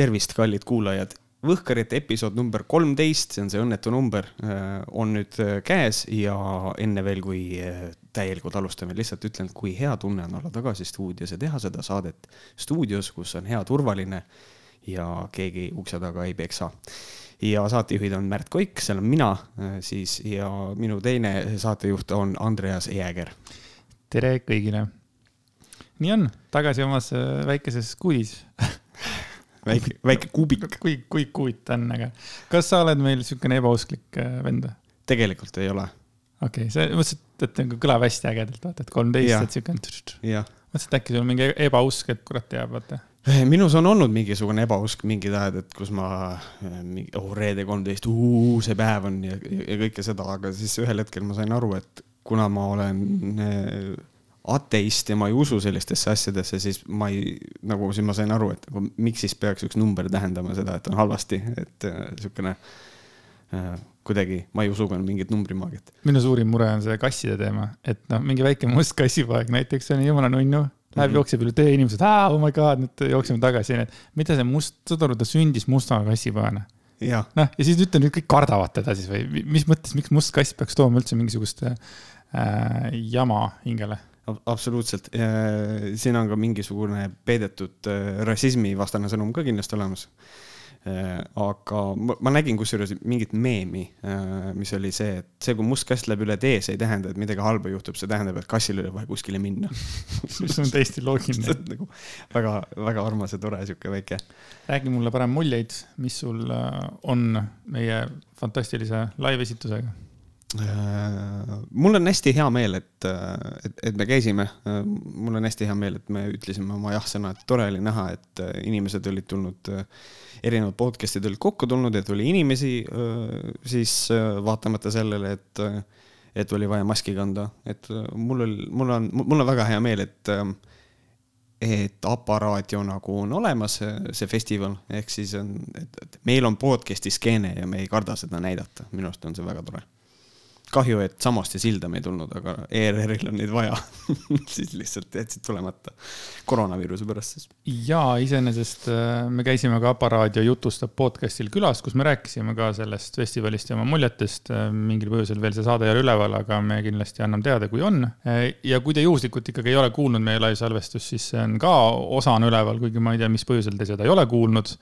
tervist, kallid kuulajad. Võhkarite episood number kolmteist, see on see õnnetu number, on nüüd käes ja enne veel, kui täielikult alustame, lihtsalt ütlen, kui hea tunne on olla tagasi stuudios ja teha seda saadet stuudios, kus on hea, turvaline ja keegi ukse taga ei peksa. ja saatejuhid on Märt Koik, seal on mina siis ja minu teine saatejuht on Andreas Jääger. tere kõigile. nii on, tagasi omas väikeses kuudis väike, väike kuubik. kui, kui kuut on, aga kas sa oled meil niisugune ebausklik äh, vend või? tegelikult ei ole. okei okay,, see, mõtlesin, et, nagu kõlab hästi ägedalt, vaata, et kolmteist, et siukene. mõtlesin, et äkki sul on mingi ebausk, et kurat teab, vaata eh, minus on olnud mingisugune ebausk mingid ajad, et kus ma eh, oh reede kolmteist, see päev on ja, ja kõike seda, aga siis ühel hetkel ma sain aru, et kuna ma olen eh, ateist ja ma ei usu sellistesse asjadesse, siis ma ei, nagu siis ma sain aru, et nagu miks siis peaks üks number tähendama seda, et on halvasti, et äh, sihukene äh, kuidagi, ma ei usu ka mingit numbrimaagiat. minu suurim mure on see kasside teema, et noh, mingi väike must kassipoeg näiteks on jumala nunnu, läheb mm -hmm. jookseb üle tee, inimesed, oh my god, nüüd jookseme tagasi, onju, et mida see must, saad aru, ta sündis musta kassipoena noh, ja siis ütle nüüd kõik kardavad teda siis või mis mõttes, miks must kass peaks tooma üldse mingisugust äh, jama hingele absoluutselt, siin on ka mingisugune peidetud äh, rassismivastane sõnum ka kindlasti olemas. Äh, aga ma nägin kusjuures mingit meemi, äh, mis oli see, et see, kui must kass läheb üle tee, see ei tähenda, et midagi halba juhtub, see tähendab, et kassil oli vaja kuskile minna mis on täiesti loogiline nagu väga, väga armas ja tore sihuke väike. räägi mulle parem muljeid, mis sul on meie fantastilise live-esitusega Äh, mul on hästi hea meel, et, et, et me käisime. Äh, mul on hästi hea meel, et me ütlesime oma jah-sõna, et tore oli näha, et äh, inimesed olid tulnud, erinevad podcast'id olid kokku tulnud, et oli inimesi siis vaatamata sellele, et, et oli vaja maski kanda, et mul oli, mul on, mul on väga hea meel, et et aparaat ju nagu on olemas, see festival, ehk siis on, et meil on podcast'i skeene ja me ei karda seda näidata, minu arust on see väga tore kahju, et Samost ja Silda me ei tulnud, aga ERR-il on neid vaja siis lihtsalt jätsid tulemata koroonaviiruse pärast siis. ja iseenesest äh, me käisime ka Aparaadio jutustab podcast'il külas, kus me rääkisime ka sellest festivalist ja oma muljetest. Äh, mingil põhjusel veel see saade ei ole üleval, aga me kindlasti anname teada, kui on. Äh, ja kui te juhuslikult ikkagi ei ole kuulnud meie live-salvestust, siis see on ka osana üleval, kuigi ma ei tea, mis põhjusel te seda ei ole kuulnud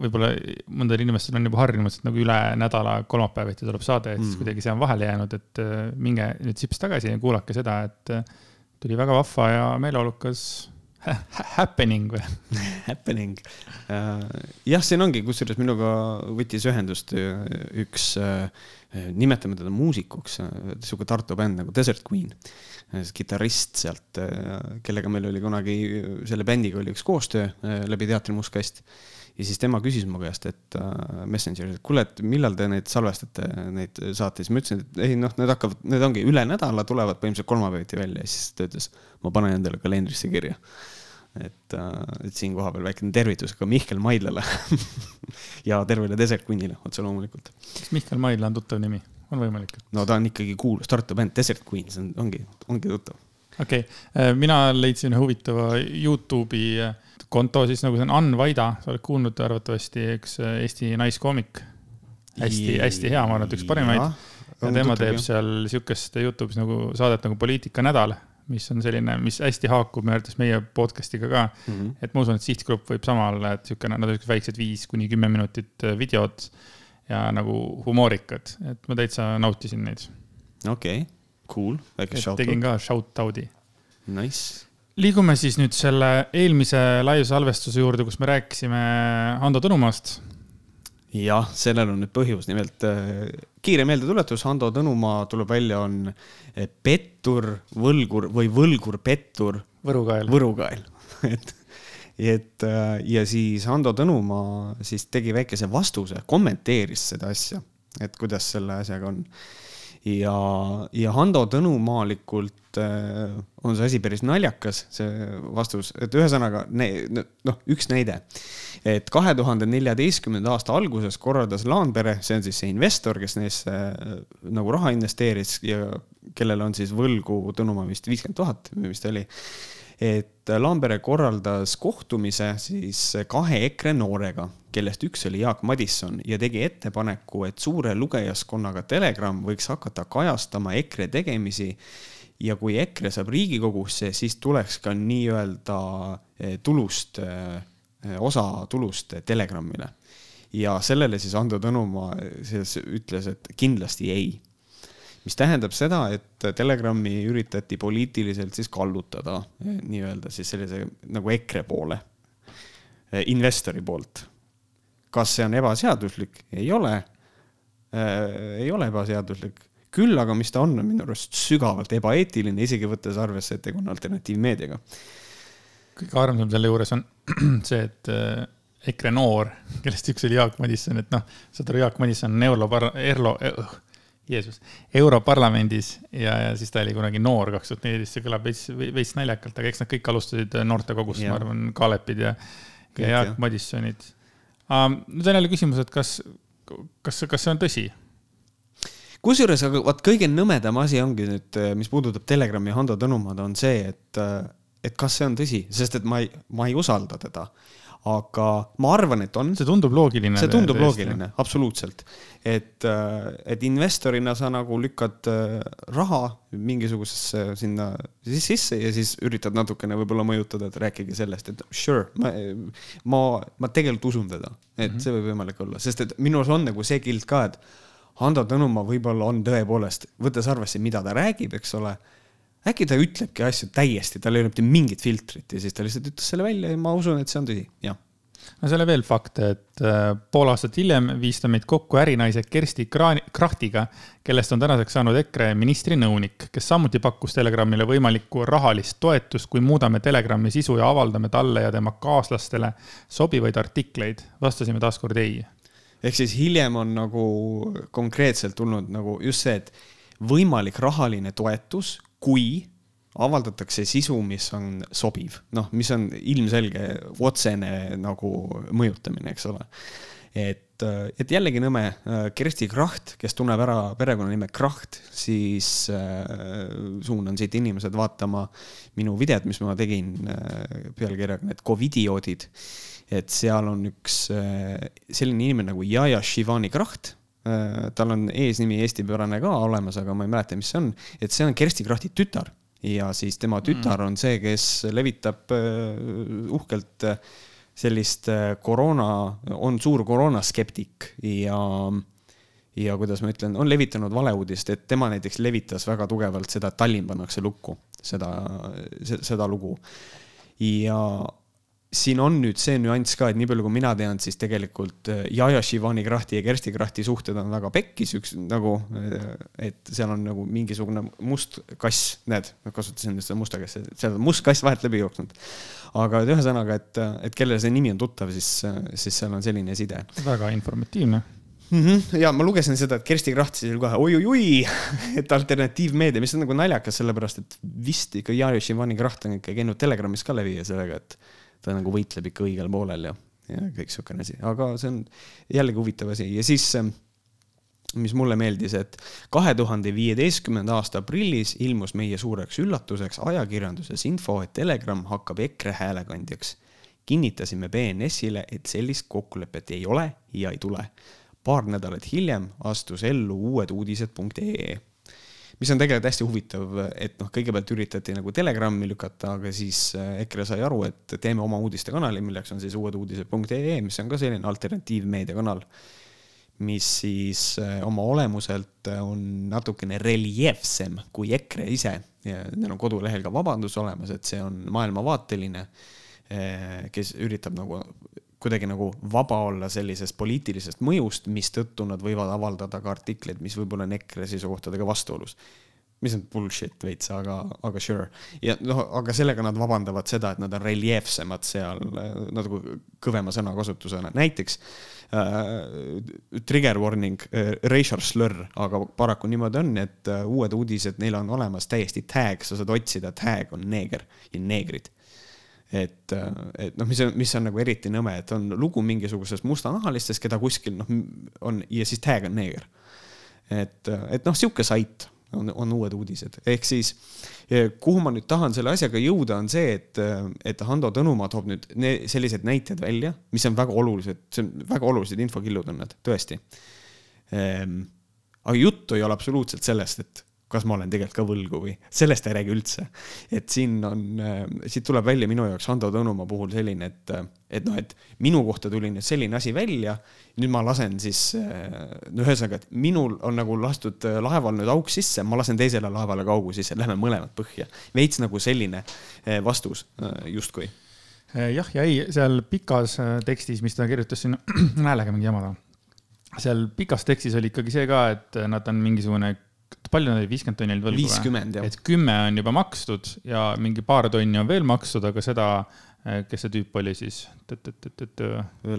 võib-olla mõndadel inimestel on juba harjumus, et nagu üle nädala kolmapäeviti tuleb saade, et siis mm. kuidagi see on vahele jäänud, et äh, minge nüüd sips tagasi ja kuulake seda, et äh, tuli väga vahva ja meeleolukas happening või Happening. Äh, jah, siin ongi, kusjuures minuga võttis ühendust üks, nimetame teda muusikuks, sihuke Tartu bänd nagu Desert Queen. kitarrist sealt, kellega meil oli kunagi, selle bändiga oli üks koostöö läbi teatri Mustkast ja siis tema küsis mu käest, et äh, Messengeris, et kuule, et millal te neid salvestate, neid saateid, siis ma ütlesin, et ei noh, need hakkavad, need ongi üle nädala tulevad põhimõtteliselt kolmapäeviti välja ja siis ta ütles, ma panen endale kalendrisse kirja. et äh,, et siinkohal veel väikene tervitus ka Mihkel Maidlale ja tervele Desert Queenile otse loomulikult. kas Mihkel Maidla on tuttav nimi, on võimalik? no ta on ikkagi kuulus Tartu bänd, Desert Queen, see on, ongi, ongi tuttav. Okei okay., äh, mina leidsin huvitava Youtube'i äh, konto siis nagu see on Ann Vaida, sa oled kuulnud arvatavasti, üks äh, Eesti naiskoomik. hästi, hästi hea, ma arvan, et üks parimaid. ja tema teeb seal sihukest Youtube'is nagu saadet nagu Poliitika nädal, mis on selline, mis hästi haakub minu arvates meie podcast'iga ka mm. -hmm. et ma usun, et sihtgrupp võib sama olla, et sihukene, nad on siuksed väiksed viis kuni kümme minutit videod ja nagu humoorikad, et ma täitsa nautisin neid. okei okay., cool, väike shout out. tegin ka shout out'i. Nice liigume siis nüüd selle eelmise live-salvestuse juurde, kus me rääkisime Hando Tõnumaast. jah, sellel on nüüd põhjus, nimelt äh, kiire meeldetuletus, Hando Tõnumaa tuleb välja, on äh, pettur, võlgur või võlgur-pettur. Võrukael. Võrukael et, et äh, ja siis Hando Tõnumaa siis tegi väikese vastuse, kommenteeris seda asja, et kuidas selle asjaga on ja, ja Hando Tõnumaalikult äh, on see asi päris naljakas, see vastus, et ühesõnaga noh, üks näide. et kahe tuhande neljateistkümnenda aasta alguses korraldas Laanpere, see on siis see investor, kes neisse äh, nagu raha investeeris ja kellel on siis võlgu Tõnumaa vist viiskümmend tuhat või mis ta oli et Lambere korraldas kohtumise siis kahe EKRE noorega, kellest üks oli Jaak Madisson ja tegi ettepaneku, et suure lugejaskonnaga Telegram võiks hakata kajastama EKRE tegemisi ja kui EKRE saab Riigikogusse, siis tuleks ka nii-öelda eh, tulust, eh, osa tulust Telegramile. ja sellele siis Ando Tõnumaa siis ütles, et kindlasti ei mis tähendab seda, et Telegrami üritati poliitiliselt siis kallutada nii-öelda siis sellise nagu EKRE poole, investori poolt. kas see on ebaseaduslik? ei ole äh,. ei ole ebaseaduslik, küll aga, mis ta on, on minu arust sügavalt ebaeetiline, isegi võttes arvesse, et tegu on alternatiivmeediaga. kõige armsam selle juures on see, et EKRE noor, kellest üks oli Jaak Madisson, et noh, saad aru, Jaak Madisson on Eurlo, Erlo, Jeesus, Europarlamendis ja, ja siis ta oli kunagi noor, kaks tuhat neliteist, see kõlab veits, veits naljakalt, aga eks nad kõik alustasid noortekogust, ma arvan, Kaalepid ja, ja Jaak Madissonid um,. nüüd on jälle küsimus, et kas, kas, kas see on tõsi? kusjuures, aga vaat kõige nõmedam asi ongi nüüd, mis puudutab Telegrami Hando Tõnumaad, on see, et, et kas see on tõsi, sest et ma ei, ma ei usalda teda aga ma arvan, et on. see tundub loogiline. see tundub loogiline, absoluutselt. et, äh, et investorina sa nagu lükkad äh, raha mingisugusesse sinna sisse ja siis üritad natukene võib-olla mõjutada, et rääkige sellest, et sure, ma, ma, ma tegelikult usun teda, et mm -hmm. see võib võimalik olla, sest et minus on nagu see kild ka, et Hando Tõnumaa võib-olla on tõepoolest, võttes arvesse, mida ta räägib, eks ole äkki ta ütlebki asju täiesti, tal ei ole mitte mingit filtrit ja siis ta lihtsalt ütles selle välja ja ma usun, et see on tõsi, jah no seal on veel fakte, et äh, pool aastat hiljem viis ta meid kokku ärinaise Kersti Krahtiga, kellest on tänaseks saanud EKRE ministri nõunik, kes samuti pakkus Telegramile võimalikku rahalist toetust, kui muudame Telegrami sisu ja avaldame talle ja tema kaaslastele sobivaid artikleid. vastasime taaskord ei. ehk siis hiljem on nagu konkreetselt tulnud nagu just see, et võimalik rahaline toetus, kui avaldatakse sisu, mis on sobiv, noh, mis on ilmselge otsene nagu mõjutamine, eks ole. et, et jällegi nõme, Kersti Kracht, kes tunneb ära perekonnanime Kracht, siis äh, suunan siit inimesed vaatama minu videot, mis ma tegin äh, pealkirjaga need Covidioodid. et seal on üks äh, selline inimene nagu Jaja Shivani Kracht äh, tal on eesnimi eestipärane ka olemas, aga ma ei mäleta, mis see on, et see on Kersti Krahti tütar. Ja siis tema tütar on see, kes levitab äh, uhkelt äh, sellist äh, koroona, on suur koroonaskeptik ja, ja kuidas ma ütlen, on levitanud valeuudist, et tema näiteks levitas väga tugevalt seda, et Tallinn pannakse lukku, seda, seda lugu. ja siin on nüüd see nüanss ka, et nii palju, kui mina tean, siis tegelikult äh, Jaja Shivani Krahti ja Kersti Krahti suhted on väga pekkis, üks nagu, äh, et seal on nagu mingisugune must kass, näed, ma kasutasin seda musta kassi, seal on must kass vahelt läbi jooksnud. aga et ühesõnaga, et, et kellele see nimi on tuttav, siis, siis seal on selline side. väga informatiivne mm. -hmm. ja ma lugesin seda, et Kersti Kracht siis kohe oi-oi-oi, et alternatiivmeedia, mis on nagu naljakas, sellepärast et vist ikka Jaja Shivani Kraht on ikka käinud Telegramis ka läbi ja sellega, et ta nagu võitleb ikka õigel poolel ja, ja kõik siukene asi, aga see on jällegi huvitav asi ja siis ähm, mis mulle meeldis, et kahe tuhande viieteistkümnenda aasta aprillis ilmus meie suureks üllatuseks ajakirjanduses info, et Telegram hakkab EKRE häälekandjaks. kinnitasime BNS-ile, et sellist kokkulepet ei ole ja ei tule. paar nädalat hiljem astus ellu uued uudised.ee mis on tegelikult hästi huvitav, et noh, kõigepealt üritati nagu Telegrami lükata, aga siis äh, EKRE sai aru, et teeme oma uudistekanali, milleks on siis uueduudised.ee, mis on ka selline alternatiivmeediakanal, mis siis äh, oma olemuselt on natukene reljeefsem kui EKRE ise. Neil on kodulehel ka vabandus olemas, et see on maailmavaateline, äh, kes üritab nagu kuidagi nagu vaba olla sellisest poliitilisest mõjust, mistõttu nad võivad avaldada ka artikleid, mis võib-olla on EKRE seisukohtadega vastuolus. mis on bullshit veits, aga, aga sure. ja noh, aga sellega nad vabandavad seda, et nad on reljeefsemad seal natuke kõvema sõnakasutusena, näiteks äh, trigger warning äh,, racial slur, aga paraku niimoodi on, et äh, uued uudised, neil on olemas täiesti tag, sa saad otsida, tag on neeger ja neegrid et, et noh, mis mis on nagu eriti nõme, et on lugu mingisugusest mustanahalistest, keda kuskil noh, on ja siis tag on neeger. et, et noh, sihuke sait on, on uued uudised, ehk siis kuhu ma nüüd tahan selle asjaga jõuda, on see, et, et Hando Tõnumaa toob nüüd ne, sellised näited välja, mis on väga olulised, see on väga olulised infokillud on need, tõesti ehm,. aga juttu ei ole absoluutselt sellest, et kas ma olen tegelikult ka võlgu või, sellest ei räägi üldse. et siin on, siit tuleb välja minu jaoks Hando Tõnumaa puhul selline, et, et noh, et minu kohta tuli nüüd selline asi välja, nüüd ma lasen siis, no ühesõnaga, et minul on nagu lastud laeval nüüd auk sisse, ma lasen teisele laevale ka augu sisse, lähme mõlemad põhja. veits nagu selline vastus justkui. jah, ja ei, seal pikas tekstis, mis ta kirjutas siin häälega mingi jama taha seal pikas tekstis oli ikkagi see ka, et nad on mingisugune palju olid, viiskümmend tonni olid võlgu viiskümmend, jah. et kümme on juba makstud ja mingi paar tonni on veel makstud, aga seda, eh, kes see tüüp oli siis?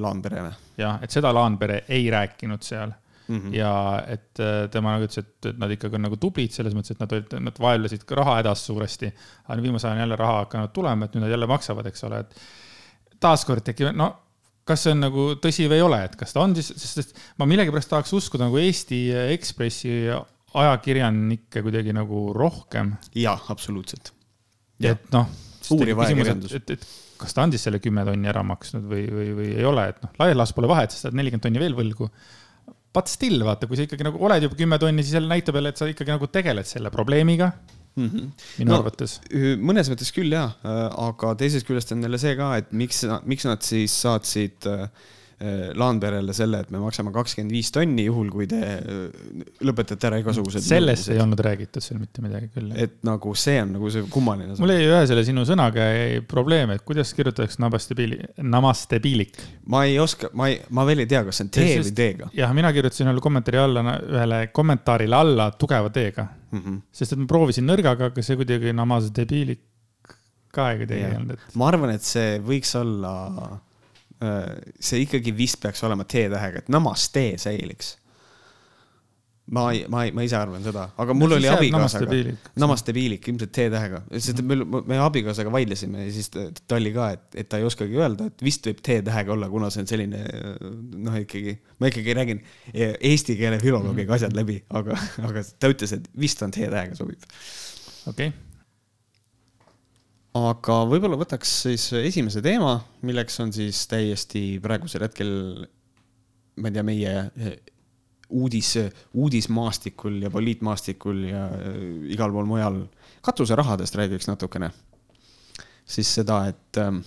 Laanpere või? jah, et seda Laanpere ei rääkinud seal mm. -hmm. ja et eh, tema nagu ütles, et, nad ikkagi on nagu tublid selles mõttes, et nad olid, nad vaevlesid ka raha hädas suuresti. aga viimasel ajal on jälle raha hakanud tulema, et nüüd nad jälle maksavad, eks ole, et taaskord tekib, no kas see on nagu tõsi või ei ole, et kas ta on siis, sest ma millegipärast tahaks uskuda nagu Eesti Ekspressi ajakirjanikke kuidagi nagu rohkem. jah, absoluutselt. et noh. uuriv ajakirjandus. et, et kas ta on siis selle kümme tonni ära maksnud või, või, või ei ole, et noh, laias laastus pole vahet, sest sa oled nelikümmend tonni veel võlgu. But still, vaata, kui sa ikkagi nagu oled juba kümme tonni, siis jälle näitab jälle, et sa ikkagi nagu tegeled selle probleemiga mm. -hmm. minu no, arvates. mõnes mõttes küll jaa, aga teisest küljest on jälle see ka, et miks, miks nad siis saatsid äh, Äh, Laanperele selle, et me maksame kakskümmend viis tonni, juhul kui te äh, lõpetate ära igasugused. sellest ei olnud räägitud seal mitte midagi küll. et nagu see on nagu see kummaline. mul jäi ühe selle sinu sõnaga probleem, et kuidas kirjutatakse namaste-piili, namaste-piilik. ma ei oska, ma ei, ma veel ei tea, kas see on T või D-ga. jah, mina kirjutasin ühele kommentaari alla, ühele kommentaarile alla tugeva T-ga mm. -hmm. sest et ma proovisin nõrgaga, aga see kuidagi namaste-piilik ka ei kuidagi ei olnud, et. ma arvan, et see võiks olla Äh, see ikkagi vist peaks olema T-tähega, et namaste säiliks. ma ei, ma ei, ma ise arvan seda, aga mul no, oli abikaasaga, namaste piilik, ilmselt T-tähega, sest me, me abikaasaga vaidlesime ja siis ta oli ka, et, et ta ei oskagi öelda, et vist võib T-tähega olla, kuna see on selline noh, ikkagi, ma ikkagi räägin eesti keele filoloogiga asjad läbi, aga, aga ta ütles, et vist on T-tähega sobib. okei okay aga võib-olla võtaks siis esimese teema, milleks on siis täiesti praegusel hetkel, ma ei tea, meie eh, uudis, uudismaastikul ja poliitmaastikul ja eh, igal pool mujal katuserahadest räägiks natukene. siis seda, et eh,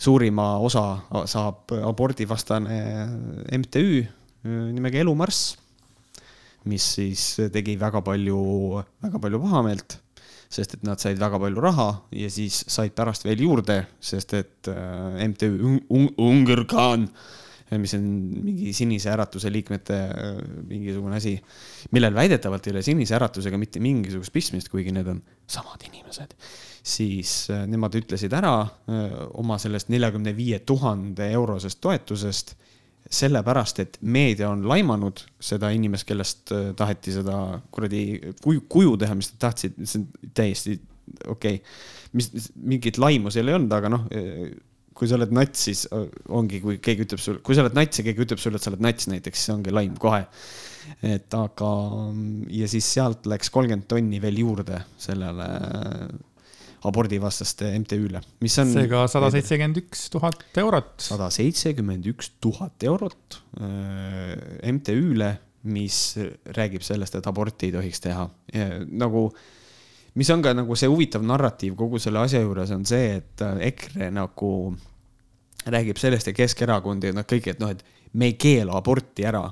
suurima osa saab abordivastane MTÜ nimega Elumarss, mis siis tegi väga palju, väga palju pahameelt sest et nad said väga palju raha ja siis said pärast veel juurde, sest et äh, MTÜ Unger Khan, mis on mingi Sinise Äratuse liikmete äh, mingisugune asi, millel väidetavalt ei ole Sinise Äratusega mitte mingisugust pistmist, kuigi need on samad inimesed, siis äh, nemad ütlesid ära oma sellest neljakümne viie tuhande eurosest toetusest sellepärast, et meedia on laimanud seda inimest, kellest äh, taheti seda kuradi kuju, kuju teha, mis nad tahtsid, see on täiesti okei okay.. mis, mingit laimu seal ei olnud, aga noh, äh, kui sa oled nats, siis äh, ongi, kui keegi ütleb sulle, kui sa oled nats ja keegi ütleb sulle, et sa oled nats näiteks, siis ongi laim kohe. et aga, ja siis sealt läks kolmkümmend tonni veel juurde sellele abordivastaste MTÜ-le, mis on. seega sada seitsekümmend üks tuhat eurot. sada seitsekümmend üks tuhat eurot äh, MTÜ-le, mis räägib sellest, et aborti ei tohiks teha. nagu, mis on ka nagu see huvitav narratiiv kogu selle asja juures on see, et äh, EKRE nagu räägib sellest ja Keskerakond ja nad kõik, et noh, et me ei keela aborti ära,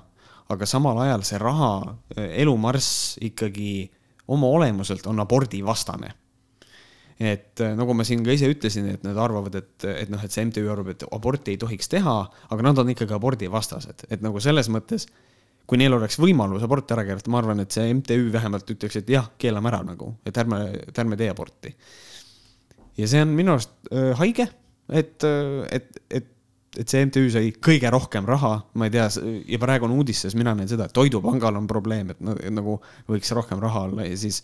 aga samal ajal see raha, äh, elumarss ikkagi oma olemuselt on abordivastane et äh, nagu ma siin ka ise ütlesin, et nad arvavad, et, et noh, et see MTÜ arvab, et aborti ei tohiks teha, aga nad on ikkagi abordivastased, et nagu selles mõttes, kui neil oleks võimalus abort ära keelata, ma arvan, et see MTÜ vähemalt ütleks, et jah, keelame ära nagu, et ärme, et ärme tee aborti. ja see on minu arust äh, haige, et, äh, et, et et see MTÜ sai kõige rohkem raha, ma ei tea, ja praegu on uudistes, mina näen seda, et Toidupangal on probleem, et nagu võiks rohkem raha olla ja siis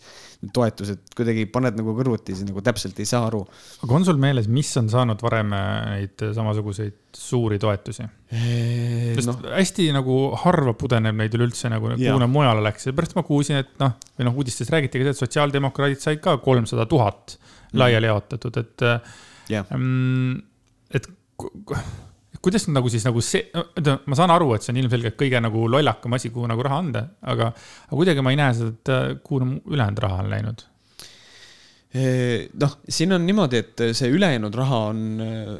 toetused kuidagi paned nagu kõrvuti, siis nagu täpselt ei saa aru. aga on sul meeles, mis on saanud varem neid samasuguseid suuri toetusi? sest no. hästi nagu harva pudeneb neid üleüldse nagu, kuhu nad mujale läks, seepärast ma kuulsin, et noh, või noh, uudistes räägiti ka seda, et sotsiaaldemokraadid said ka kolmsada tuhat mhm. laiali jaotatud, et yeah.. Mm, et kuidas nagu siis nagu see, ma saan aru, et see on ilmselgelt kõige nagu lollakam asi, kuhu nagu raha anda, aga, aga kuidagi ma ei näe seda, et kuhu ülejäänud raha on läinud noh, siin on niimoodi, et see ülejäänud raha on,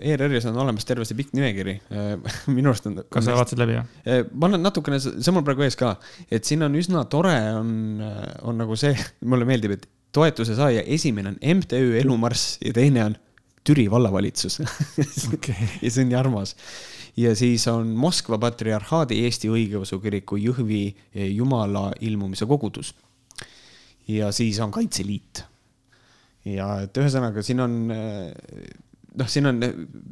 ERR-is on olemas terve see pikk nimekiri. minu arust on. kas sa vaatasid läbi, jah? ma olen natukene, see on mul praegu ees ka, et siin on üsna tore, on, on nagu see, mulle meeldib, et toetuse saaja esimene on MTÜ Elumarss ja teine on Türi vallavalitsus okay. ja see on nii armas. ja siis on Moskva patriarhaadi Eesti Õigeusu Kiriku Jõhvi eh, Jumala ilmumise kogudus. ja siis on Kaitseliit. ja et ühesõnaga siin on eh, noh, siin on,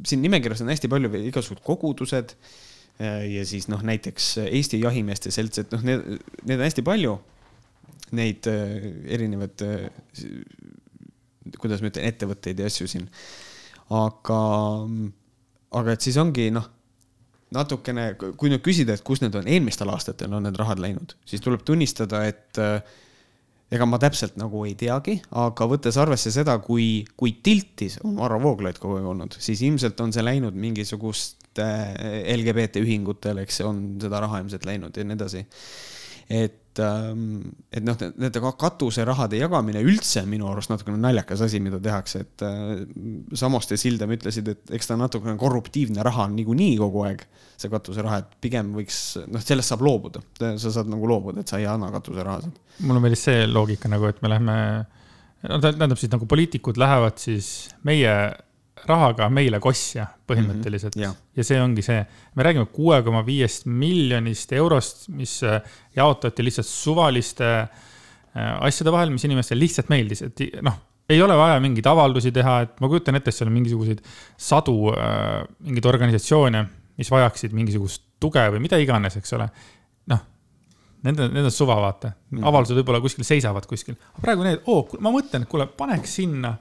siin nimekirjas on hästi palju igasugused kogudused. Eh, ja siis noh, näiteks Eesti Jahimeeste Selts, et noh, need, need on hästi palju. Neid erinevaid kuidas ma ütlen, ettevõtteid ja asju siin. aga, aga et siis ongi noh, natukene, kui nüüd küsida, et kus need on eelmistel aastatel on need rahad läinud, siis tuleb tunnistada, et äh, ega ma täpselt nagu ei teagi, aga võttes arvesse seda, kui, kui tiltis on Varro Vooglaid kogu aeg olnud, siis ilmselt on see läinud mingisuguste LGBT ühingutele, eks on seda raha ilmselt läinud ja nii edasi. Et ähm, et noh, nende katuserahade jagamine üldse on minu arust natukene naljakas asi, mida tehakse, et äh, Samoste Sildam ütlesid, et eks ta natukene korruptiivne raha on niikuinii kogu aeg, see katuseraha, et pigem võiks, noh, sellest saab loobuda, sa saad nagu loobuda, et sa ei anna katuserahasid. mulle meeldis see loogika nagu, et me lähme, no tähendab siis nagu poliitikud lähevad siis meie rahaga meile kosja põhimõtteliselt. mm. -hmm, ja see ongi see, me räägime kuue koma viiest miljonist eurost, mis äh, jaotati lihtsalt suvaliste äh, asjade vahel, mis inimestele lihtsalt meeldis, et noh, ei ole vaja mingeid avaldusi teha, et ma kujutan ette, et seal on mingisuguseid sadu äh, mingeid organisatsioone, mis vajaksid mingisugust tuge või mida iganes, eks ole. noh, nende, need on suva, vaata. Mm, avaldused võib-olla kuskil seisavad kuskil, aga praegu need oh,, ma mõtlen, et kuule, paneks sinna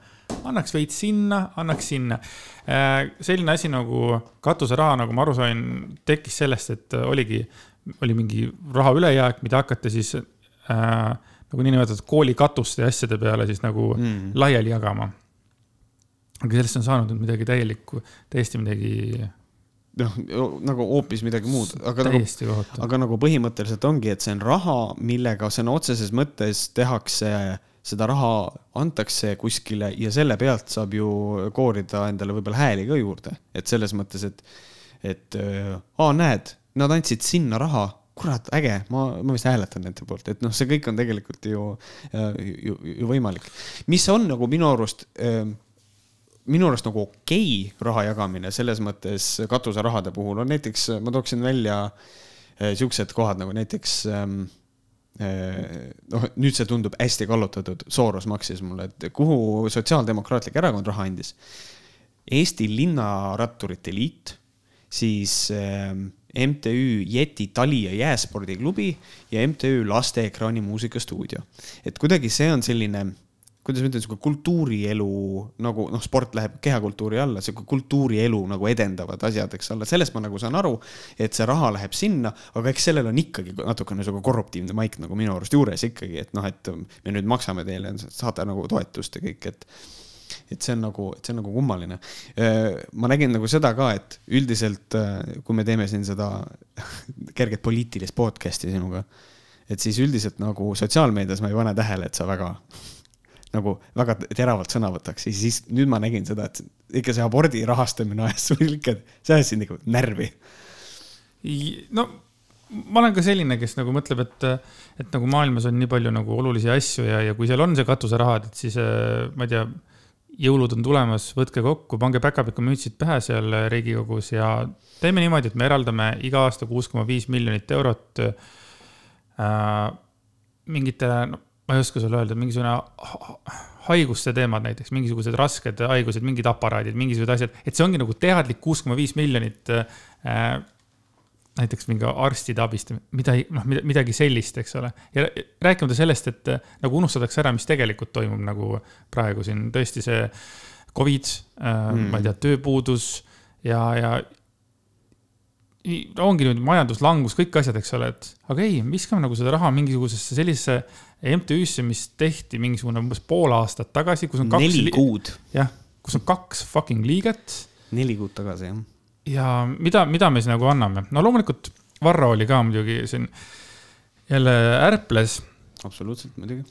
annaks veits sinna, annaks sinna. Äh, selline asi nagu katuseraha, nagu ma aru sain, tekkis sellest, et oligi, oli mingi raha ülejääk, mida hakati siis äh, nagu niinimetatud koolikatuste ja asjade peale siis nagu mm. laiali jagama. aga sellest on saanud nüüd midagi täielikku, täiesti midagi noh, nagu hoopis midagi muud, aga nagu, aga nagu põhimõtteliselt ongi, et see on raha, millega sõna otseses mõttes tehakse äh, seda raha antakse kuskile ja selle pealt saab ju koorida endale võib-olla hääli ka juurde, et selles mõttes, et, et aa, näed, nad andsid sinna raha, kurat, äge, ma, ma vist hääletan nende poolt, et noh, see kõik on tegelikult ju, ju, ju võimalik. mis on nagu minu arust, minu arust nagu okei okay raha jagamine selles mõttes katuserahade puhul on näiteks, ma tooksin välja siuksed kohad nagu näiteks ähm, noh, nüüd see tundub hästi kallutatud, Soros maksis mulle, et kuhu Sotsiaaldemokraatlik Erakond raha andis. Eesti Linnaratturite Liit, siis MTÜ Jeti tali- ja jääspordiklubi ja MTÜ Laste Ekraani muusikastuudio. et kuidagi see on selline kuidas ma ütlen, sihuke kultuurielu nagu noh, sport läheb kehakultuuri alla, sihuke kultuurielu nagu edendavad asjad, eks ole, sellest ma nagu saan aru, et see raha läheb sinna, aga eks sellel on ikkagi natukene sihuke korruptiivne maik nagu minu arust juures ikkagi, et noh, et me nüüd maksame teile, saate nagu toetust ja kõik, et et see on nagu, et see on nagu kummaline. ma nägin nagu seda ka, et üldiselt, kui me teeme siin seda kerget poliitilist podcast'i sinuga, et siis üldiselt nagu sotsiaalmeedias ma ei pane tähele, et sa väga nagu väga teravalt sõna võtaks ja siis nüüd ma nägin seda, et ikka see abordi rahastamine ajas sul ikka, see ajas sind ikka närvi. no ma olen ka selline, kes nagu mõtleb, et, et nagu maailmas on nii palju nagu olulisi asju ja, ja kui seal on see katuserahad, et siis äh, ma ei tea, jõulud on tulemas, võtke kokku, pange päkapiku mütsid pähe seal Riigikogus ja teeme niimoodi, et me eraldame iga aasta kuus koma viis miljonit eurot äh, mingitele no, ma ei oska sulle öelda, mingisugune haiguste teemad näiteks, mingisugused rasked haigused, mingid aparaadid, mingisugused asjad, et see ongi nagu teadlik kuus koma viis miljonit äh, näiteks mingi arstide abistamine, midagi, noh, midagi sellist, eks ole. ja rääkimata sellest, et äh, nagu unustatakse ära, mis tegelikult toimub nagu praegu siin tõesti see Covid äh, mm., ma ei tea, tööpuudus ja, ja ongi nüüd majanduslangus, kõik asjad, eks ole, et aga ei, viskame nagu seda raha mingisugusesse sellisesse MTÜ-sse, mis tehti mingisugune umbes pool aastat tagasi, kus on kaks. neli kuud. jah, kus on kaks fucking liiget. neli kuud tagasi, jah. ja mida, mida me siis nagu anname, no loomulikult Varro oli ka muidugi siin jälle ärples. absoluutselt muidugi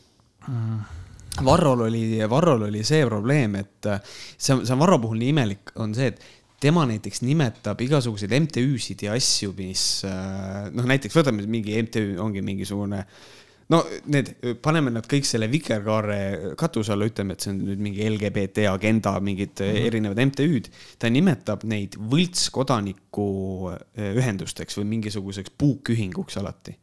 mm Varrol oli, Varrol oli see probleem, et see, see Varro puhul nii imelik on see, et tema näiteks nimetab igasuguseid MTÜ-sid ja asju, mis äh, noh, näiteks võtame mingi MTÜ, ongi mingisugune no need, paneme nad kõik selle vikerkaare katuse alla, ütleme, et see on nüüd mingi LGBT agenda, mingid mm -hmm. erinevad MTÜ-d. ta nimetab neid võltskodaniku äh, ühendusteks või mingisuguseks puukühinguks alati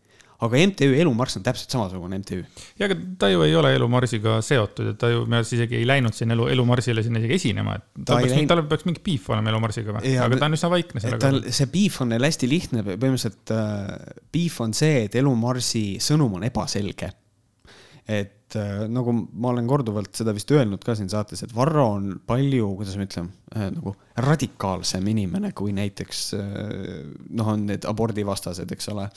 aga MTÜ Elu Marss on täpselt samasugune MTÜ. ja, aga ta ju ei ole Elu Marsiga seotud, et ta ju, me isegi ei läinud siin Elu, Elu Marsile sinna isegi esinema, et tal peaks, tal peaks mingi beef olema Elu Marsiga või? aga ta on üsna vaikne selle kohta. see beef on neil hästi lihtne, põhimõtteliselt äh, beef on see, et Elu Marsi sõnum on ebaselge. Et äh, nagu ma olen korduvalt seda vist öelnud ka siin saates, et Varro on palju, kuidas ma ütlen äh,, nagu radikaalsem inimene kui näiteks äh, noh, on need abordivastased, eks ole.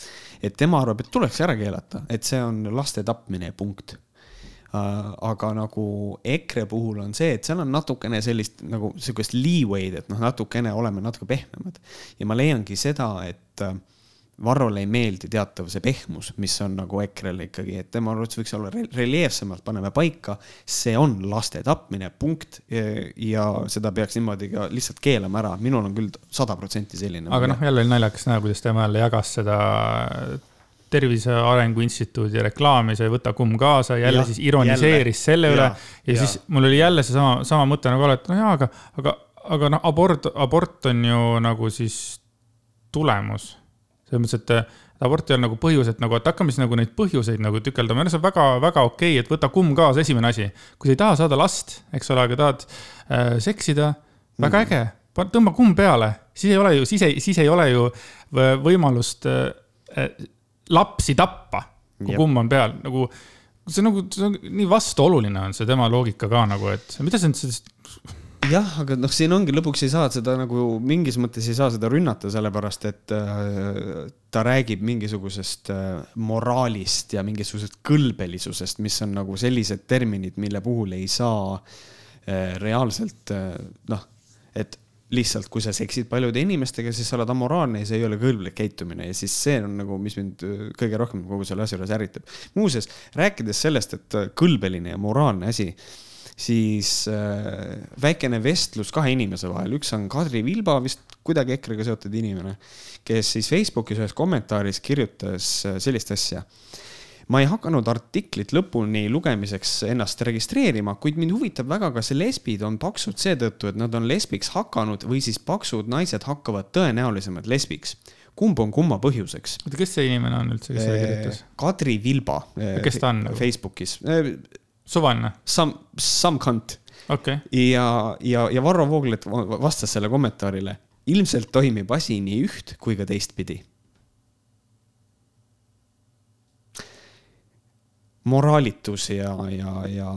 et tema arvab, et tuleks ära keelata, et see on laste tapmine, punkt aga nagu EKRE puhul on see, et seal on natukene sellist nagu sihukest leeway'd, et noh, natukene oleme natuke pehmemad ja ma leiangi seda, et äh, Varrole ei meeldi teatav see pehmus, mis on nagu EKRE-l ikkagi, et tema arvates võiks olla reljeefsemalt, paneme paika, see on laste tapmine, punkt. ja seda peaks niimoodi ka lihtsalt keelama ära, minul on küll sada protsenti selline. aga noh, jälle oli naljakas näha, kuidas tema jälle jagas seda Tervise Arengu Instituudi reklaami, sa ei võta kumm kaasa, jälle ja, siis ironiseeris jälle. selle üle ja, ja, ja siis mul oli jälle seesama, sama mõte nagu alati, no jaa, aga, aga, aga noh, abort, abort on ju nagu siis tulemus selles mõttes, et abort ei ole nagu põhjus, et nagu, et hakkame siis nagu neid põhjuseid nagu tükeldama, see on väga, väga okei okay,, et võta kumm kaasa, esimene asi. kui sa ei taha saada last, eks ole, aga tahad äh, seksida, väga mm. äge, tõmba kumm peale, siis ei ole ju, siis ei, siis ei ole ju võimalust äh, äh, lapsi tappa, kui Jep. kumm on peal, nagu see nagu, see on nii vastuoluline on see tema loogika ka nagu, et mida sa nüüd sellest jah, aga noh, siin ongi lõpuks ei saa seda nagu mingis mõttes ei saa seda rünnata, sellepärast et äh, ta räägib mingisugusest äh, moraalist ja mingisugusest kõlbelisusest, mis on nagu sellised terminid, mille puhul ei saa äh, reaalselt noh, et lihtsalt, kui sa seksid paljude inimestega, siis sa oled amoraalne ja see ei ole kõlblik käitumine ja siis see on nagu, mis mind kõige rohkem kogu selle asja juures ärritab. muuseas, rääkides sellest, et kõlbeline ja moraalne asi siis äh, väikene vestlus kahe inimese vahel, üks on Kadri Vilba, vist kuidagi EKRE-ga seotud inimene, kes siis Facebookis ühes kommentaaris kirjutas äh, sellist asja ma ei hakanud artiklit lõpuni lugemiseks ennast registreerima, kuid mind huvitab väga, kas lesbid on paksud seetõttu, et nad on lesbiks hakanud või siis paksud naised hakkavad tõenäolisemalt lesbiks. kumb on kumma põhjuseks? oota, kes see inimene on üldse, kes seda äh, kirjutas? Kadri Vilba. kes ta on? Facebookis suvaline? Some, some cunt okay.. ja, ja, ja Varro Vooglaid vastas selle kommentaarile. ilmselt toimib asi nii üht kui ka teistpidi. moraalitus ja, ja, ja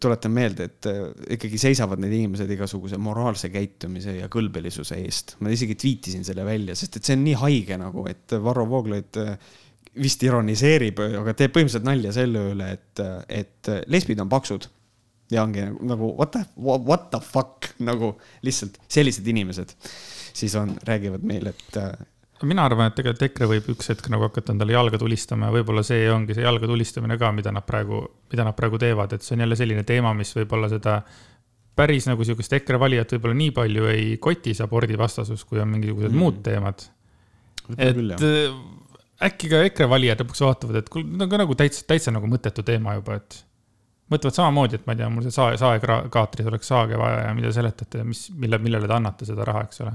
tuletan meelde, et äh, ikkagi seisavad need inimesed igasuguse moraalse käitumise ja kõlbelisuse eest. ma isegi tweetisin selle välja, sest et see on nii haige nagu, et Varro Vooglaid äh, vist ironiseerib, aga teeb põhimõtteliselt nalja selle üle, et, et lesbid on paksud. ja ongi nagu, nagu what the, what the fuck nagu lihtsalt sellised inimesed siis on, räägivad meile, et. mina arvan, et tegelikult EKRE võib üks hetk nagu hakata endale jalga tulistama ja võib-olla see ongi see jalga tulistamine ka, mida nad praegu, mida nad praegu teevad, et see on jälle selline teema, mis võib-olla seda päris nagu sihukest EKRE valijat võib-olla nii palju ei koti, see abordivastasus, kui on mingisugused mm. muud teemad. et küll, äkki ka EKRE valijad lõpuks vaatavad, et kuule, need on ka nagu täitsa, täitsa nagu mõttetu teema juba, et. mõtlevad samamoodi, et ma ei tea, mul see sae, saekaatris oleks saage vaja ja mida seletate, mis, mille, millele te annate seda raha, eks ole.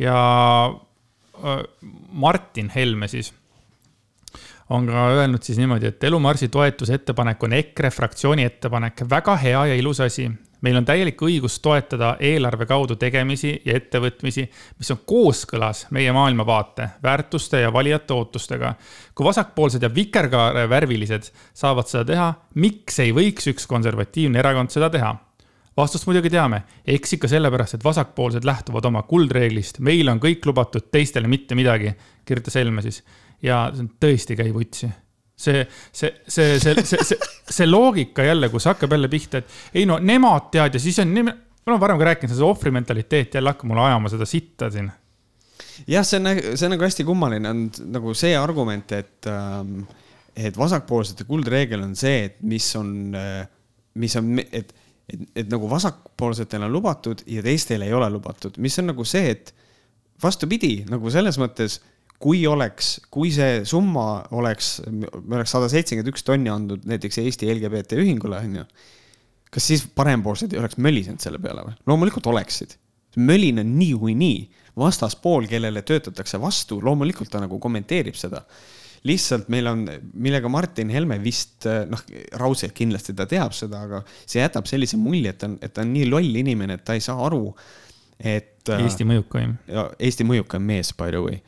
ja Martin Helme siis on ka öelnud siis niimoodi, et Elu Marsi toetuse ettepanek on EKRE fraktsiooni ettepanek, väga hea ja ilus asi. Meil on täielik õigus toetada eelarve kaudu tegemisi ja ettevõtmisi, mis on kooskõlas meie maailmavaate, väärtuste ja valijate ootustega. kui vasakpoolsed ja vikerkaarevärvilised saavad seda teha, miks ei võiks üks konservatiivne erakond seda teha? vastust muidugi teame, eks ikka sellepärast, et vasakpoolsed lähtuvad oma kuldreeglist, meile on kõik lubatud, teistele mitte midagi, kirjutas Helme siis ja see tõesti käib utsi see, see, see, see, see, see, see loogika jälle, kus hakkab jälle pihta, et ei no nemad teavad ja siis on, me oleme varem ka rääkinud, see ohvrimentaliteet jälle hakkab mulle ajama seda sitta siin. jah, see on, see on nagu hästi kummaline, on nagu see argument, et, ähm, et vasakpoolsete kuldreegel on see, et mis on, äh, mis on, et, et, et nagu vasakpoolsetel on lubatud ja teistel ei ole lubatud, mis on nagu see, et vastupidi, nagu selles mõttes kui oleks, kui see summa oleks, me oleks sada seitsekümmend üks tonni andnud näiteks Eesti LGBT ühingule, onju. kas siis parempoolsed ei oleks mölisenud selle peale või? loomulikult oleksid. mölin on niikuinii, vastaspool, kellele töötatakse vastu, loomulikult ta nagu kommenteerib seda. lihtsalt meil on, millega Martin Helme vist noh, raudselt kindlasti ta teab seda, aga see jätab sellise mulje, et ta on, et ta on nii loll inimene, et ta ei saa aru, et. Eesti mõjukaim. Eesti mõjukaim mees, by the way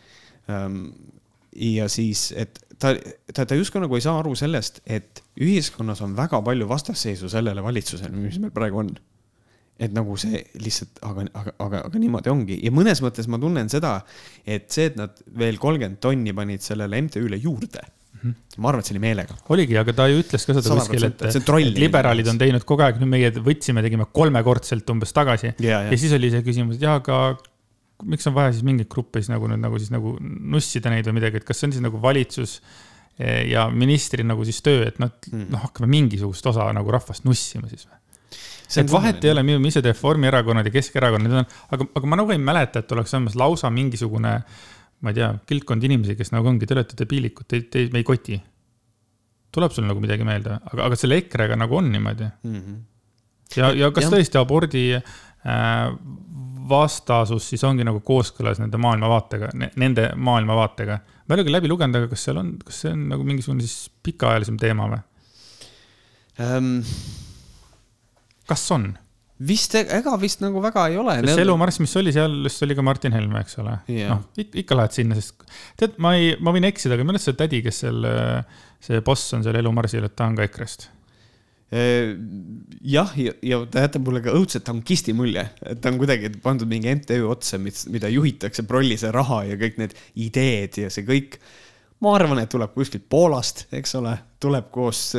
ja siis, et ta, ta, ta justkui nagu ei saa aru sellest, et ühiskonnas on väga palju vastasseisu sellele valitsusele, mis meil praegu on. et nagu see lihtsalt, aga, aga, aga, aga niimoodi ongi ja mõnes mõttes ma tunnen seda, et see, et nad veel kolmkümmend tonni panid sellele MTÜ-le juurde Mm -hmm. ma arvan, et see oli meelega. oligi, aga ta ju ütles ka seda kuskil, et, et liberaalid on teinud kogu aeg, nüüd meie võtsime, tegime kolmekordselt umbes tagasi yeah,. Yeah. ja siis oli see küsimus, et jah, aga miks on vaja siis mingeid gruppe siis nagu nüüd nagu siis nagu nussida neid või midagi, et kas see on siis nagu valitsus eh, ja ministri nagu siis töö, et noh, noh, hakkame mingisugust osa nagu rahvast nussima siis või? et vahet ei ole, mis see Reformierakonnad ja Keskerakonnad need on, aga, aga ma nagu ei mäleta, et oleks olemas lausa mingisugune, ma ei tea, kildkond inimesi, kes nagu ongi, te olete debiilikud, te, te, me ei koti. tuleb sul nagu midagi meelde, aga, aga selle EKRE-ga nagu on niimoodi mm. -hmm. ja, ja kas ja. tõesti abordi äh, vastasus siis ongi nagu kooskõlas nende maailmavaatega, nende maailmavaatega. ma ei ole küll läbi lugenud, aga kas seal on, kas see on nagu mingisugune siis pikaajalisem teema või um,? kas on? vist, ega vist nagu väga ei ole. see Elumarss, mis oli seal, just oli ka Martin Helme, eks ole yeah.. noh, ikka lähed sinna, sest tead, ma ei, ma võin eksida, aga minu arust see tädi, kes seal, see boss on seal Elumarsil, et ta on ka EKRE-st Äh, jah, ja, ja ta jätab mulle ka õudselt tankisti mulje, et ta on kuidagi pandud mingi MTÜ otsa, mis, mida juhitakse prollise raha ja kõik need ideed ja see kõik. ma arvan, et tuleb kuskilt Poolast, eks ole, tuleb koos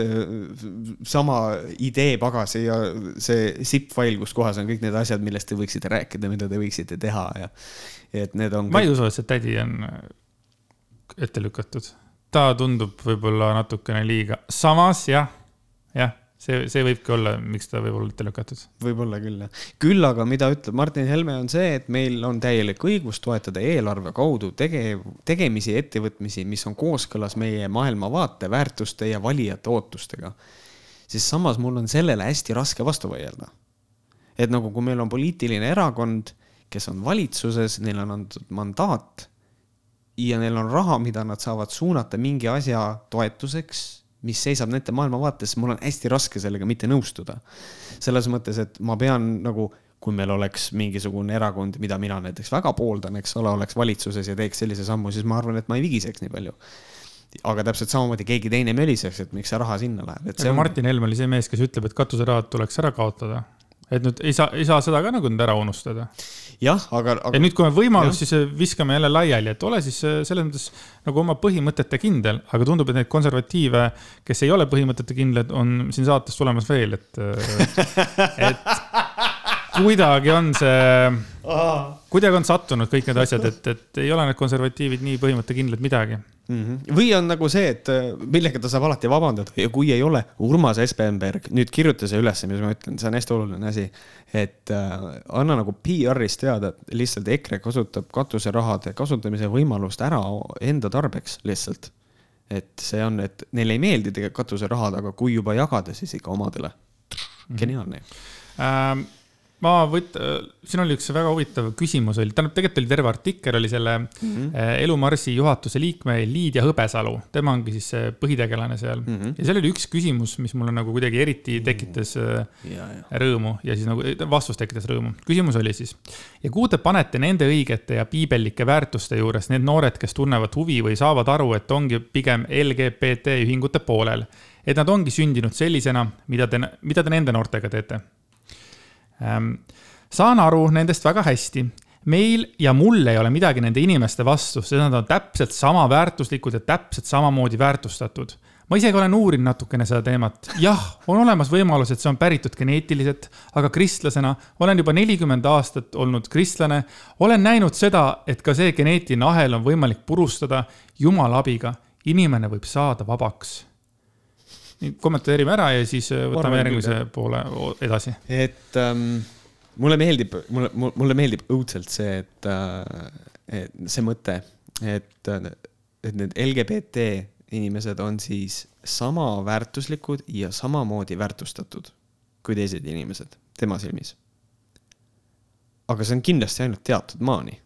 sama ideepagasi ja see zip-fail, kus kohas on kõik need asjad, millest te võiksite rääkida, mida te võiksite teha ja et need on. ma ei usu, et see tädi on ette lükatud, ta tundub võib-olla natukene liiga, samas jah, jah see, see võibki olla, miks ta võib olla ette lükatud. võib-olla küll, jah. küll aga, mida ütleb Martin Helme, on see, et meil on täielik õigus toetada eelarve kaudu tege-, tegemisi ettevõtmisi, mis on kooskõlas meie maailmavaate, väärtuste ja valijate ootustega. siis samas mul on sellele hästi raske vastu vaielda. et nagu, kui meil on poliitiline erakond, kes on valitsuses, neil on antud mandaat ja neil on raha, mida nad saavad suunata mingi asja toetuseks mis seisab nende maailmavaates, mul on hästi raske sellega mitte nõustuda. selles mõttes, et ma pean nagu, kui meil oleks mingisugune erakond, mida mina näiteks väga pooldan, eks ole, oleks valitsuses ja teeks sellise sammu, siis ma arvan, et ma ei vigiseks nii palju aga täpselt samamoodi keegi teine möliseks, et miks see raha sinna läheb. aga on... Martin Helme oli see mees, kes ütleb, et katuserahad tuleks ära kaotada et nüüd ei saa, ei saa seda ka nagu nüüd ära unustada. Jah, aga, aga. ja nüüd, kui on võimalus, siis viskame jälle laiali, et ole siis äh, selles mõttes nagu oma põhimõtete kindel, aga tundub, et neid konservatiive, kes ei ole põhimõtete kindlad, on siin saates tulemas veel, et, äh, et kuidagi on see, kuidagi on sattunud kõik need asjad, et, et ei ole need konservatiivid nii põhimõttekindlad midagi mm. -hmm. või on nagu see, et äh, millega ta saab alati vabandada ja kui ei ole, Urmas Espenberg, nüüd kirjuta see ülesse, mis ma ütlen, see on hästi oluline asi. et äh, anna nagu PR-is teada, et lihtsalt EKRE kasutab katuserahade kasutamise võimalust ära enda tarbeks lihtsalt. et see on, et neile ei meeldi tegelikult katuserahad, aga kui juba jagada, siis ikka omadele. Mhm. geniaalne ähm ma võt-, siin oli üks väga huvitav küsimus oli, tähendab, tegelikult oli terve artikkel oli selle mm -hmm. Elu Marsi juhatuse liikme Liidia Hõbesalu, tema ongi siis see põhitegelane seal mm. -hmm. ja seal oli üks küsimus, mis mulle nagu kuidagi eriti tekitas ja, ja. rõõmu ja siis nagu vastus tekitas rõõmu. küsimus oli siis, ja kuhu te panete nende õigete ja piibellike väärtuste juures need noored, kes tunnevad huvi või saavad aru, et ongi pigem LGBT ühingute poolel? et nad ongi sündinud sellisena, mida te, mida te nende noortega teete saan aru nendest väga hästi. meil ja mul ei ole midagi nende inimeste vastu, sest nad on täpselt sama väärtuslikud ja täpselt samamoodi väärtustatud ma isegi olen uurinud natukene seda teemat. jah, on olemas võimalus, et see on päritud geneetiliselt, aga kristlasena olen juba nelikümmend aastat olnud kristlane. olen näinud seda, et ka see geneetiline ahel on võimalik purustada Jumala abiga. inimene võib saada vabaks kommenteerime ära ja siis äh, võtame järgmise poole edasi. et ähm, mulle meeldib, mulle, mulle meeldib õudselt see, et äh,, et see mõte, et, et need LGBT inimesed on siis sama väärtuslikud ja samamoodi väärtustatud kui teised inimesed tema silmis. aga see on kindlasti ainult teatud maani.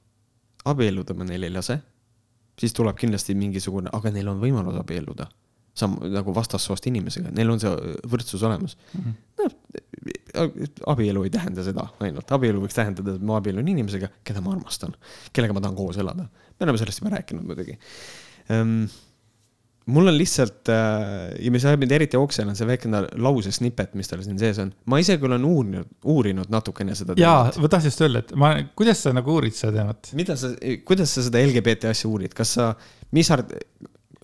abielluda me neil ei lase, siis tuleb kindlasti mingisugune, aga neil on võimalus abielluda sam-, nagu vastassoost inimesega, neil on see võrdsus olemas mm. -hmm. no abielu ei tähenda seda ainult, abielu võiks tähendada, et ma abiellun inimesega, keda ma armastan, kellega ma tahan koos elada. me oleme sellest juba rääkinud muidugi um, mul on lihtsalt äh, ja mis ajab mind eriti oksele, on see väikene lause snippet, mis tal siin sees on. ma isegi olen uurinud, uurinud natukene seda teemat. jaa, ma tahtsin just öelda, et ma, kuidas sa nagu uurid seda teemat? mida sa, kuidas sa seda LGBT asja uurid, kas sa, mis art-,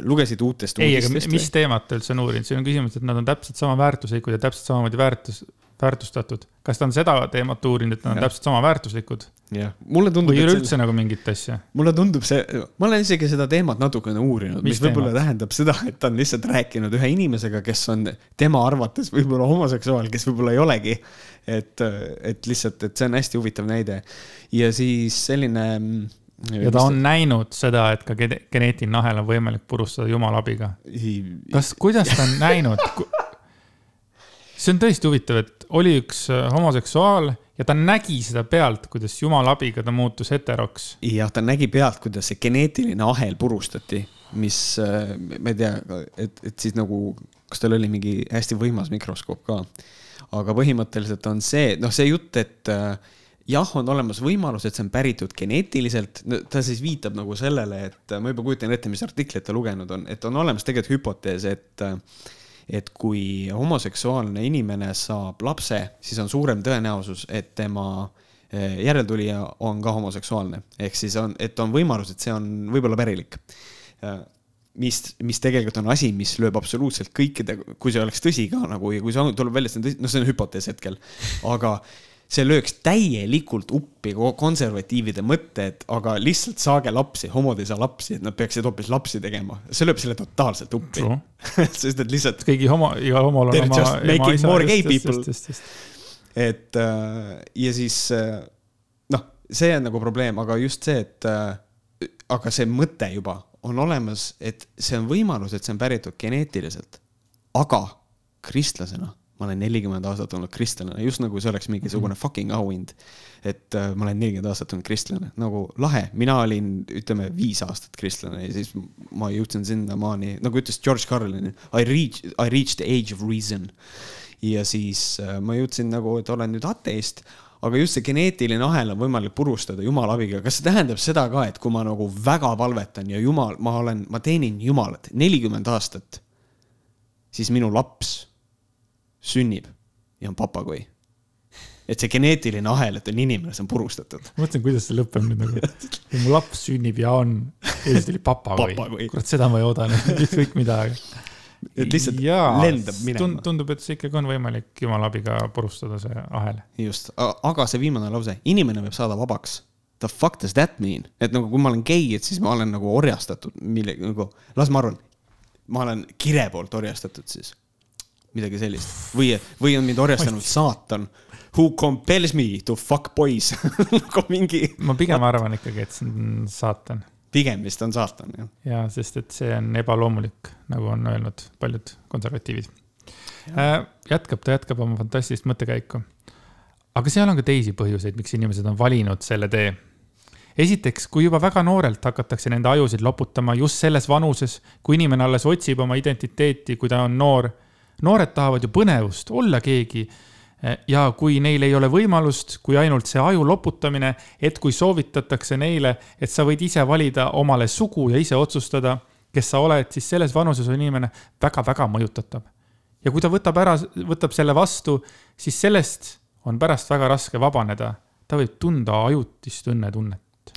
lugesid uutest ei, aga mis teemat ta üldse on uurinud, siin on küsimus, et nad on täpselt sama väärtuslikud ja täpselt samamoodi väärtus, väärtustatud. kas ta on seda teemat uurinud, et nad on ja. täpselt sama väärtuslikud? jah, mulle tundub. või üleüldse selle... nagu mingit asja? mulle tundub see, ma olen isegi seda teemat natukene uurinud, mis, mis võib-olla tähendab seda, et ta on lihtsalt rääkinud ühe inimesega, kes on tema arvates võib-olla homoseksuaal, kes võib-olla ei olegi. et, et lihtsalt, et see on hästi huvitav näide. ja siis selline ja ta on ta... näinud seda, et ka geneetiline ahel on võimalik purustada jumala abiga. kas, kuidas ta on näinud? see on tõesti huvitav, et oli üks äh, homoseksuaal ja ta nägi seda pealt, kuidas jumala abiga ta muutus heteroks. jah, ta nägi pealt, kuidas see geneetiline ahel purustati, mis, äh, ma ei tea, et, et siis nagu, kas tal oli mingi hästi võimas mikroskoop ka. aga põhimõtteliselt on see, noh, see jutt, et äh, jah, on olemas võimalus, et see on päritud geneetiliselt, ta siis viitab nagu sellele, et ma juba kujutan ette, mis artiklit ta lugenud on, et on olemas tegelikult hüpotees, et et kui homoseksuaalne inimene saab lapse, siis on suurem tõenäosus, et tema eh, järeltulija on ka homoseksuaalne. ehk siis on, et on võimalus, et see on võib-olla pärilik. mis, mis tegelikult on asi, mis lööb absoluutselt kõikide, kui see oleks tõsi ka nagu ja kui see on, tuleb välja, see on tõsi, noh, see on hüpotees hetkel, aga see lööks täielikult uppi konservatiivide mõtted, aga lihtsalt saage lapsi, homod ei saa lapsi, et nad peaksid hoopis lapsi tegema. see lööb selle totaalselt uppi sest et lihtsalt. kõigi homo, igal homol on oma, oma isa. more gay people. et äh, ja siis äh, noh, see on nagu probleem, aga just see, et äh, aga see mõte juba on olemas, et see on võimalus, et see on päritud geneetiliselt. aga kristlasena ma olen nelikümmend aastat olnud kristlane, just nagu see oleks mingisugune -hmm. fucking auhind. et äh, ma olen nelikümmend aastat olnud kristlane, nagu lahe, mina olin, ütleme, viis aastat kristlane ja siis ma jõudsin sinnamaani, nagu ütles George Carlin, I reach, I reached the age of reason. ja siis äh, ma jõudsin nagu, et olen nüüd ateist aga just see geneetiline ahel on võimalik purustada jumala abiga. kas see tähendab seda ka, et kui ma nagu väga palvetan ja jumal, ma olen, ma teenin jumalat nelikümmend aastat, siis minu laps sünnib ja on papagoi. et see geneetiline ahel, et on inimene, see on purustatud. ma mõtlen, kuidas see lõpeb nüüd nagu, mu laps sünnib ja on, ja siis tuli papagoi, kurat, seda ma ei oodanud, ükskõik mida. et lihtsalt Jaa, lendab minema. tundub, et see ikkagi on võimalik jumala abiga purustada, see ahel. just, aga see viimane lause, inimene võib saada vabaks the fuck does that mean? et nagu, kui ma olen gei, et siis ma olen nagu orjastatud, mille, nagu, las ma arvan, ma olen kire poolt orjastatud siis midagi sellist või, või on mind orjastanud saatan who compels me to fuck boys nagu mingi. ma pigem arvan ikkagi, et see on saatan. pigem vist on saatan, jah. ja, sest et see on ebaloomulik, nagu on öelnud paljud konservatiivid. Äh, jätkab, ta jätkab oma fantastilist mõttekäiku. aga seal on ka teisi põhjuseid, miks inimesed on valinud selle tee. esiteks, kui juba väga noorelt hakatakse nende ajusid loputama just selles vanuses, kui inimene alles otsib oma identiteeti, kui ta on noor. Noored tahavad ju põnevust, olla keegi. ja kui neil ei ole võimalust, kui ainult see aju loputamine, et kui soovitatakse neile, et sa võid ise valida omale sugu ja ise otsustada, kes sa oled, siis selles vanuses on inimene väga-väga mõjutatav. ja kui ta võtab ära, võtab selle vastu, siis sellest on pärast väga raske vabaneda. ta võib tunda ajutist õnnetunnet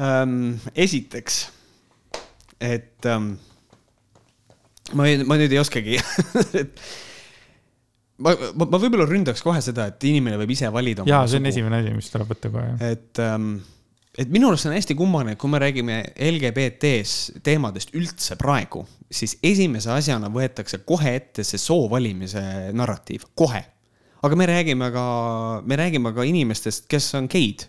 ähm,. esiteks, et ähm, ma, ma nüüd ei oskagi et ma, ma, ma võib-olla ründaks kohe seda, et inimene võib ise valida. jaa, see on sugu. esimene asi, mis tuleb võtta kohe. et ähm, et minu arust on hästi kummaline, et kui me räägime LGBT-s teemadest üldse praegu, siis esimese asjana võetakse kohe ette see soo valimise narratiiv, kohe aga me räägime ka, me räägime ka inimestest, kes on geid.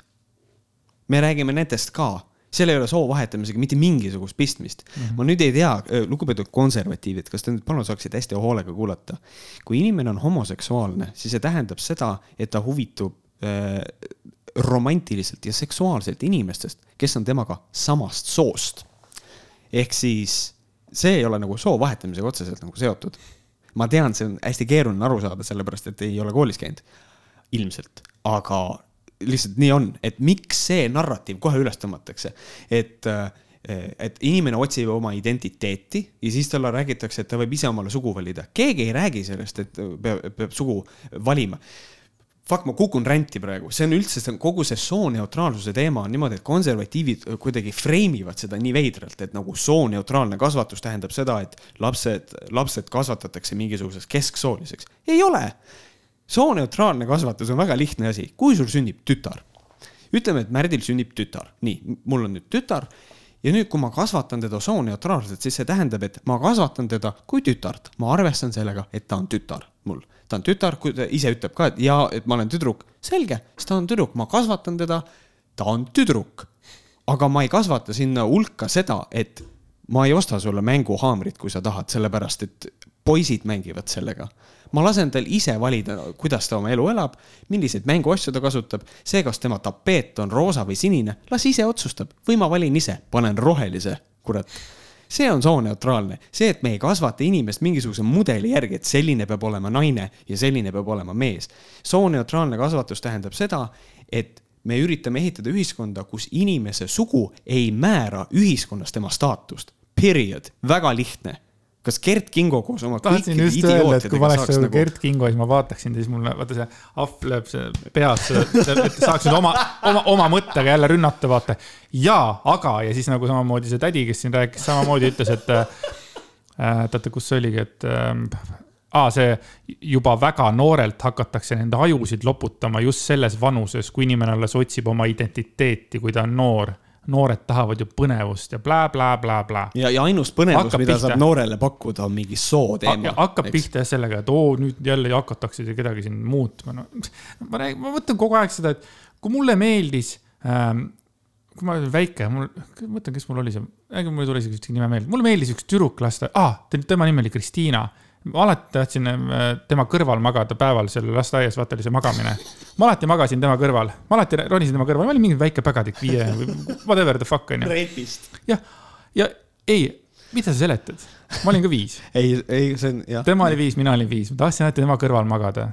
me räägime nendest ka, seal ei ole soo vahetamisega mitte mingisugust pistmist mm. -hmm. ma nüüd ei tea, lugupeetud konservatiivid, kas te nüüd palun saaksite hästi hoolega kuulata. kui inimene on homoseksuaalne, siis see tähendab seda, et ta huvitub äh, romantiliselt ja seksuaalselt inimestest, kes on temaga samast soost. ehk siis see ei ole nagu soo vahetamisega otseselt nagu seotud ma tean, see on hästi keeruline aru saada, sellepärast et ei ole koolis käinud. ilmselt, aga lihtsalt nii on, et miks see narratiiv kohe üles tõmmatakse, et et inimene otsib oma identiteeti ja siis talle räägitakse, et ta võib ise omale sugu valida. keegi ei räägi sellest, et peab, peab sugu valima fuck, ma kukun ränti praegu, see on üldse, see on kogu see sooneutraalsuse teema on niimoodi, et konservatiivid kuidagi frame ivad seda nii veidralt, et nagu sooneutraalne kasvatus tähendab seda, et lapsed, lapsed kasvatatakse mingisuguseks kesksooliseks. ei ole. Sooneutraalne kasvatus on väga lihtne asi, kui sul sünnib tütar. ütleme, et Märdil sünnib tütar, nii, mul on nüüd tütar ja nüüd, kui ma kasvatan teda sooneutraalselt, siis see tähendab, et ma kasvatan teda kui tütart, ma arvestan sellega, et ta on tütar mul ta on tütar, kui ta ise ütleb ka, et ja, et ma olen tüdruk, selge, siis ta on tüdruk, ma kasvatan teda, ta on tüdruk. aga ma ei kasvata sinna hulka seda, et ma ei osta sulle mänguhaamrit, kui sa tahad, sellepärast et poisid mängivad sellega. Ma lasen tal ise valida, kuidas ta oma elu elab, milliseid mänguasju ta kasutab, see, kas tema tapeet on roosa või sinine, las ise otsustab. Või ma valin ise, panen rohelise, kurat. See on sooneutraalne, see, et me ei kasvata inimest mingisuguse mudeli järgi, et selline peab olema naine ja selline peab olema mees. sooneutraalne kasvatus tähendab seda, et me üritame ehitada ühiskonda, kus inimese sugu ei määra ühiskonnas tema staatust. Period, väga lihtne kas Gert Kingo koos oma tahtsin just öelda, et kui ma oleks nagu Gert Kingo, siis ma vaataksin, siis mulle, vaata see ahv lööb see peas, et saaks nüüd oma, oma, oma mõttega jälle rünnata, vaata. jaa, aga, ja siis nagu samamoodi see tädi, kes siin rääkis, samamoodi ütles, et äh,, oota, kus see oligi, et äh, aa, see juba väga noorelt hakatakse nende ajusid loputama just selles vanuses, kui inimene alles otsib oma identiteeti, kui ta on noor noored tahavad ju põnevust ja blä-blä-blä-blä. ja, ja ainus põnevus, mida pihta. saab noorele pakkuda, on mingi soo teema. hakkab eks. pihta sellega, et oo, nüüd jälle hakatakse kedagi siin muutma, no. ma räägin, ma mõtlen kogu aeg seda, et kui mulle meeldis ähm,, kui ma olin väike, mul, mõtlen, kes mul oli see, äkki mul ei tule isegi ühtegi nime meelde, mulle meeldis üks tüdruk lasta ah,, tema nimi oli Kristiina ma alati tahtsin äh, tema kõrval magada päeval seal lasteaias, vaata oli see magamine. ma alati magasin tema kõrval, ma alati ronisin tema kõrval, ma olin mingi väike pägadik, viie või whatever the fuck onju. jah, ja ei, mida sa seletad, ma olin ka viis. ei, ei, see on jah. tema oli viis, mina olin viis, ma tahtsin alati tema kõrval magada,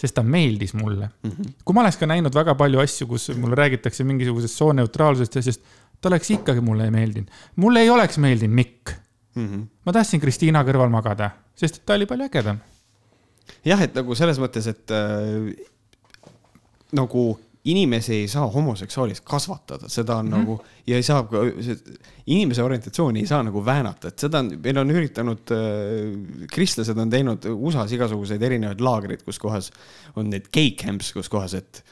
sest ta meeldis mulle mm. -hmm. kui ma oleks ka näinud väga palju asju, kus mulle räägitakse mingisugusest sooneutraalsusest ja asjast, ta oleks ikkagi mulle ei meeldinud. mulle ei oleks meeldinud Mikk mm. -hmm. ma tahtsin Kristiina kõrval magada, sest ta oli palju ägedam. jah, et nagu selles mõttes, et äh, nagu inimesi ei saa homoseksuaalis kasvatada, seda on mm -hmm. nagu ja ei saa inimese orientatsiooni ei saa nagu väänata, et seda on, meil on üritanud äh,, kristlased on teinud USA-s igasuguseid erinevaid laagreid, kus kohas on need gay camps, kus kohas, et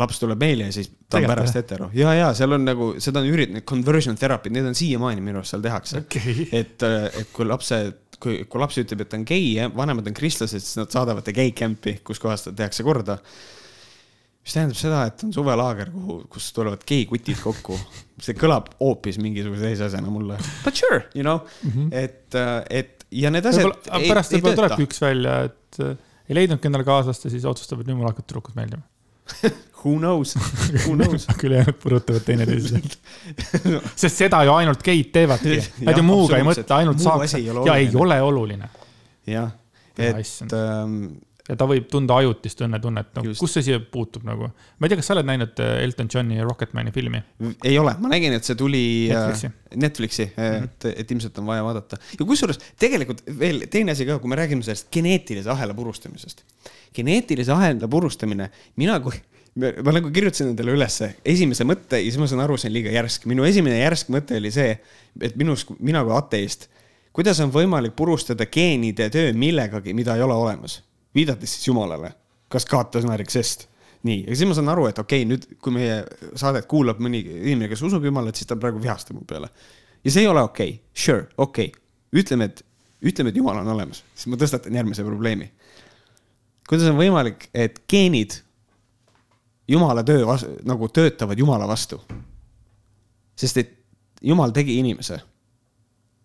laps tuleb meile ja siis ta on pärast hetero. ja, ja seal on nagu, seda on üritanud, conversion therapy, need on siiamaani minu arust seal tehakse okay.. et, et kui lapse, kui, kui laps ütleb, et ta on gei ja vanemad on kristlased, siis nad saadavad ta gei camp'i, kus kohas ta tehakse korda. mis tähendab seda, et on suvelaager, kuhu, kus tulevad geikutid kokku. see kõlab hoopis mingisuguse teise asjana mulle. But sure, you know mm, -hmm. et, et ja need asjad. pärast võib-olla tulebki üks välja, et ei leidnudki endale kaaslast ja siis otsustab, et nüüd mulle hakkavad tüdrukud meeldima Who knows, who knows? Ülejäänud purutavad teineteisele. Sest seda ju ainult geid teevadki. Nad ju muuga ei mõtle, ainult saaks. ja ei ole oluline. jah, et ähm, ja ta võib tunda ajutist õnnetunnet, no Just. kus see siia puutub nagu? ma ei tea, kas sa oled näinud äh, Elton Johni Rocketmani filmi? ei ole, ma nägin, et see tuli äh, Netflixi, Netflixi mm, -hmm. et, et ilmselt on vaja vaadata. ja kusjuures tegelikult veel teine asi ka, kui me räägime sellest geneetilise ahela purustamisest. geneetilise ahela purustamine, mina kui ma nagu kirjutasin endale ülesse esimese mõtte ja siis ma saan aru, see on liiga järsk. minu esimene järsk mõte oli see, et minus, mina kui ateist, kuidas on võimalik purustada geenide töö millegagi, mida ei ole olemas viidates siis Jumalale, kas kaotasnäärik sest. nii, ja siis ma saan aru, et okei okay,, nüüd kui meie saadet kuulab mõni inimene, kes usub Jumalat, siis ta praegu vihastab mu peale. ja see ei ole okei okay., sure, okei okay., ütleme, et, ütleme, et Jumal on olemas, siis ma tõstatan järgmise probleemi. kuidas on võimalik, et geenid Jumala töö nagu töötavad Jumala vastu? sest et Jumal tegi inimese.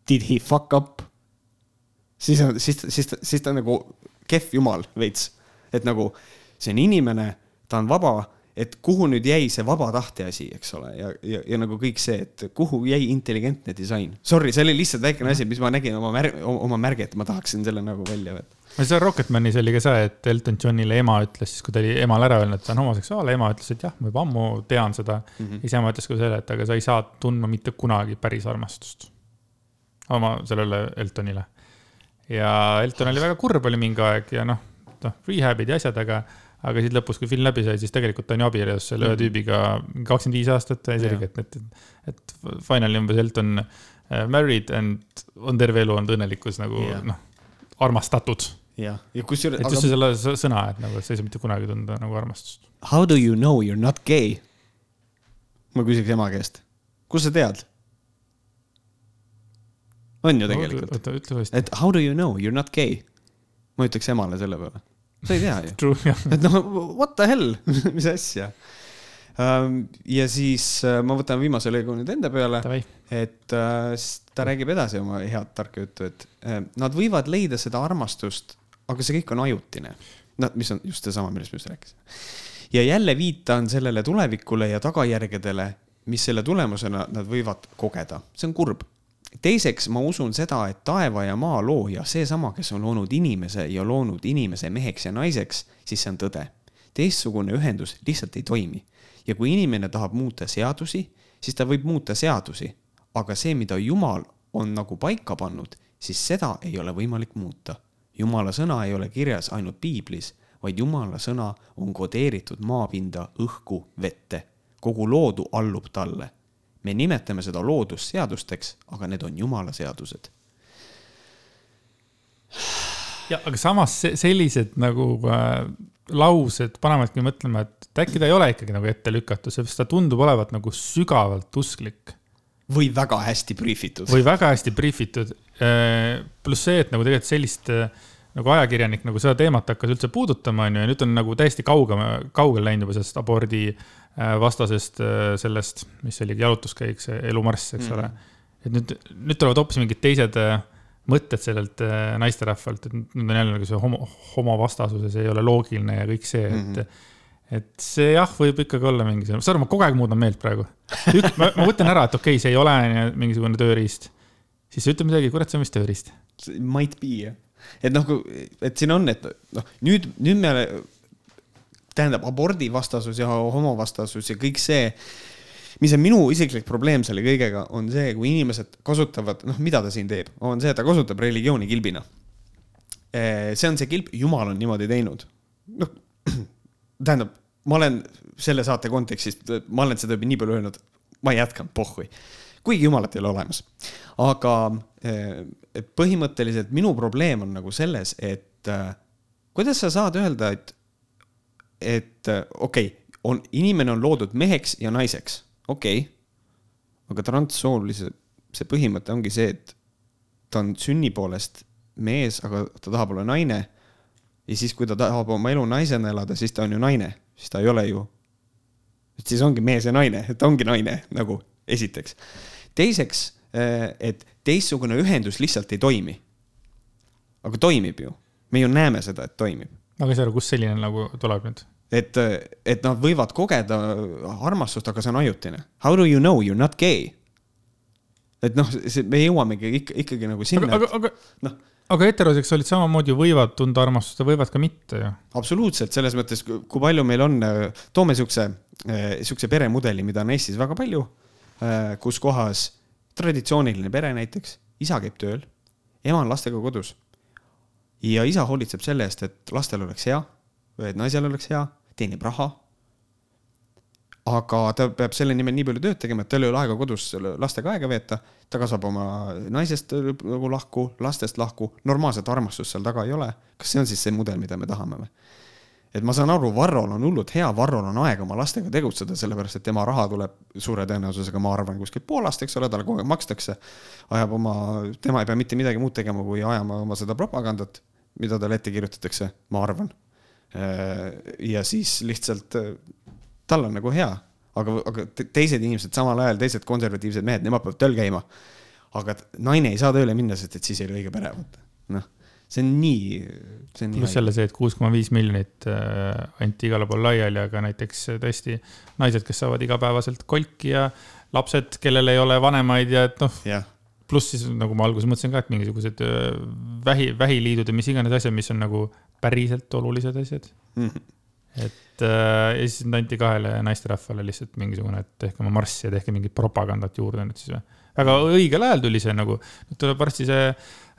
Did he fuck up? siis on, siis, siis, siis ta nagu kehv jumal veits. et nagu see on inimene, ta on vaba, et kuhu nüüd jäi see vaba tahte asi, eks ole, ja, ja, ja nagu kõik see, et kuhu jäi intelligentne disain. Sorry, see oli lihtsalt väikene asi, mis ma nägin oma märg-, oma märget, ma tahaksin selle nagu välja võtta. no seal Rocketmanis oli ka see, et Elton Johnile ema ütles siis, kui ta oli emale ära öelnud, et ta on homoseksuaal, ema ütles, et jah, ma juba ammu tean seda mm. -hmm. isa ema ütles ka selle, et aga sa ei saa tundma mitte kunagi päris armastust. oma sellele Eltonile ja Elton oli väga kurb, oli mingi aeg ja noh, noh, rehab'id ja asjad, aga, aga siis lõpus, kui film läbi sai, siis tegelikult ta on ju abielus selle ühe mhm. tüübiga kakskümmend viis aastat, täiesti selge, et, et, et finally umbes Elton uh, married and on terve elu olnud õnnelikkus nagu yeah. noh, armastatud. jah, ja kusjuures. et just aga... selle sõna, et nagu, et sa ei saa mitte kunagi tunda nagu armastust. How do you know you are not gay? ma küsiks ema käest, kust sa tead? On ju tegelikult. oota, ütle uuesti. et how do you know you are not gay? ma ütleks emale selle peale. sa ei tea ju. Et noh, what the hell mis asja um,. ja siis uh, ma võtan viimase lõigu nüüd enda peale. et uh, ta räägib edasi oma head tarka juttu, et uh, nad võivad leida seda armastust, aga see kõik on ajutine. noh, mis on just seesama, millest me just rääkisime. ja jälle viitan sellele tulevikule ja tagajärgedele, mis selle tulemusena nad võivad kogeda. see on kurb teiseks ma usun seda, et taeva ja maa looja, seesama, kes on loonud inimese ja loonud inimese meheks ja naiseks, siis see on tõde. teistsugune ühendus lihtsalt ei toimi. ja kui inimene tahab muuta seadusi, siis ta võib muuta seadusi, aga see, mida Jumal on nagu paika pannud, siis seda ei ole võimalik muuta. Jumala sõna ei ole kirjas ainult piiblis, vaid Jumala sõna on kodeeritud maapinda, õhku, vette. kogu loodu allub talle me nimetame seda loodusseadusteks, aga need on jumala seadused. ja, aga samas sellised nagu äh, laused panevadki mõtlema, et äkki ta ei ole ikkagi nagu ette lükatud, sellepärast ta tundub olevat nagu sügavalt usklik. või väga hästi briifitud. või väga hästi briifitud. Äh, pluss see, et nagu tegelikult sellist äh, nagu ajakirjanik nagu seda teemat hakkas üldse puudutama, onju, ja nüüd on nagu täiesti kaugema, kaugel läinud juba sellest abordi Äh, vastasest äh, sellest, mis oli jalutuskäik, see elumarss, eks mm -hmm. ole. et nüüd, nüüd tulevad hoopis mingid teised äh, mõtted sellelt naisterahvalt, et nüüd on jälle nagu see homo, homovastasus ja see ei ole loogiline ja kõik see, et mm. -hmm et see jah, võib ikkagi olla mingisugune, saad aru, ma kogu aeg muudan meelt praegu. ma, ma mõtlen ära, et okei okay,, see ei ole mingisugune tööriist. siis sa ütled midagi, kurat, see on vist tööriist. Might be jah, et noh, et siin on, et noh, nüüd, nüüd me tähendab abordivastasus ja homovastasus ja kõik see, mis on minu isiklik probleem selle kõigega, on see, kui inimesed kasutavad, noh, mida ta siin teeb, on see, et ta kasutab religiooni kilbina. see on see kilp, jumal on niimoodi teinud. noh, tähendab, ma olen selle saate kontekstist, ma olen seda juba nii palju öelnud, ma jätkan, pohhui. kuigi jumalat ei ole olemas. aga põhimõtteliselt minu probleem on nagu selles, et kuidas sa saad öelda, et et äh, okei okay,, on, inimene on loodud meheks ja naiseks, okei okay.. aga transsoolise, see põhimõte ongi see, et ta on sünni poolest mees, aga ta tahab olla naine. ja siis, kui ta tahab oma elu naisena elada, siis ta on ju naine, siis ta ei ole ju. et siis ongi mees ja naine, et ta ongi naine nagu esiteks. teiseks, äh, et teistsugune ühendus lihtsalt ei toimi. aga toimib ju, me ju näeme seda, et toimib aga ei saa aru, kust selline nagu tuleb nüüd? et, et nad võivad kogeda armastust, aga see on ajutine. How do you know you are not gay? et noh, see, me jõuamegi ikka, ikkagi nagu sinna. aga, aga, aga noh aga heteroseksuaalid samamoodi võivad tunda armastust ja võivad ka mitte ju. absoluutselt, selles mõttes, kui palju meil on, toome siukse, siukse peremudeli, mida on Eestis väga palju, kus kohas traditsiooniline pere näiteks, isa käib tööl, ema on lastega kodus. ja isa hoolitseb selle eest, et lastel oleks hea, et naisel oleks hea, teenib raha. aga ta peab selle nimel nii palju tööd tegema, et tal ei ole aega kodus lastega aega veeta. ta kasvab oma naisest nagu lahku, lastest lahku, normaalset armastust seal taga ei ole. kas see on siis see mudel, mida me tahame või? Et ma saan aru, Varrol on hullult hea, Varrol on aega oma lastega tegutseda, sellepärast et tema raha tuleb suure tõenäosusega, ma arvan, kuskilt Poolast, eks ole, talle kogu aeg makstakse. ajab oma, tema ei pea mitte midagi muud tegema, kui ajama oma seda propagandat, mida talle ette kirjutatakse, ma arvan. ja siis lihtsalt tal on nagu hea, aga, aga teised inimesed samal ajal, teised konservatiivsed mehed, nemad peavad tööl käima. aga naine ei saa tööle minna, sest et siis ei ole õige pere, vaata, noh see on nii, see on nii. pluss jälle see, et kuus koma viis miljonit äh, anti igale poole laiali, aga näiteks äh, tõesti naised, kes saavad igapäevaselt kolki ja lapsed, kellel ei ole vanemaid ja et noh yeah. pluss siis nagu ma alguses mõtlesin ka, et mingisugused äh, vähi, vähiliidud ja mis iganes asjad, mis on nagu päriselt olulised asjad mm. -hmm. et ja siis anti kahele naisterahvale lihtsalt mingisugune, et tehke oma marssi ja tehke mingit propagandat juurde nüüd siis või. väga õigel ajal tuli see nagu, tuleb varsti see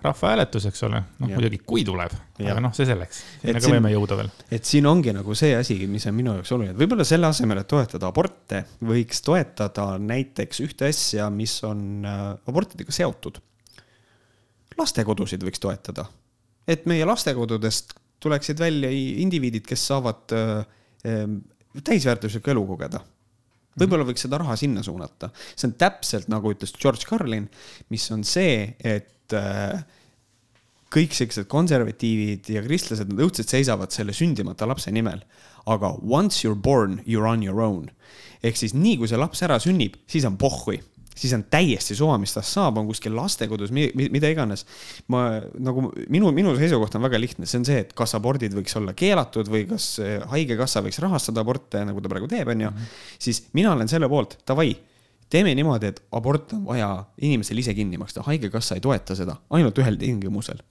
rahvahääletus, eks ole, noh muidugi, kui tuleb, aga noh, see selleks, sinna ka võime jõuda veel. et siin ongi nagu see asi, mis on minu jaoks oluline, et võib-olla selle asemel, et toetada aborte, võiks toetada näiteks ühte asja, mis on äh, abortidega seotud. lastekodusid võiks toetada, et meie lastekodudest tuleksid välja indiviidid, kes saavad äh, äh, täisväärtuslikku elu kogeda. Võib-olla võiks seda raha sinna suunata. see on täpselt nagu ütles George Carlin, mis on see, et Äh, kõik siuksed konservatiivid ja kristlased, nad õudselt seisavad selle sündimata lapse nimel. aga once you are born, you are on your own. ehk siis nii kui see laps ära sünnib, siis on pohhui siis on täiesti suva, mis tast saab, on kuskil lastekodus, mida iganes. ma nagu minu, minu seisukoht on väga lihtne, see on see, et kas abordid võiks olla keelatud või kas haigekassa võiks rahastada aborte, nagu ta praegu teeb, onju. Mhm. siis mina olen selle poolt, davai teeme niimoodi, et abort on vaja inimesel ise kinni maksta, haigekassa ei toeta seda ainult ühel tingimusel.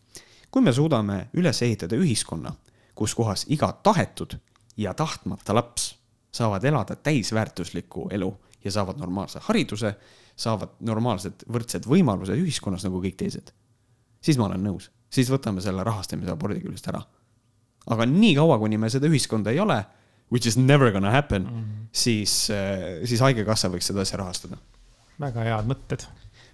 kui me suudame üles ehitada ühiskonna, kus kohas iga tahetud ja tahtmata laps saavad elada täisväärtuslikku elu ja saavad normaalse hariduse, saavad normaalsed võrdsed võimalused ühiskonnas nagu kõik teised, siis ma olen nõus, siis võtame selle rahastamise abordi küljest ära. aga niikaua, kuni me seda ühiskonda ei ole which is never gonna happen mm, -hmm. siis, äh, siis Haigekassa võiks seda asja rahastada. väga head mõtted.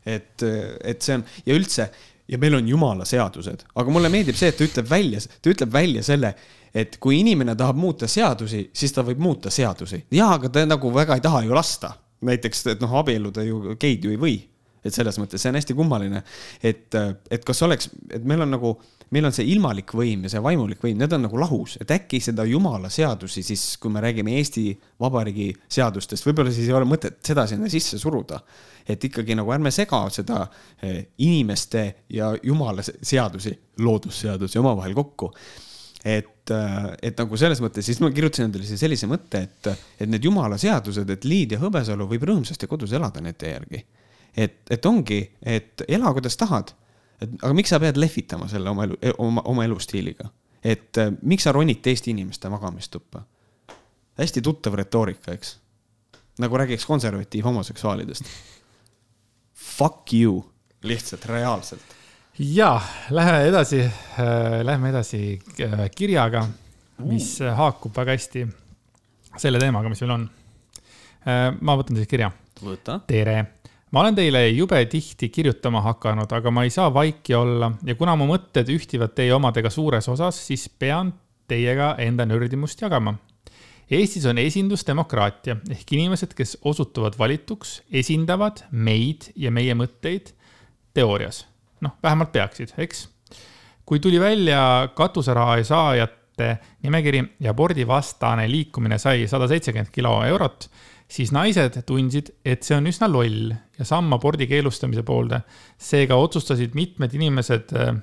et, äh, et see on ja üldse ja meil on jumala seadused, aga mulle meeldib see, et ta ütleb välja, ta ütleb välja selle, et kui inimene tahab muuta seadusi, siis ta võib muuta seadusi. jaa, aga ta nagu väga ei taha ju lasta. näiteks, et noh, abielluda ju geid ju ei või. et selles mõttes see on hästi kummaline, et, et kas oleks, et meil on nagu meil on see ilmalik võim ja see vaimulik võim, need on nagu lahus, et äkki seda jumala seadusi siis, kui me räägime Eesti Vabariigi seadustest, võib-olla siis ei ole mõtet seda sinna sisse suruda. et ikkagi nagu ärme sega seda eh, inimeste ja jumala seadusi, loodusseadusi omavahel kokku et, eh, et nagu selles mõttes, siis ma kirjutasin endale sellise mõtte, et, et need jumala seadused, et Liid ja Hõbesalu võib rõõmsasti kodus elada nende järgi. et, et ongi, et ela kuidas tahad et aga miks sa pead lehvitama selle oma elu, oma, oma elustiiliga? et äh, miks sa ronid teiste inimeste magamistuppa? hästi tuttav retoorika, eks. nagu räägiks konservatiiv homoseksuaalidest. Fuck you, lihtsalt reaalselt. ja, lähme edasi äh,, lähme edasi äh, kirjaga, mis uh. haakub väga hästi selle teemaga, mis meil on äh,. ma võtan siis kirja. tere ma olen teile jube tihti kirjutama hakanud, aga ma ei saa vaiki olla ja kuna mu mõtted ühtivad teie omadega suures osas, siis pean teiega enda nördimust jagama. Eestis on esindusdemokraatia ehk inimesed, kes osutuvad valituks, esindavad meid ja meie mõtteid teoorias. noh, vähemalt peaksid, eks. kui tuli välja katuseraha saajate nimekiri ja abordivastane liikumine sai sada seitsekümmend kilo eurot siis naised tundsid, et see on üsna loll ja samm abordi keelustamise poolde. seega otsustasid mitmed inimesed äh,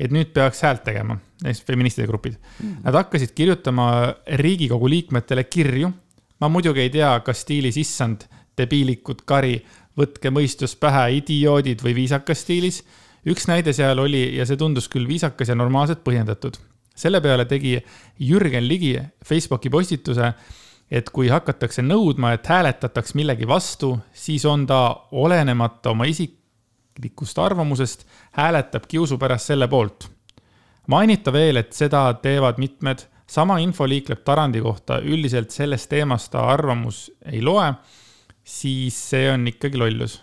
et nüüd peaks häält tegema, näiteks feministide grupid. Nad hakkasid kirjutama Riigikogu liikmetele kirju. ma muidugi ei tea, kas stiilis issand, debiilikud, kari, võtke mõistus pähe, idioodid või viisakas stiilis. üks näide seal oli ja see tundus küll viisakas ja normaalselt põhjendatud. selle peale tegi Jürgen Ligi Facebooki postituse et kui hakatakse nõudma, et hääletataks millegi vastu, siis on ta olenemata oma isiklikust arvamusest, hääletab kiusu pärast selle poolt. mainita veel, et seda teevad mitmed, sama info liikleb Tarandi kohta, üldiselt sellest teemast ta arvamus ei loe, siis see on ikkagi lollus.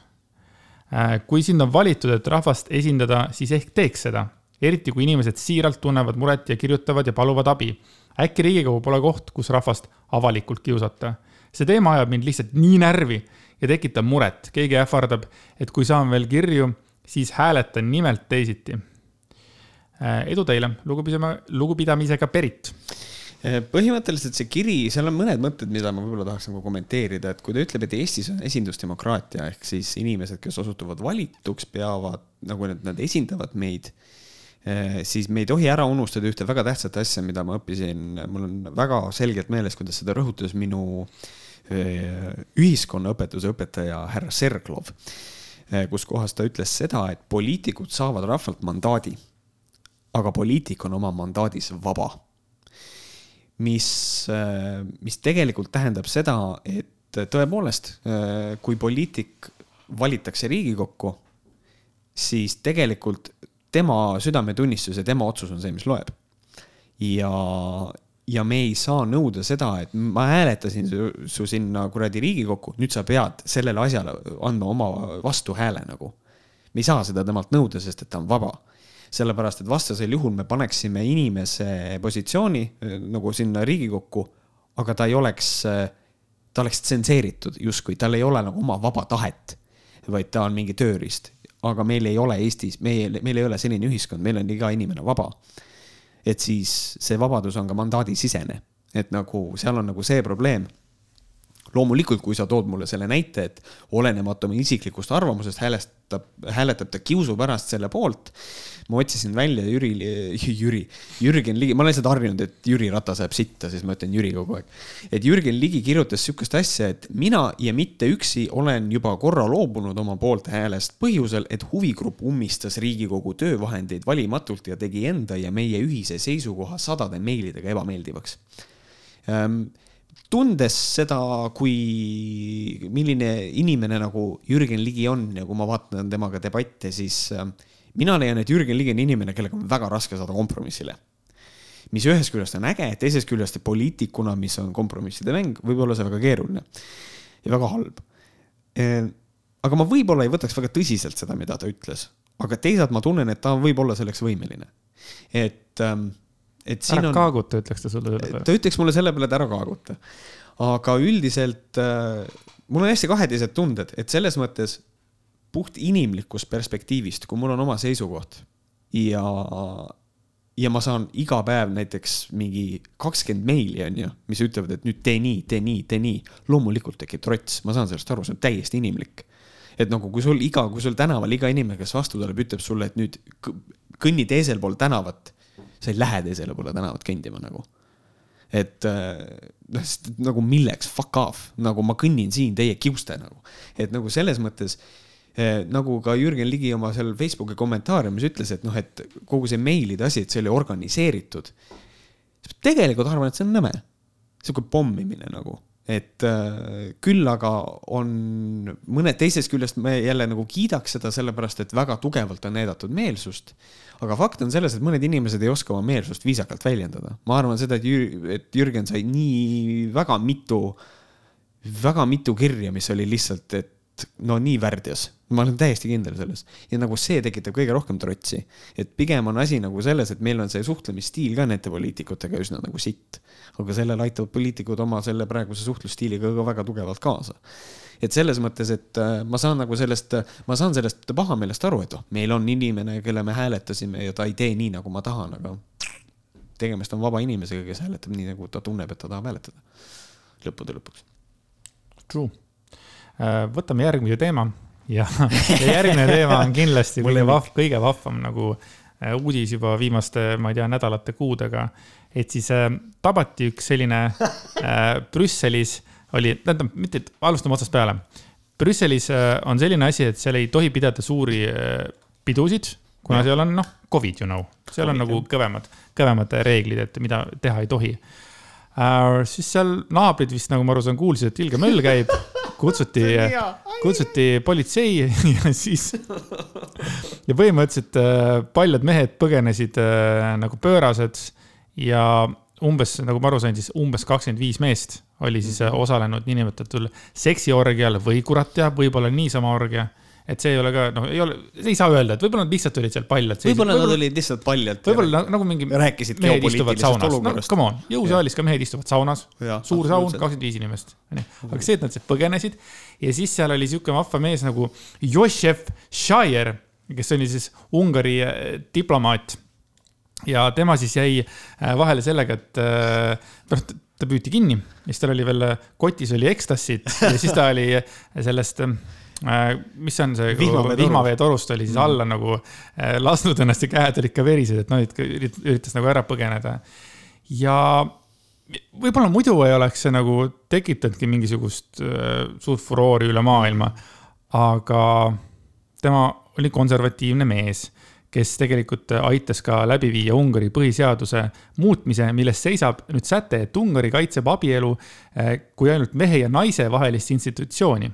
Äh, kui sind on valitud, et rahvast esindada, siis ehk teeks seda, eriti kui inimesed siiralt tunnevad muret ja kirjutavad ja paluvad abi. Äkki Riigikogu pole koht, kus rahvast avalikult kiusata. see teema ajab mind lihtsalt nii närvi ja tekitab muret, keegi ähvardab, et kui saan veel kirju, siis hääletan nimelt teisiti. Äh, edu teile, lugupidama, lugupidamisega Berit äh, põhimõtteliselt see kiri, seal on mõned mõtted, mida ma võib-olla tahaks nagu kommenteerida, et kui ta ütleb, et Eestis on esindusdemokraatia ehk siis inimesed, kes osutuvad valituks, peavad nagu, et nad esindavad meid siis me ei tohi ära unustada ühte väga tähtsat asja, mida ma õppisin, mul on väga selgelt meeles, kuidas seda rõhutas minu eh, ühiskonnaõpetuse õpetaja härra Serglov, eh, kus kohas ta ütles seda, et poliitikud saavad rahvalt mandaadi, aga poliitik on oma mandaadis vaba. mis, mis tegelikult tähendab seda, et tõepoolest, kui poliitik valitakse Riigikokku, siis tegelikult tema südametunnistus ja tema otsus on see, mis loeb. ja, ja me ei saa nõuda seda, et ma hääletasin su, su sinna kuradi Riigikokku, nüüd sa pead sellele asjale andma oma vastuhääle nagu. me ei saa seda temalt nõuda, sest et ta on vaba. sellepärast, et vastasel juhul me paneksime inimese positsiooni eh, nagu sinna Riigikokku, aga ta ei oleks, eh, ta oleks tsenseeritud justkui, tal ei ole nagu oma vaba tahet, vaid ta on mingi tööriist aga meil ei ole Eestis, meil, meil ei ole selline ühiskond, meil on iga inimene vaba. et siis see vabadus on ka mandaadisisene, et nagu seal on nagu see probleem loomulikult, kui sa tood mulle selle näite, et olenemata oma isiklikust arvamusest häälestab, hääletab ta kiusu pärast selle poolt. ma otsisin välja Jüri, Jüri, Jürgen Ligi, ma olen lihtsalt harjunud, et Jüri Ratas ajab sitta, siis ma ütlen Jüri kogu aeg. et Jürgen Ligi kirjutas sihukest asja, et mina ja mitte üksi olen juba korra loobunud oma poolthäälest põhjusel, et huvigrupp ummistas Riigikogu töövahendeid valimatult ja tegi enda ja meie ühise seisukoha sadade meilidega ebameeldivaks ähm, tundes seda, kui, milline inimene nagu Jürgen Ligi on ja kui ma vaatan temaga debatte, siis äh, mina leian, et Jürgen Ligi on inimene, kellega on väga raske saada kompromissile. mis ühest küljest on äge, teisest küljest poliitikuna, mis on kompromisside mäng, võib olla see väga keeruline ja väga halb. Äh, aga ma võib-olla ei võtaks väga tõsiselt seda, mida ta ütles, aga teisalt ma tunnen, et ta võib olla selleks võimeline. et ähm, et siin ära on. kaaguta, ütleks ta sulle selle peale. ta ütleks mulle selle peale, et ära kaaguta. aga üldiselt äh, mul on hästi kahetised tunded, et selles mõttes puht inimlikust perspektiivist, kui mul on oma seisukoht ja, ja ma saan iga päev näiteks mingi kakskümmend meili, on ju, mis ütlevad, et nüüd tee nii, tee nii, tee nii. loomulikult tekib trots, ma saan sellest aru, see on täiesti inimlik. et nagu, kui sul iga, kui sul tänaval iga inimene, kes vastu tuleb, ütleb sulle, et nüüd kõnni teisel pool tänavat sa ei lähe teisele poole tänavat kõndima nagu. et äh, noh, nagu milleks, fuck off, nagu ma kõnnin siin teie kiuste nagu. et nagu selles mõttes eh, nagu ka Jürgen Ligi oma seal Facebooki kommentaariumis ütles, et noh, et kogu see meilide asi, et see oli organiseeritud. tegelikult arvan, et see on nõme, sihuke pommimine nagu et äh, küll aga on mõned teisest küljest me jälle nagu kiidaks seda sellepärast, et väga tugevalt on näidatud meelsust. aga fakt on selles, et mõned inimesed ei oska oma meelsust viisakalt väljendada. ma arvan seda, et Jür-, et Jürgen sai nii väga mitu, väga mitu kirja, mis oli lihtsalt, et no nii värdjas. ma olen täiesti kindel selles ja nagu see tekitab kõige rohkem trotsi, et pigem on asi nagu selles, et meil on see suhtlemisstiil ka nende poliitikutega üsna nagu sitt. aga sellele aitavad poliitikud oma selle praeguse suhtlusstiiliga ka väga tugevalt kaasa et selles mõttes, et äh, ma saan nagu sellest, ma saan sellest pahameelest aru, et oh, meil on inimene, kelle me hääletasime ja ta ei tee nii, nagu ma tahan, aga tegemist on vaba inimesega, kes hääletab nii, nagu ta tunneb, et ta tahab hääletada. lõppude lõpuks. True võtame järgmise teema ja, ja järgmine teema on kindlasti kõige vahv, kõige vahvam nagu äh, uudis juba viimaste, ma ei tea, nädalate, kuudega. et siis äh, tabati üks selline äh, Brüsselis oli, tähendab, mitte, alustame otsast peale. Brüsselis äh, on selline asi, et seal ei tohi pidada suuri äh, pidusid, kuna ja. seal on noh, Covid you know, seal COVID, on nagu kõvemad, kõvemad reeglid, et mida teha ei tohi äh,. siis seal naabrid vist, nagu ma aru saan, kuulsid, et ilge möll käib, kutsuti, kutsuti politsei ja siis. ja põhimõtteliselt äh, paljud mehed põgenesid äh, nagu pöörased ja umbes, nagu ma aru sain, siis umbes kakskümmend viis meest oli siis äh, osalenud niinimetatud seksiorgial või kurat teab, võib-olla niisama orgia et see ei ole ka, noh, ei ole, ei saa öelda, et võib-olla nad lihtsalt olid seal paljad. võib-olla nad olid lihtsalt paljad. võib-olla nagu mingi. rääkisid geopoliitilisest olukorrast no,. Come on, jõusaalis ka mehed istuvad saunas, suur saun, kakskümmend viis inimest. aga see, et nad sealt põgenesid ja siis seal oli sihuke vahva mees nagu Jošef Šajer, kes oli siis Ungari äh, diplomaat ja tema siis jäi äh, vahele sellega, et äh, noh, ta püüti kinni ja siis tal oli veel kotis oli ekstassid ja siis ta oli sellest mis on see vihmaveetorust oli siis mm. alla nagu äh, lasknud ennast ja käed olid ka verised, et noh, üritas nagu ära põgeneda. ja võib-olla muidu ei oleks see nagu tekitanudki mingisugust äh, suurt furoori üle maailma. aga tema oli konservatiivne mees, kes tegelikult aitas ka läbi viia Ungari põhiseaduse muutmise, milles seisab nüüd säte, et Ungari kaitseb abielu kui ainult mehe ja naise vahelist institutsiooni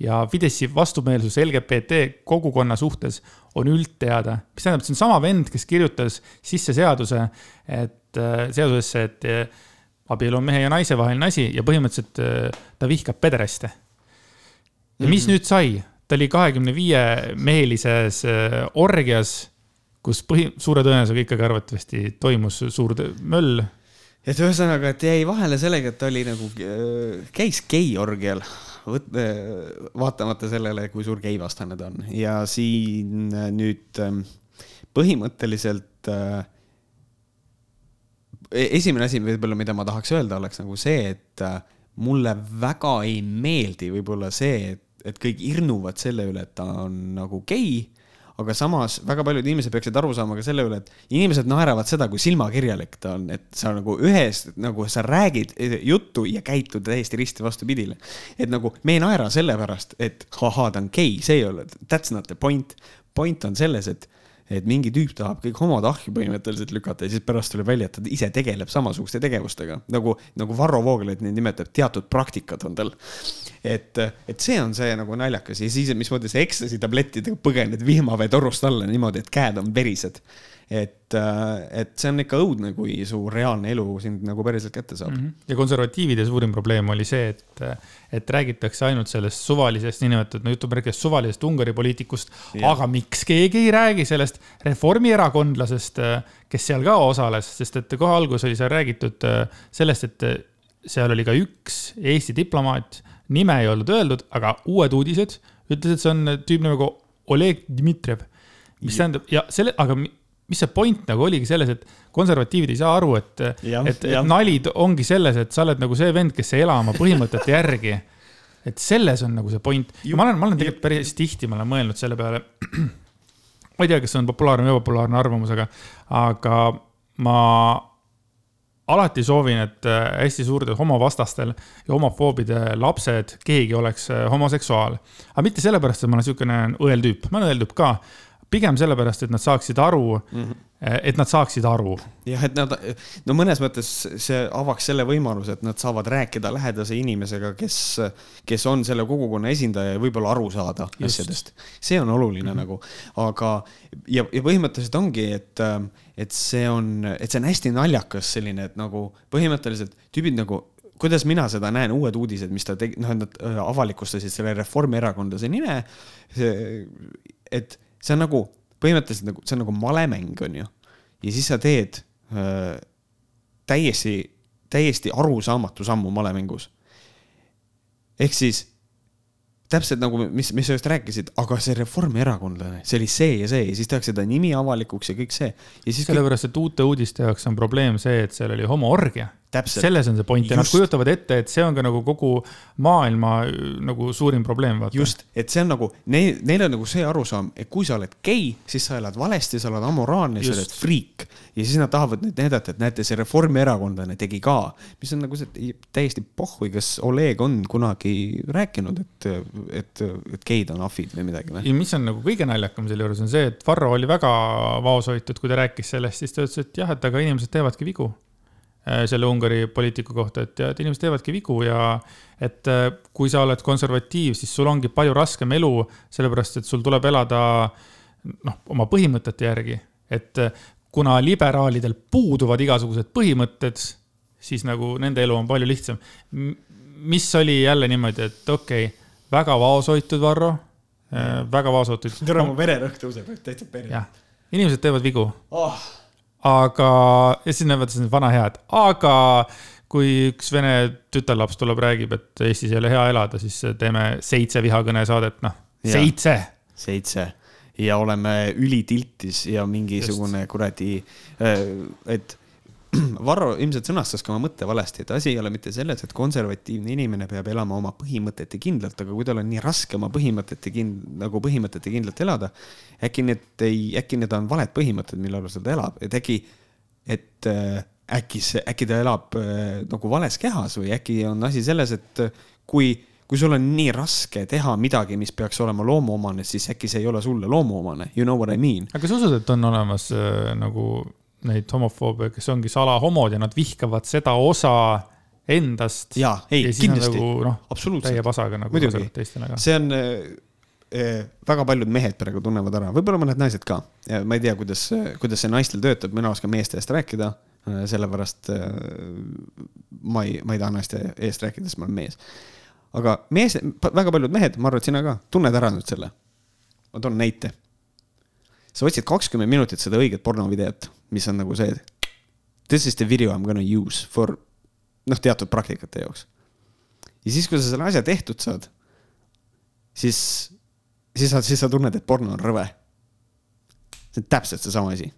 ja Fideszi vastumeelsus LGBT kogukonna suhtes on üldteada, mis tähendab, et see on sama vend, kes kirjutas sisse seaduse, et äh, seadusesse, et äh, abielu on mehe ja naise vaheline asi ja põhimõtteliselt äh, ta vihkab pederaste. ja mis mm -hmm. nüüd sai? ta oli kahekümne viie mehelises orgias, kus põhi, suure tõenäosusega ikkagi arvatavasti toimus suur möll et ühesõnaga, et jäi vahele sellega, et ta oli nagu, käis geiorgial võt-, vaatamata sellele, kui suur geivastane ta on. Ja siin äh, nüüd ähm, põhimõtteliselt äh, e-, esimene asi võib-olla, mida ma tahaks öelda, oleks nagu see, et äh, mulle väga ei meeldi võib-olla see, et, et kõik irnuvad selle üle, et ta on nagu gei aga samas väga paljud inimesed peaksid aru saama ka selle üle, et inimesed naeravad seda, kui silmakirjalik ta on, et sa nagu ühest, nagu sa räägid juttu ja käitud täiesti risti vastupidile. et nagu me ei naera sellepärast, et ahaa, ta on gei, see ei ole, that's not the point. point on selles, et et mingi tüüp tahab kõik homod ahju põhimõtteliselt lükata ja siis pärast tuleb välja, et ta ise tegeleb samasuguste tegevustega. Nagu, nagu Varro Vooglaid neid nimetab, teatud praktikad on tal. et, et see on see nagu naljakas. Ja siis, mismoodi sa ekstasi tablettidega põgened vihmaveetorust alla niimoodi, et käed on verised et, äh, et see on ikka õudne, kui su reaalne elu sind nagu päriselt kätte saab mm. -hmm. ja konservatiivide suurim probleem oli see, et, et räägitakse ainult sellest suvalisest, niinimetatud, no jutumärkides suvalisest Ungari poliitikust, aga miks keegi ei räägi sellest reformierakondlasest, kes seal ka osales, sest et kohe alguses oli seal räägitud äh, sellest, et seal oli ka üks Eesti diplomaat, nime ei olnud öeldud, aga Uued Uudised ütles, et see on tüüp nagu Oleg Dmitrijev mis tähendab ja selle, aga mis see point nagu oligi selles, et konservatiivid ei saa aru, et, et, et nali ongi selles, et sa oled nagu see vend, kes ei ela oma põhimõtete järgi. et selles on nagu see point. ma olen, ma olen tegelikult päris tihti, ma olen mõelnud selle peale. ma ei tea, kas see on populaarne või ebapopulaarne arvamus, aga, aga ma alati soovin, et äh, hästi suurtel homovastastel ja homofoobide lapsed, keegi oleks äh, homoseksuaal. aga mitte sellepärast, et ma olen niisugune õeltüüp, ma olen õeltüüp ka pigem sellepärast, et nad saaksid aru mm, -hmm. et nad saaksid aru. jah, et nad, no mõnes mõttes see avaks selle võimaluse, et nad saavad rääkida lähedase inimesega, kes, kes on selle kogukonna esindaja ja võib-olla aru saada Just. asjadest. see on oluline mm -hmm. nagu, aga ja, ja põhimõtteliselt ongi, et, et see on, et see on hästi naljakas selline, et nagu põhimõtteliselt tüübid nagu kuidas mina seda näen, uued uudised, mis ta tegi, noh, nad äh, avalikustasid selle Reformierakondlase nime. et see on nagu põhimõtteliselt nagu, see on nagu malemäng, on ju. ja siis sa teed äh, täiesti, täiesti arusaamatu sammu malemängus. ehk siis täpselt nagu, mis, mis sa just rääkisid, aga see reformierakondlane, see oli see ja see ja siis tehakse ta nimi avalikuks ja kõik see. sellepärast kõik..., et uute uudiste jaoks on probleem see, et seal oli homoorgia täpselt. selles on see point. Ja nad kujutavad ette, et see on ka nagu kogu maailma nagu suurim probleem, just, et see on nagu, neil, neil on nagu see arusaam, et kui sa oled gei, siis sa elad valesti, sa oled amoraalne, sa oled friik. ja siis nad tahavad nüüd näidata, et näete, see reformierakondlane tegi ka, mis on nagu see täiesti pohhui, kas Oleg on kunagi rääkinud, et, et, et geid on ahvid või midagi või? mis on nagu kõige naljakam selle juures on see, et Varro oli väga vaoshoitud, kui ta rääkis sellest, siis ta ütles, et jah, et aga inimesed teevadki vigu. Äh, selle Ungari poliitiku kohta, et, et inimesed teevadki vigu ja et äh, kui sa oled konservatiiv, siis sul ongi palju raskem elu, sellepärast et sul tuleb elada noh, oma põhimõtete järgi, et äh, kuna liberaalidel puuduvad igasugused põhimõtted, siis nagu nende elu on palju lihtsam. mis oli jälle niimoodi, et okei okay,, väga vaoshoitud, Varro, väga vaoshoitud. tere, mu vererõhk tõuseb, täitsa perre. inimesed teevad vigu oh aga, ja siis näevad seda vana head, aga kui üks vene tütarlaps tuleb, räägib, et Eestis ei ole hea elada, siis teeme seitse vihakõnesaadet, noh, seitse. seitse. Ja oleme ülitiltis ja mingisugune kuradi, äh, et Varro ilmselt sõnastas ka oma mõtte valesti, et asi ei ole mitte selles, et konservatiivne inimene peab elama oma põhimõtete kindlalt, aga kui tal on nii raske oma põhimõtete kind-, nagu põhimõtete kindlalt elada, äkki need ei, äkki need on valed põhimõtted, mille alusel ta elab, et äkki, et äh, äkki see, äkki ta elab äh, nagu vales kehas või äkki on asi selles, et kui, kui sul on nii raske teha midagi, mis peaks olema loomuomane, siis äkki see ei ole sulle loomuomane, you know what I mean. aga kas sa usud, et on olemas äh, nagu neid homofoobe, kes ongi salahomod ja nad vihkavad seda osa endast. ja, ei, kindlasti nagu,, noh, täie pasaga nagu teistele ka. see on äh, väga paljud mehed praegu tunnevad ära, võib-olla mõned naised ka. ma ei tea, kuidas, kuidas see naistel töötab, mina oskan meeste eest rääkida, sellepärast äh, ma ei, ma ei taha naiste eest rääkida, sest ma olen mees. aga mees, väga paljud mehed, ma arvan, et sina ka, tunned ära nüüd selle. ma toon näite sa otsid kakskümmend minutit seda õiget pornovideot, mis on nagu see, this is the video I m gonna use for noh, teatud praktikate jaoks. ja siis, kui sa selle asja tehtud saad, siis, siis sa, siis sa tunned, et porno on rõve. see on täpselt seesama asi.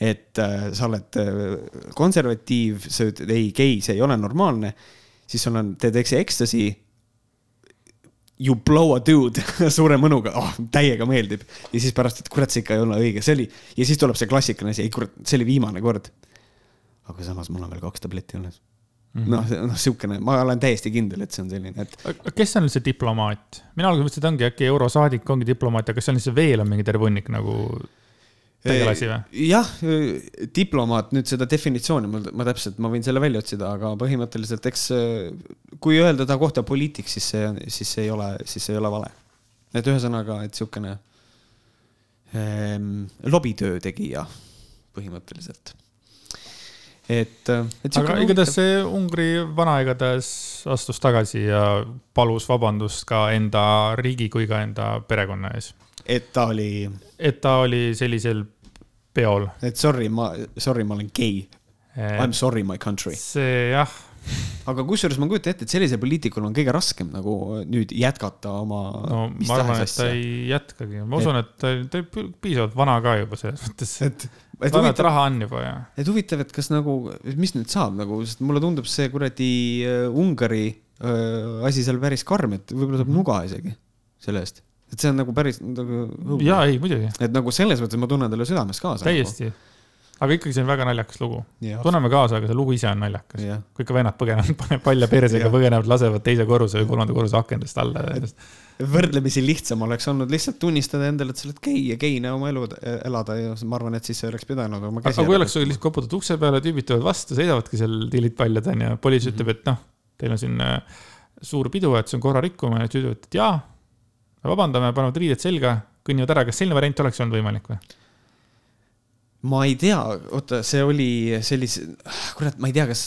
et äh, sa oled äh, konservatiiv, sa ütled ei, gei, see ei ole normaalne, siis sul on, teed eks ekstasi you blow a dude suure mõnuga, oh, täiega meeldib. ja siis pärast, et kurat, see ikka ei ole õige, see oli, ja siis tuleb see klassikaline asi, ei kurat, see oli viimane kord. aga samas mul on veel kaks tabletti alles mm -hmm.. noh, noh, sihukene, ma olen täiesti kindel, et see on selline, et. kes on see diplomaat? mina alguses mõtlesin, et ongi äkki eurosaadik ongi diplomaat, aga kas seal siis veel on mingi terve hunnik nagu tegelasi või? jah, diplomaat, nüüd seda definitsiooni ma, ma täpselt, ma võin selle välja otsida, aga põhimõtteliselt eks kui öelda ta kohta poliitik, siis see, siis see ei ole, siis see ei ole vale. et ühesõnaga, et sihukene ähm, lobitöö tegija põhimõtteliselt. et, et. aga igatahes see Ungari vana igatahes astus tagasi ja palus vabandust ka enda riigi kui ka enda perekonna ees et ta oli. et ta oli sellisel peol. et sorry, ma, sorry, ma olen gei. I m sorry, my country. see jah. aga kusjuures ma kujutan ette, et sellisel poliitikul on kõige raskem nagu nüüd jätkata oma. no ma arvan, et ta ei jätkagi, ma usun, et ta, ta on piisavalt vana ka juba selles mõttes. et, et huvitav, raha on juba ja. et huvitav, et kas nagu, mis nüüd saab nagu, sest mulle tundub see kuradi uh, Ungari uh, asi seal päris karm, et võib-olla saab nuga isegi selle eest et see on nagu päris nagu. jaa, ei muidugi. et nagu selles mõttes ma tunnen talle südames kaasa. täiesti nagu.. aga ikkagi see on väga naljakas lugu. tunneme kaasa, aga see lugu ise on naljakas. kui ikka vennad põgenevad, panevad palja persega, põgenevad, lasevad teise korruse või kolmanda korruse akendest alla. võrdlemisi lihtsam oleks olnud lihtsalt tunnistada endale, et sa oled gei ja geina oma elu elada ja ma arvan, et siis see oleks pidanud oma käsi. aga kui oleks lihtsalt koputad ukse peale, tüübid tulevad vastu, sõidavadki seal tillid paljad onju, politsei ütleb, et noh, teil on siin äh, suur pidu, et see on korrarikkumine, siis ütlevad, et jaa vabandame, panevad riided selga, kõnnivad ära, kas selline variant oleks olnud võimalik või? ma ei tea, oota, see oli sellise, kurat, ma ei tea, kas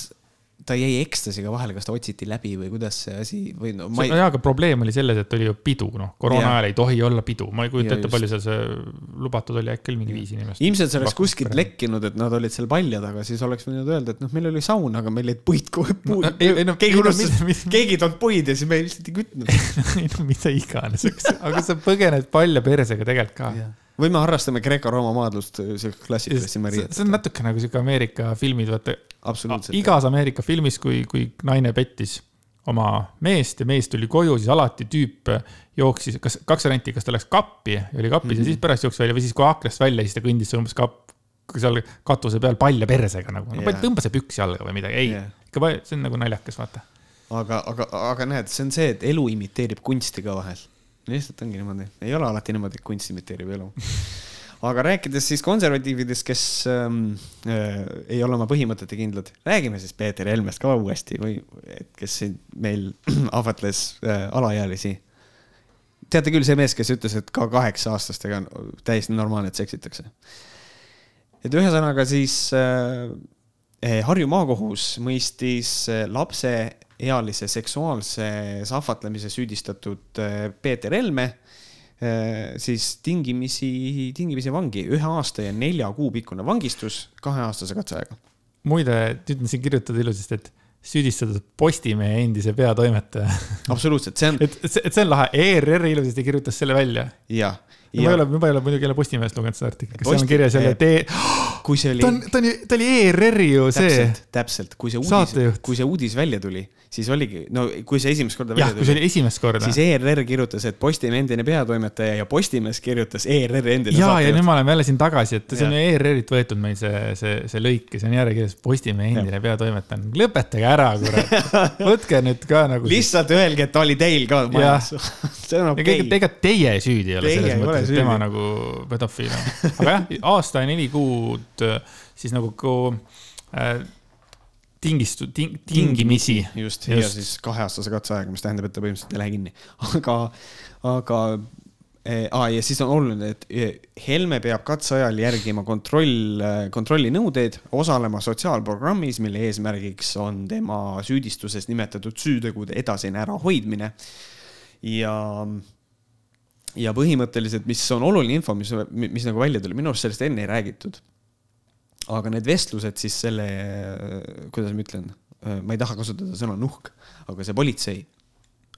ta jäi ekstasiga vahele, kas ta otsiti läbi või kuidas see asi või no ma ei. jaa, aga probleem oli selles, et oli ju pidu, noh, koroona ajal ei tohi olla pidu, ma ei kujuta ette, palju seal see lubatud oli, äkki oli mingi viis inimest. ilmselt see oleks kuskilt lekkinud, et nad olid seal palja taga, siis oleks võinud öelda, et noh, meil oli saun, aga meil jäid puid, puid no,, no, keegi unustas, keegi ei toonud puid ja siis me lihtsalt ei kütnud. Ei no mida iganes, aga sa põgened palja persega tegelikult ka või me harrastame Kreeka-Rooma maadlust, siukest klassikalissi Maria. see on natuke nagu sihuke Ameerika filmid, vaata. igas Ameerika filmis, kui, kui naine pettis oma meest ja mees tuli koju, siis alati tüüp jooksis, kas kaks varianti, kas ta läks kappi ja oli kapis mm -hmm. ja siis pärast jooksis välja või siis kui aknast välja, siis ta kõndis umbes kapp, seal katuse peal palja persega nagu yeah., tõmba see püks jalga või midagi, ei yeah., ikka see on nagu naljakas, vaata. aga, aga, aga näed, see on see, et elu imiteerib kunsti ka vahel lihtsalt ongi niimoodi, ei ole alati niimoodi, et kunst imiteerib elu aga rääkides siis konservatiividest, kes ähm, äh, ei ole oma põhimõtete kindlad, räägime siis Peeter Helmest ka uuesti või et kes siin meil ahvatles äh, alaealisi. teate küll, see mees, kes ütles, et ka kaheksa-aastastega on täiesti normaalne, et seksitakse. et ühesõnaga siis äh, Harju maakohus mõistis äh, lapse ealise seksuaalses ahvatlemises süüdistatud äh, Peeter Helme äh, siis tingimisi, tingimisi vangi, ühe aasta ja nelja kuu pikkune vangistus kaheaastase katseajaga. muide, nüüd on siin kirjutatud ilusasti, et süüdistatud Postimehe endise peatoimetaja. absoluutselt, see on. et, et see on lahe, ERR ilusasti kirjutas selle välja. jah. Ma ei ole, ma ei ole muidugi jälle Postimehest lugenud seda artiklit, kas seal on kirjas jälle tee kui see oli. ta on, ta on ju, ta oli ERR-i ju see. täpselt, kui see uudis, kui see uudis välja tuli siis oligi, no kui see esimest korda välja tuli. kui see oli esimest korda. siis ERR kirjutas, et Postimehe endine peatoimetaja ja Postimees kirjutas ERR-i endine. ja, ja nüüd me oleme jälle siin tagasi, et see on ju ERR-ilt võetud meil see, see, see lõik ja see on järjekirjas Postimehe endine peatoimetaja. lõpetage ära, kurat. võtke nüüd ka nagu. lihtsalt öelge, et oli teil ka majas. see on okei okay.. ega teie süüdi ei ole selles mõttes, et tema nagu pedofiil on. aga jah, aasta ja neli kuud siis nagu äh, tingistu- ting,, tingimisi. just, ja siis kaheaastase katseajaga, mis tähendab, et ta põhimõtteliselt ei lähe kinni. aga, aga eh, ah, ja siis on oluline, et eh, Helme peab katseajal järgima kontroll, kontrollinõudeid, osalema sotsiaalprogrammis, mille eesmärgiks on tema süüdistuses nimetatud süütegude edasine ärahoidmine. ja, ja põhimõtteliselt, mis on oluline info, mis, mis nagu välja tuli, minu arust sellest enne ei räägitud aga need vestlused siis selle, kuidas ma ütlen, ma ei taha kasutada sõna nuhk, aga see politsei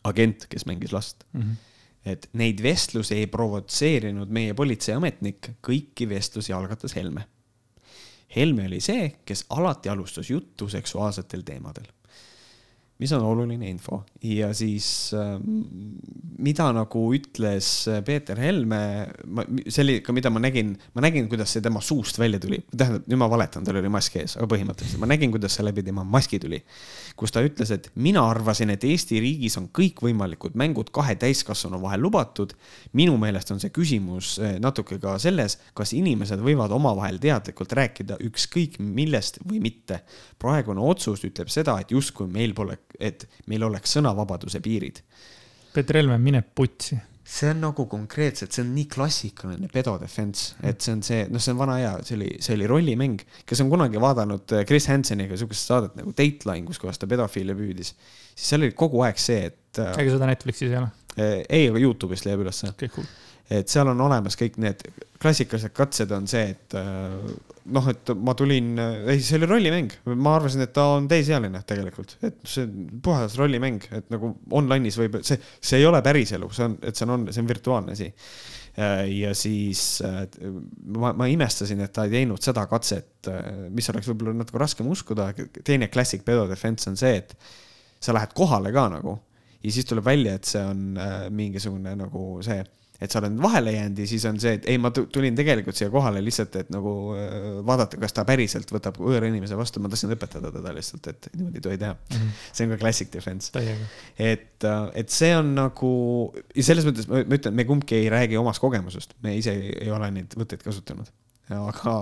agent, kes mängis last mm. -hmm et neid vestlusi ei provotseerinud meie politseiametnik, kõiki vestlusi algatas Helme. Helme oli see, kes alati alustas juttu seksuaalsetel teemadel mis on oluline info ja siis äh, mida nagu ütles Peeter Helme, see oli ka, mida ma nägin, ma nägin, kuidas see tema suust välja tuli, tähendab, nüüd ma valetan, tal oli mask ees, aga põhimõtteliselt ma nägin, kuidas see läbi tema maski tuli. kus ta ütles, et mina arvasin, et Eesti riigis on kõikvõimalikud mängud kahe täiskasvanu vahel lubatud. minu meelest on see küsimus äh, natuke ka selles, kas inimesed võivad omavahel teadlikult rääkida ükskõik millest või mitte. praegune otsus ütleb seda, et justkui meil pole et meil oleks sõnavabaduse piirid. Peeter Helme, mine putsi see on nagu konkreetselt, see on nii klassikaline pedo defense, et see on see, noh, see on vana hea, see oli, see oli rollimäng. kes on kunagi vaadanud äh, Chris Hanseniga sihukest saadet nagu Dateline, kus kohas ta pedofiile püüdis, siis seal oli kogu aeg see, et. Äh, ega seda Netflixis ei ole? Äh, ei, aga Youtube'ist leiab ülesse okay,. Cool. Et seal on olemas kõik need klassikalised katsed on see, et noh, et ma tulin, ei, see oli rollimäng, ma arvasin, et ta on täisealine tegelikult, et see puhas rollimäng, et nagu online'is võib, see, see ei ole päriselu, see on, et see on, see on virtuaalne asi. ja siis ma, ma imestasin, et ta ei teinud seda katset, mis oleks võib-olla natuke raskem uskuda. teine classic pedo defense on see, et sa lähed kohale ka nagu ja siis tuleb välja, et see on mingisugune nagu see et sa oled vahele jäänud ja siis on see, et ei, ma tulin tegelikult siia kohale lihtsalt, et nagu äh, vaadata, kas ta päriselt võtab võõra inimese vastu, ma tahtsin õpetada teda lihtsalt, et niimoodi ei tohi teha mm. -hmm. see on ka classic defense. et, äh, et see on nagu ja selles mõttes ma, ma ütlen, me kumbki ei räägi omast kogemusest, me ise ei, ole neid võtteid kasutanud, aga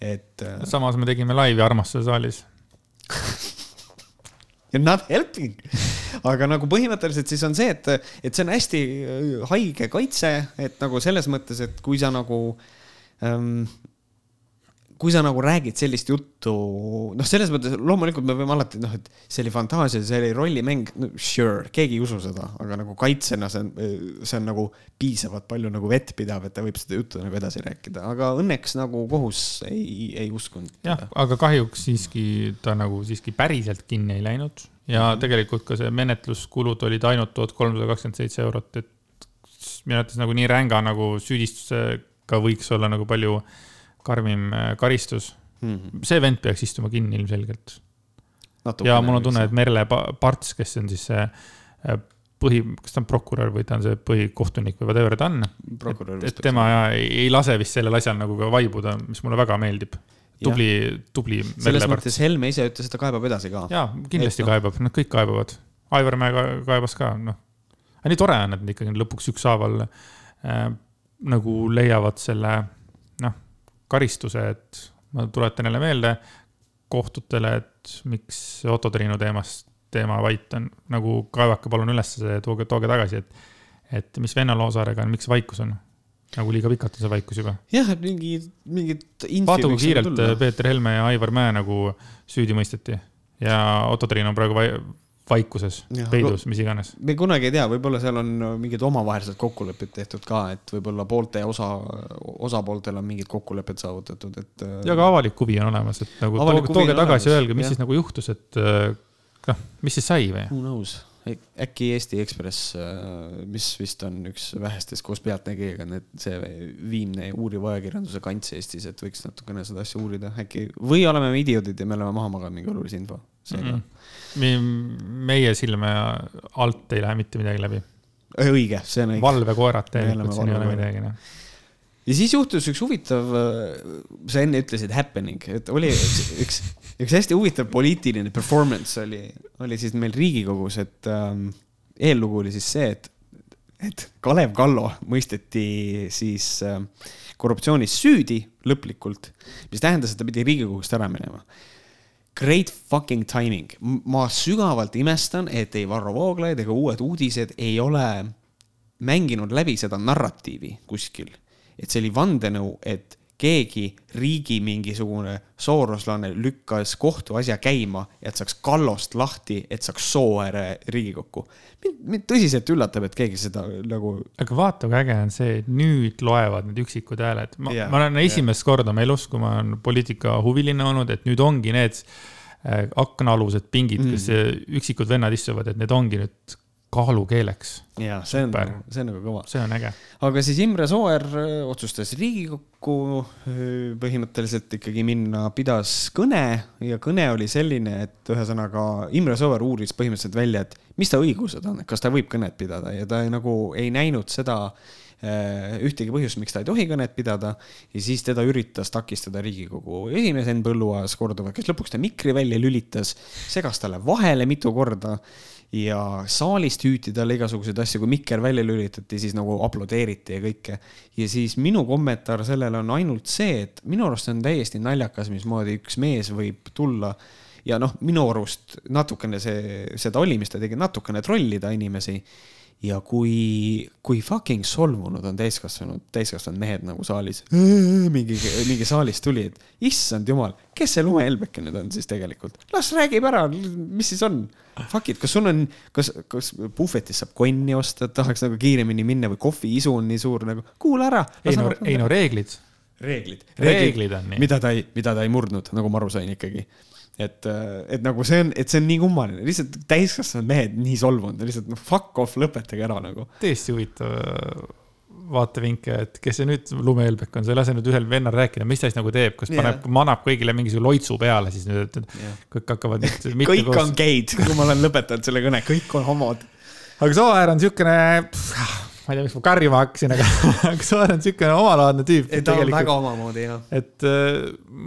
et. Äh, samas me tegime laivi Armastuse saalis You are not helping. Aga nagu põhimõtteliselt siis on see, et, et see on hästi äh, haige kaitse, et nagu selles mõttes, et kui sa nagu ähm, kui sa nagu räägid sellist juttu, noh, selles mõttes loomulikult me võime alati noh, et see oli fantaasia, see oli rollimäng no,, sure, keegi ei usu seda, aga nagu kaitsena see on, see on nagu piisavalt palju nagu vettpidav, et ta võib seda juttu nagu edasi rääkida, aga õnneks nagu kohus ei, ei uskunud. jah, aga kahjuks siiski ta nagu siiski päriselt kinni ei läinud ja -hmm. tegelikult ka see menetluskulud olid ainult tuhat kolmsada kakskümmend seitse eurot, et minu arvates nagu nii ränga nagu süüdistuse ka võiks olla nagu palju karmim äh, karistus mm. -hmm. see vend peaks istuma kinni ilmselgelt. ja mul on tunne, et Merle Parts, kes on siis see äh, põhi, kas ta on prokurör või ta on see põhikohtunik või whatever ta on. et, et tema ja ei, ei lase vist sellel asjal nagu ka vaibuda, mis mulle väga meeldib tubli, tubli. selles mõttes Helme ise ütles, et ta kaebab edasi ka. jaa, kindlasti et, no. kaebab, nad kõik kaebavad. Aivar Mäe kaebas ka, noh. aga nii tore on, et nad ikkagi lõpuks ükshaaval äh, nagu leiavad selle, karistuse, et ma tuletan jälle meelde kohtutele, et miks Otto Triinu teemast, teema vait on nagu kaevake palun üles see, tooge, tooge tagasi, et, et mis Venno Loosaarega on, miks vaikus on nagu liiga pikalt on see vaikus juba. jah, et mingi, mingit. vaata, kui kiirelt. Peeter Helme ja Aivar Mäe nagu süüdi mõisteti ja Otto Triin on praegu vaikuses, peidus, mis iganes. me kunagi ei tea, võib-olla seal on mingid omavahelised kokkulepped tehtud ka, et võib-olla poolte osa, osapooltel on mingid kokkulepped saavutatud, et. ja ka avalik huvi on olemas, et nagu tooge, tooge tagasi, öelge, mis ja. siis nagu juhtus, et noh, mis siis sai või? Who knows äkki Eesti Ekspress, äh, mis vist on üks vähestest koos Pealtnägijaga, need, see viimne uuriva ajakirjanduse kants Eestis, et võiks natukene seda asja uurida, äkki, või oleme me idioodid ja me oleme maha maganud mingi olulise info. Mm -hmm. Meie silme alt ei lähe mitte midagi läbi. õige, see on õige. valvekoerad tegelikult, siin ei ole midagi, noh ja siis juhtus üks huvitav, äh, sa enne ütlesid happening, et oli üks, üks, üks hästi huvitav poliitiline performance oli, oli siis meil Riigikogus, et ähm, eellugu oli siis see, et, et Kalev Kallo mõisteti siis äh, korruptsioonis süüdi lõplikult, mis tähendas, et ta pidi Riigikogust ära minema. Great fucking timing, ma sügavalt imestan, et ei Varro Vooglaid ega Uued Uudised ei ole mänginud läbi seda narratiivi kuskil. Et see oli vandenõu, et keegi riigi mingisugune sooroslane lükkas kohtuasja käima, et saaks Kallost lahti, et saaks Sooääre Riigikokku. mind, tõsiselt üllatab, et keegi seda nagu. aga vaata, kui äge on see, et nüüd loevad need üksikud hääled. ma yeah,, ma olen esimest yeah. korda oma elus, kui ma olen poliitikahuviline olnud, et nüüd ongi need äh, aknaalused pingid, kus mm. üksikud vennad istuvad, et need ongi nüüd kaalukeeleks. ja see on, nagu, see on nagu kõva. see on äge. aga siis Imre Sooäär äh, otsustas Riigikokku äh, põhimõtteliselt ikkagi minna, pidas kõne ja kõne oli selline, et ühesõnaga Imre Sooäär uuris põhimõtteliselt välja, et mis ta õigused on, et kas ta võib kõnet pidada ja ta nagu ei näinud seda äh, ühtegi põhjust, miks ta ei tohi kõnet pidada ja siis teda üritas takistada Riigikogu esimees Henn Põlluaas korduvalt, kes lõpuks ta mikri välja lülitas, segas talle vahele mitu korda ja saalist hüüti talle igasuguseid asju, kui mikker välja lülitati, siis nagu aplodeeriti ja kõike. ja siis minu kommentaar sellele on ainult see, et minu arust on täiesti naljakas, mismoodi üks mees võib tulla ja noh, minu arust natukene see, seda oli, mis ta tegi, natukene trollida inimesi ja kui, kui fucking solvunud on täiskasvanud, täiskasvanud mehed nagu saalis, mingi, mingi saalist tuli, et issand jumal, kes see lumehelbeke nüüd on siis tegelikult, las räägib ära, mis siis on. Fuck it, kas sul on, kas, kas puhvetis saab konni osta, et tahaks nagu kiiremini minna või kohviisu on nii suur nagu, kuula ära. ei no, ei no reeglid. reeglid, reeglid, reeglid on nii. mida ta ei, mida ta ei murdnud, nagu ma aru sain ikkagi et, et nagu see on, et see on nii kummaline, lihtsalt täiskasvanud mehed nii solvunud, lihtsalt noh, fuck off, lõpetage ära nagu. täiesti huvitav vaatevinke, et kes see nüüd lumehelbek on, sa ei lase nüüd ühel vennal rääkida, mis ta siis nagu teeb, kas paneb yeah., manab kõigile mingisuguse loitsu peale siis nüüd, et yeah. kõik hakkavad nüüd. kõik koos... on geid, kui ma olen lõpetanud selle kõne, kõik on homod. aga Sooäär on siukene ma ei tea, miks ma karjuma hakkasin, aga, aga Soer on siukene omalaadne tüüp. ei, ta on väga omamoodi, jah. et äh,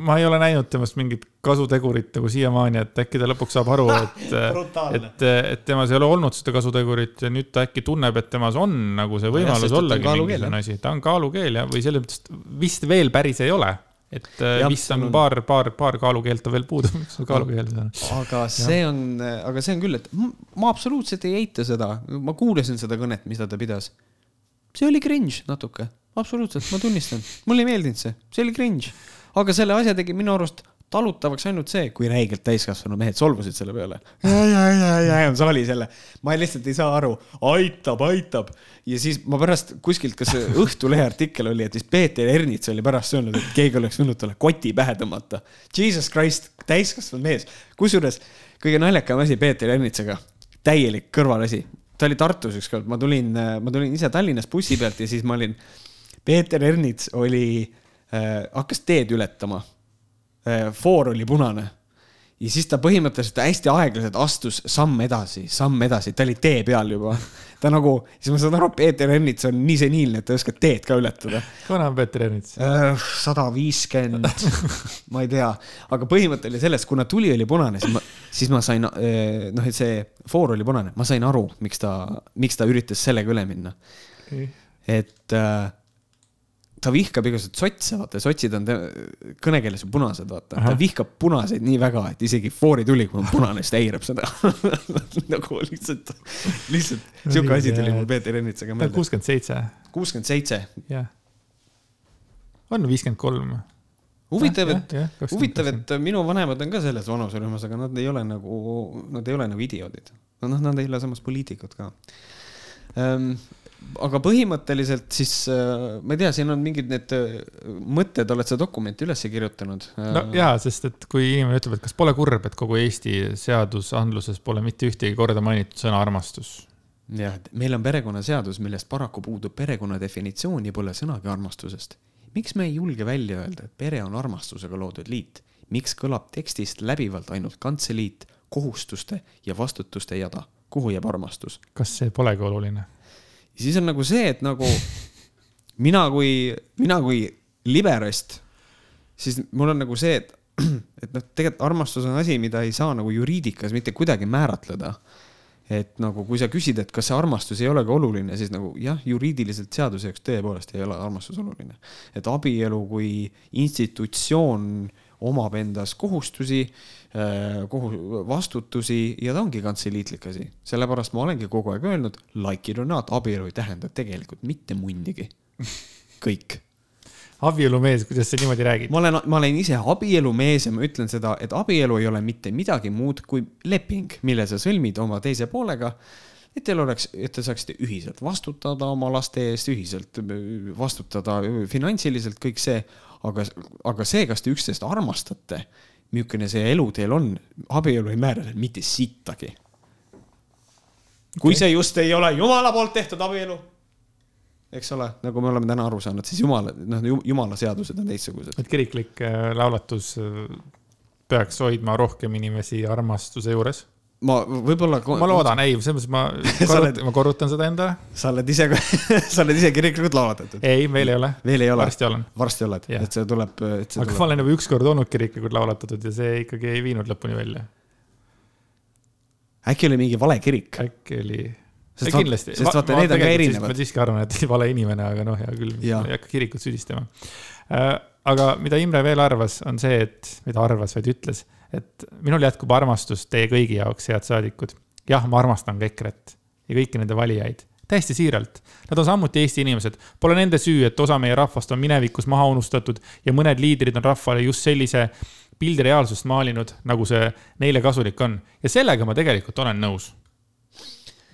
ma ei ole näinud temast mingit kasutegurit nagu siiamaani, et äkki ta lõpuks saab aru, et et, et temas ei ole olnud seda kasutegurit ja nüüd ta äkki tunneb, et temas on nagu see võimalus ja, ollagi mingisugune asi. ta on kaalukeel ja, või selles mõttes vist veel päris ei ole et äh, ja, vist on paar, paar, paar kaalukeelt on veel puudu, miks sul kaalukeeld on? aga see on, aga see on küll, et ma absoluutselt ei eita seda, ma kuulasin seda kõnet, mida ta pidas. See oli cringe natuke, absoluutselt, ma tunnistan, mulle ei meeldinud see, see oli cringe. aga selle asja tegi minu arust talutavaks ainult see, kui räigelt täiskasvanud mehed solvusid selle peale. ja, ja, ja, ja, ja saalis jälle. ma lihtsalt ei saa aru, aitab, aitab. ja siis ma pärast kuskilt, kas Õhtulehe artikkel oli, et siis Peeter Ernits oli pärast öelnud, et keegi oleks võinud talle koti pähe tõmmata. Jesus Christ, täiskasvanud mees. kusjuures kõige naljakam asi Peeter Ernitsaga, täielik kõrvalasi ta oli Tartus ükskord, ma tulin, ma tulin ise Tallinnast bussi pealt ja siis ma olin Peeter Ernits oli äh,, hakkas teed ületama. Foor oli punane ja siis ta põhimõtteliselt hästi aeglaselt astus samm edasi, samm edasi, ta oli tee peal juba. ta nagu, siis ma saan aru, Peeter Ernits on nii seniilne, et ta oskab teed ka ületada. kui vana on Peeter Ernits? Äh, sada viiskümmend, ma ei tea, aga põhimõte oli selles, kuna tuli oli punane, siis ma, siis ma sain, äh, noh, et see foor oli punane, ma sain aru, miks ta, miks ta üritas sellega üle minna. et äh, ta vihkab igasuguseid sotse, vaata, sotsid on kõnekeeles ju punased, vaata. ta vihkab punaseid nii väga, et isegi foori tuli, kui on punane, siis ta eirab seda nagu lihtsalt, lihtsalt sihuke asi tuli mul Peeter Ernitsaga meelde. on kuuskümmend seitse. kuuskümmend seitse. jah. on viiskümmend kolm. huvitav, et, huvitav, et minu vanemad on ka selles vanuserühmas, aga nad ei ole nagu, nad ei ole nagu idioodid. noh, nad ei ole samas poliitikud ka um, aga põhimõtteliselt siis äh, ma ei tea, siin on mingid need äh, mõtted, oled sa dokumenti üles kirjutanud? no jaa, sest et kui inimene ütleb, et kas pole kurb, et kogu Eesti seadusandluses pole mitte ühtegi korda mainitud sõna armastus. jah, meil on perekonnaseadus, millest paraku puudub perekonna definitsioon ja pole sõnagi armastusest. miks me ei julge välja öelda, et pere on armastusega loodud liit? miks kõlab tekstist läbivalt ainult kantseliit, kohustuste ja vastutuste jada? kuhu jääb armastus? kas see polegi oluline? Ja siis on nagu see, et nagu mina kui, mina kui liberast, siis mul on nagu see, et, et noh, tegelikult armastus on asi, mida ei saa nagu juriidikas mitte kuidagi määratleda. et nagu, kui sa küsid, et kas see armastus ei olegi oluline, siis nagu jah, juriidiliselt seaduse jaoks tõepoolest ei ole armastus oluline. et abielu kui institutsioon omab endas kohustusi, äh, kohu-, vastutusi ja ta ongi kantseliitlik asi. sellepärast ma olengi kogu aeg öelnud, like it or not, abielu ei tähenda tegelikult mitte munnigi. kõik abielumees, kuidas sa niimoodi räägid? ma olen, ma olen ise abielumees ja ma ütlen seda, et abielu ei ole mitte midagi muud kui leping, mille sa sõlmid oma teise poolega. Et teil oleks, et te saaksite ühiselt vastutada oma laste eest, ühiselt vastutada finantsiliselt, kõik see aga, aga see, kas te üksteist armastate, milline see eluteel on, abielu ei määra mitte sittagi. kui okay. see just ei ole jumala poolt tehtud abielu, eks ole, nagu me oleme täna aru saanud, siis jumala, noh, jumala seadused on teistsugused. et kiriklik äh, laulatus äh, peaks hoidma rohkem inimesi armastuse juures ma võib-olla. ma loodan, ei, selles mõttes ma korrutan, ma korrutan seda endale. sa oled ise sa oled ise kiriklikult laulatatud? ei, veel ei ole. veel ei ole? varsti olen. varsti oled, et see tuleb, aga tuleb. ma olen juba ükskord olnud kiriklikult laulatatud ja see ikkagi ei viinud lõpuni välja. äkki oli mingi vale kirik? äkki oli. sest Va kindlasti. sest vaata, need on ka erinevad. ma siiski arvan, et vale inimene, aga noh, hea küll, ma ei hakka kirikut süüdistama äh, aga mida Imre veel arvas, on see, et, mida arvas, vaid ütles et minul jätkub armastus teie kõigi jaoks, head saadikud. jah, ma armastan ka EKRE-t ja kõiki nende valijaid, täiesti siiralt. Nad on samuti Eesti inimesed, pole nende süü, et osa meie rahvast on minevikus maha unustatud ja mõned liidrid on rahvale just sellise pildi reaalsust maalinud, nagu see neile kasulik on. ja sellega ma tegelikult olen nõus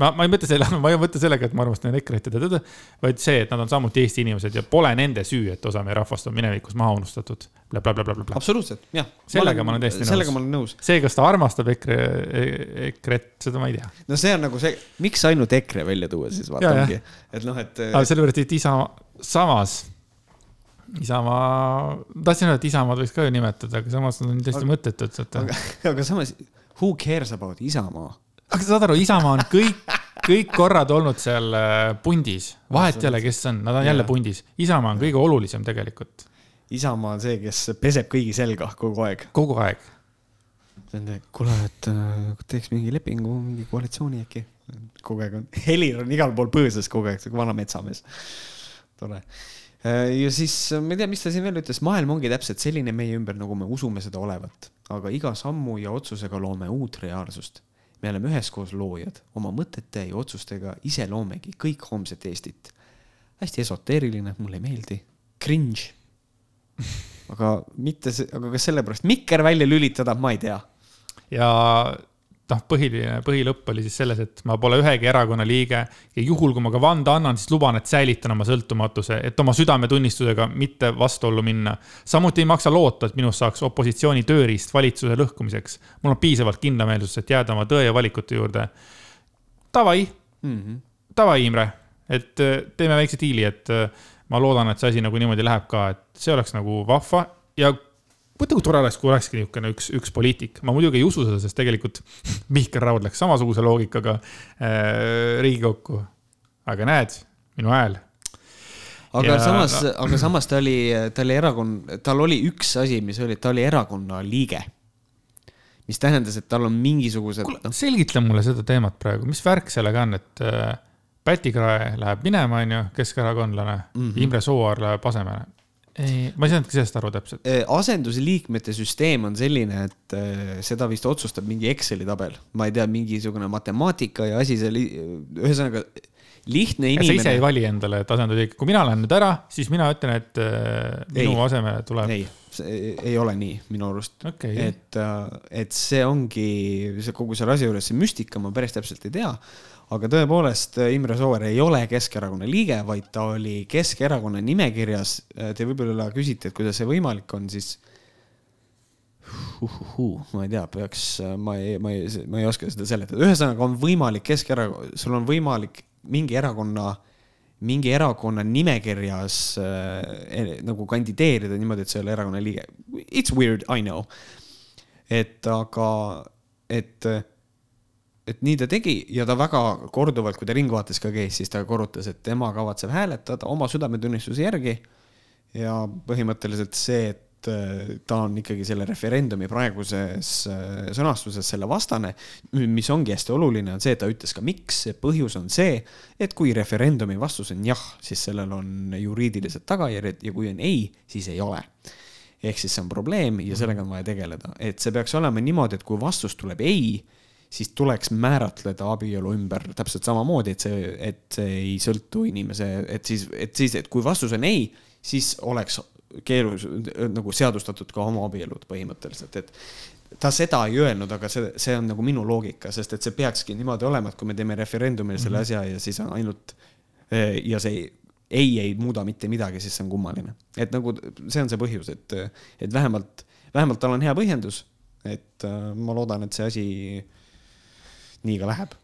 ma, ma ei mõtle selle, ma ei mõtle sellega, et ma armastan EKRE-t ja teda, vaid see, et nad on samuti Eesti inimesed ja pole nende süü, et osa meie rahvast on minevikus maha unustatud bla, bla. blablabla. absoluutselt, jah. sellega ma olen täiesti nõus. sellega ma olen nõus. see, kas ta armastab EKRE, EKRE-t, seda ma ei tea. no see on nagu see, miks ainult EKRE välja tuua siis vaata ongi, et noh, et. aga sellepärast, et Isamaa, samas Isamaa, tahtsin öelda, et Isamaad võiks ka ju nimetada, aga samas nad on täiesti mõttetud, et. aga, aga samas, who cares about Isamaa? Aga saad aru, Isamaa on kõik, kõik korrad olnud seal äh, pundis, vahet ei ole, kes on, nad on jälle pundis. Isamaa on kõige olulisem tegelikult. Isamaa on see, kes peseb kõigi selga kogu aeg. kogu aeg. kuule, et äh, teeks mingi lepingu, mingi koalitsiooni äkki. kogu aeg on, Helir on igal pool põõsas kogu aeg, vana metsamees. tore äh, ja siis ma ei tea, mis ta siin veel ütles, maailm ongi täpselt selline meie ümber, nagu me usume seda olevat, aga iga sammu ja otsusega loome uut reaalsust me oleme üheskoos loojad, oma mõtete ja otsustega ise loomegi kõik homset Eestit. hästi esoteeriline, mulle ei meeldi, cringe. aga mitte, aga kas sellepärast mikker välja lülitada, ma ei tea. ja noh, põhiline, põhilõpp oli siis selles, et ma pole ühegi erakonna liige ja juhul, kui ma ka vande annan, siis luban, et säilitan oma sõltumatuse, et oma südametunnistusega mitte vastuollu minna. samuti ei maksa loota, et minust saaks opositsiooni tööriist valitsuse lõhkumiseks. mul on piisavalt kindlameelsust, et jääda oma tõe ja valikute juurde. Davai mm, -hmm. davai, Imre, et äh, teeme väikse diili, et äh, ma loodan, et see asi nagu niimoodi läheb ka, et see oleks nagu vahva ja mõtle, kui tore oleks, kui olekski niisugune üks, üks poliitik, ma muidugi ei usu seda, sest tegelikult Mihkel Raud läks samasuguse loogikaga äh, Riigikokku. aga näed, minu hääl. aga ja, samas no., aga samas ta oli, ta oli erakond, tal oli üks asi, mis oli, ta oli erakonna liige. mis tähendas, et tal on mingisugused. kuule no., selgita mulle seda teemat praegu, mis värk sellega on, et äh, Päti Krae läheb minema, on ju, keskerakondlane mm, -hmm. Imre Sooäär läheb asemele ei, ma ei saanudki sellest aru täpselt. asendusliikmete süsteem on selline, et seda vist otsustab mingi Exceli tabel, ma ei tea, mingisugune matemaatika ja asi, see, ühesõnaga lihtne inimene. sa ise ei vali endale, et asendusliik, kui mina lähen nüüd ära, siis mina ütlen, et äh, minu ei, asemele tuleb. ei, ei ole nii minu arust okay,. et, et see ongi see kogu selle asja juures see müstika, ma päris täpselt ei tea aga tõepoolest, Imre Sooäär ei ole Keskerakonna liige, vaid ta oli Keskerakonna nimekirjas. Te võib-olla küsite, et kuidas see võimalik on, siis uhuhuu, ma ei tea, peaks, ma ei, ma ei, ma ei oska seda seletada, ühesõnaga on võimalik Keskerakond, sul on võimalik mingi erakonna, mingi erakonna nimekirjas äh, nagu kandideerida niimoodi, et sa ei ole erakonna liige. It's weird, I know. et aga, et et nii ta tegi ja ta väga korduvalt, kui ta Ringvaates ka käis, siis ta korrutas, et tema kavatseb hääletada oma südametunnistuse järgi. ja põhimõtteliselt see, et äh, ta on ikkagi selle referendumi praeguses äh, sõnastuses selle vastane, mis ongi hästi oluline, on see, et ta ütles ka, miks. põhjus on see, et kui referendumi vastus on jah, siis sellel on juriidilised tagajärjed ja kui on ei, siis ei ole ehk siis see on probleem ja sellega on vaja tegeleda, et see peaks olema niimoodi, et kui vastus tuleb ei siis tuleks määratleda abielu ümber täpselt samamoodi, et see, et see ei sõltu inimese, et siis, et siis, et kui vastus on ei, siis oleks keerus nagu seadustatud ka homoabielud põhimõtteliselt, et ta seda ei öelnud, aga see, see on nagu minu loogika, sest et see peakski niimoodi olema, et kui me teeme referendumil selle mm -hmm. asja ja siis on ainult ja see ei ei muuda mitte midagi, siis see on kummaline. et nagu see on see põhjus, et, et vähemalt, vähemalt tal on hea põhjendus. et ma loodan, et see asi nii ka läheb.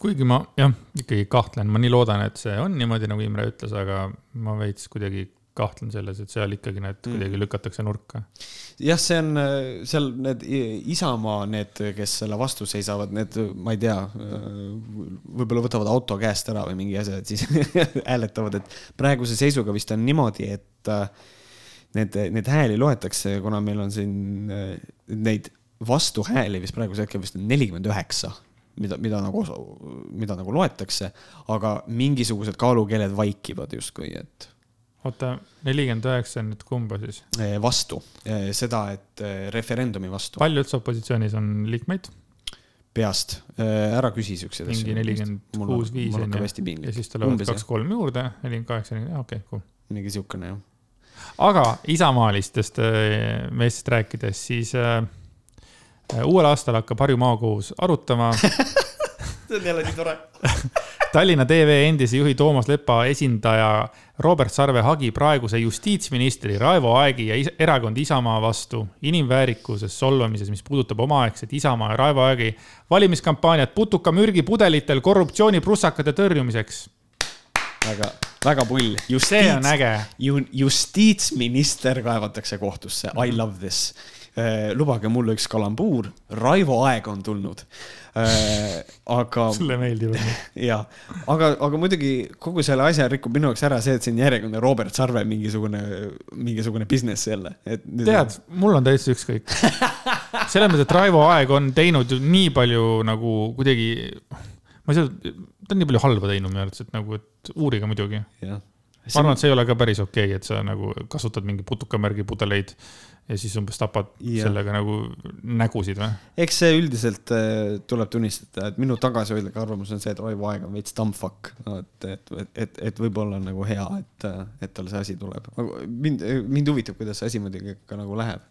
kuigi ma jah, ikkagi kahtlen, ma nii loodan, et see on niimoodi, nagu Imre ütles, aga ma veits kuidagi kahtlen selles, et seal ikkagi need mm. kuidagi lükatakse nurka. jah, see on seal need Isamaa, need, kes selle vastu seisavad, need, ma ei tea, võib-olla võtavad auto käest ära või mingi asja, et siis hääletavad, et praeguse seisuga vist on niimoodi, et need, need hääli loetakse, kuna meil on siin neid vastuhääli vist praegusel hetkel vist on nelikümmend üheksa, mida, mida nagu, mida nagu loetakse, aga mingisugused kaalukeeled vaikivad justkui, et. oota, nelikümmend üheksa on nüüd kumba siis? vastu, seda, et referendumi vastu. palju üldse opositsioonis on liikmeid? peast, ära küsi siukseid asju. mingi nelikümmend kuus, viis on ju. ja siis tulevad kaks-kolm juurde, nelikümmend kaheksa, okei cool. mingi siukene jah. aga isamaalistest meestest rääkides, siis Äh, uuel aastal hakkab Harju maakohus arutama see on jälle nii tore Tallinna TV endise juhi Toomas Lepa esindaja Robert Sarve hagi praeguse justiitsministri Raivo Aegi ja erakond Isamaa vastu inimväärikuses solvamises, mis puudutab omaaegset Isamaa ja Raivo Aegi valimiskampaaniat putukamürgipudelitel korruptsiooniprussakate tõrjumiseks. väga, väga pull. see on äge ju,. justiitsminister kaevatakse kohtusse, I love this Äh, lubage mulle üks kalambuur, Raivo Aeg on tulnud äh,. aga. sulle meeldib. ja, aga, aga muidugi kogu selle asja rikub minu jaoks ära see, et siin järjekordne Robert Sarve mingisugune, mingisugune business jälle, et. tead, mul on täitsa ükskõik. selles mõttes, et Raivo Aeg on teinud ju nii palju nagu kuidagi, ma ei saa, ta on nii palju halba teinud minu arvates, et nagu, et uurige muidugi. Ma arvan, et see ei ole ka päris okei okay,, et sa nagu kasutad mingi putukamärgi pudeleid ja siis umbes tapad ja. sellega nagu nägusid või? eks see üldiselt äh, tuleb tunnistada, et minu tagasihoidlik arvamus on see, et Raivo Aeg on veits dumbfuck no,. et, et, et, et, võib-olla on nagu hea, et, et tal see asi tuleb. mind, mind huvitab, kuidas see asi muidugi ka nagu läheb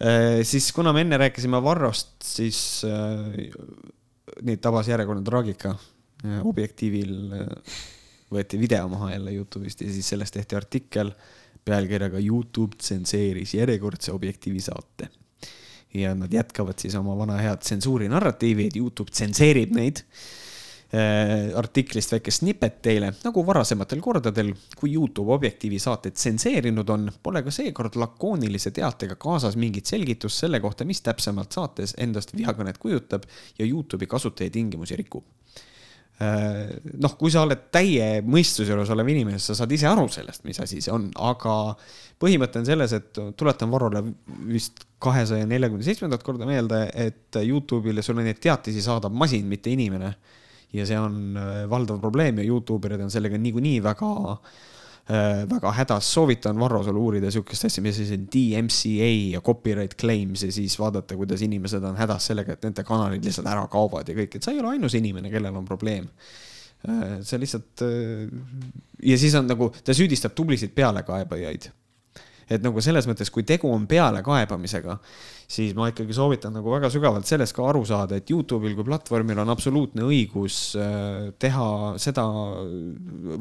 äh,. siis kuna me enne rääkisime Varrost, siis äh, neid tabas järjekordne traagika. objektiivil äh, võeti video maha jälle Youtube'ist ja siis sellest tehti artikkel pealkirjaga Youtube tsenseeris järjekordse Objektiivi saate. ja nad jätkavad siis oma vana head tsensuuri narratiivi, et Youtube tsenseerib neid. äh, artiklist väike snippet teile. nagu varasematel kordadel, kui Youtube Objektiivi saateid tsenseerinud on, pole ka seekord lakoonilise teatega kaasas mingit selgitust selle kohta, mis täpsemalt saates endast vihakõnet kujutab ja Youtube'i kasutaja tingimusi rikub noh, kui sa oled täie mõistuse juures olev inimene, sa saad ise aru sellest, mis asi see on, aga põhimõte on selles, et tuletan Varrole vist kahesaja neljakümne seitsmendat korda meelde, et Youtube'ile sulle neid teatisi saadab masin, mitte inimene. ja see on äh, valdav probleem ja Youtube erid on sellega niikuinii väga äh, Äh, väga hädas, soovitan Varro sul uurida sihukest asja, mis asi on DMCA ja copyright claims ja siis vaadata, kuidas inimesed on hädas sellega, et nende kanalid lihtsalt ära kaovad ja kõik, et sa ei ole ainus inimene, kellel on probleem. Äh, see lihtsalt äh, ja siis on nagu, ta süüdistab tublisid pealekaebajaid. Et nagu selles mõttes, kui tegu on pealekaebamisega, siis ma ikkagi soovitan nagu väga sügavalt sellest ka aru saada, et Youtube'il kui platvormil on absoluutne õigus äh, teha seda,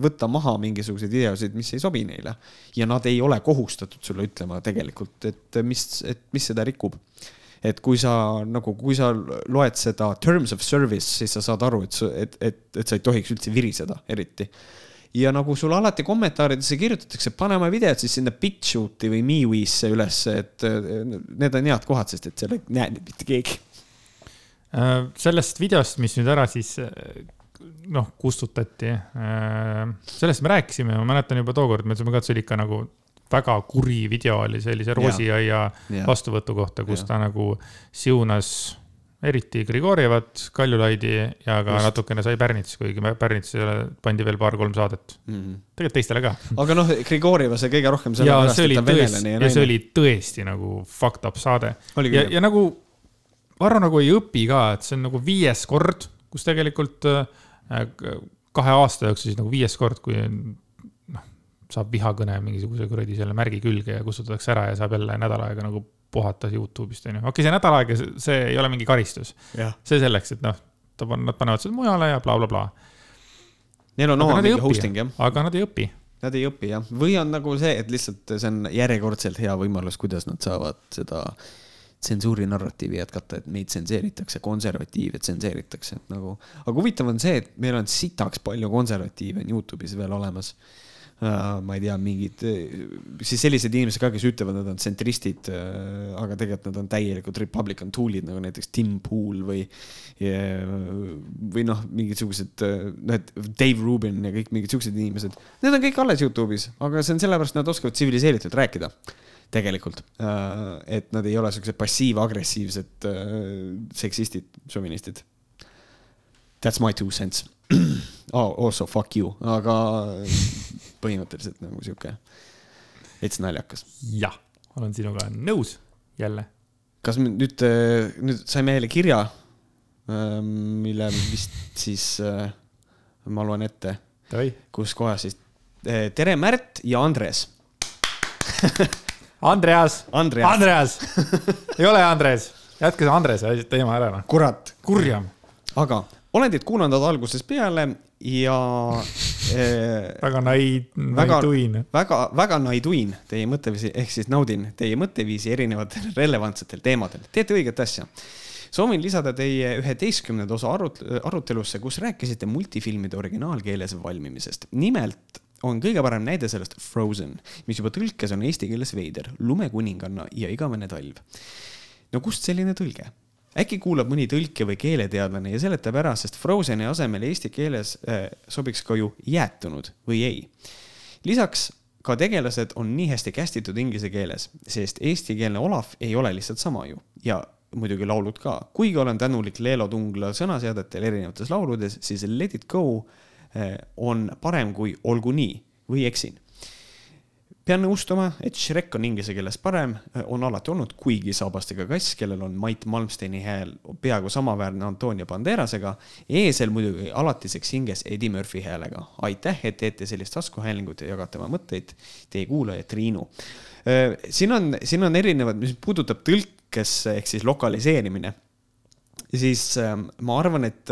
võtta maha mingisuguseid videosid, mis ei sobi neile. ja nad ei ole kohustatud sulle ütlema tegelikult, et mis, et mis seda rikub et kui sa nagu, kui sa loed seda terms of service, siis sa saad aru, et, et, et, et sa ei tohiks üldse viriseda, eriti ja nagu sul alati kommentaaridesse kirjutatakse, pane oma videod siis sinna BitChute'i või MeWe'sse ülesse, et need on head kohad, sest et seal ei näe mitte keegi. Äh, sellest videost, mis nüüd ära siis noh, kustutati, äh, sellest me rääkisime, ma mäletan juba tookord, me ütlesime ka, et see oli ikka nagu väga kuri video oli sellise roosiaia vastuvõtu kohta, kus ja. ta nagu siunas eriti Grigorjevat, Kaljulaidi ja ka Just. natukene sai Pärnits, kuigi Pärnitsile pandi veel paar-kolm saadet mm. -hmm. tegelikult teistele ka. aga noh, Grigorjeva sai kõige rohkem sellepärast, et ta venelane ja naine. see oli tõesti nagu fucked up saade. ja, ja nagu Varro nagu ei õpi ka, et see on nagu viies kord, kus tegelikult äh, kahe aasta jooksul siis nagu viies kord, kui saab vihakõne mingisuguse kuradi selle märgi külge ja kustutatakse ära ja saab jälle nädal aega nagu puhata Youtube'ist, onju. okei okay,, see nädal aega, see ei ole mingi karistus. see selleks, et noh, ta pan-, nad panevad seda mujale ja blablabla bla, bla. Neil on oma mingi hosting, jah. aga nad ei õpi. Nad ei õpi, jah. või on nagu see, et lihtsalt see on järjekordselt hea võimalus, kuidas nad saavad seda tsensuuri narratiivi jätkata, et meid tsenseeritakse, konservatiive tsenseeritakse, et nagu. aga huvitav on see, et meil on sitaks palju konservatiive on Youtube'is veel olemas ma ei tea, mingid, siis sellised inimesed ka, kes ütlevad, nad on tsentristid, äh, aga tegelikult nad on täielikult republican tool'id nagu näiteks Tim Pool või, või noh, mingisugused, noh, et Dave Rubin ja kõik mingid siuksed inimesed. Need on kõik alles Youtube'is, aga see on sellepärast, nad oskavad tsiviliseeritult rääkida tegelikult. Äh, et nad ei ole siuksed passiiv-agressiivsed seksistid, šovinistid. That's my two cents oh,. Also fuck you, aga põhimõtteliselt nagu sihuke veits naljakas. jah, olen sinuga nõus jälle. kas nüüd, äh, nüüd saime jälle kirja, äh, mille vist siis äh, ma loen ette, kus kohas siis tere, Märt ja Andres Andreas, Andreas., Andreas. ei ole Andres, jätke see Andrese teema ära. Noh. kurat. kurjam. aga olen teid kuulanud algusest peale ja äh, väga nai-, naituin. väga, väga naituin teie mõtteviisi, ehk siis naudin teie mõtteviisi erinevatel relevantsetel teemadel. teete õiget asja. soovin lisada teie üheteistkümnenda osa arut-, arutelusse, kus rääkisite multifilmide originaalkeeles valmimisest. nimelt on kõige parem näide sellest Frozen, mis juba tõlkes on eesti keeles veider, lumekuninganna ja igavene talv. no kust selline tõlge? Äkki kuulab mõni tõlke või keeleteadlane ja seletab ära, sest Frozeni asemel eesti keeles äh, sobiks ka ju jäätunud või ei. lisaks ka tegelased on nii hästi kästitud inglise keeles, sest eestikeelne Olav ei ole lihtsalt sama ju ja muidugi laulud ka. kuigi olen tänulik Leelo Tungla sõnaseadetel erinevates lauludes, siis Let it go äh, on parem kui Olgu nii või eksin pean nõustuma, et Shrek on inglise keeles parem, on alati olnud, kuigi saabastega kass, kellel on Mait Malmsteini hääl peaaegu samaväärne Antonia Banderasega. eesel muidugi alatiseks hinges Eddie Murphy häälega. aitäh, et teete sellist taskuhäälingut ja jagate oma mõtteid. Teie kuulaja Triinu. siin on, siin on erinevad, mis puudutab tõlkesse ehk siis lokaliseerimine. siis ma arvan, et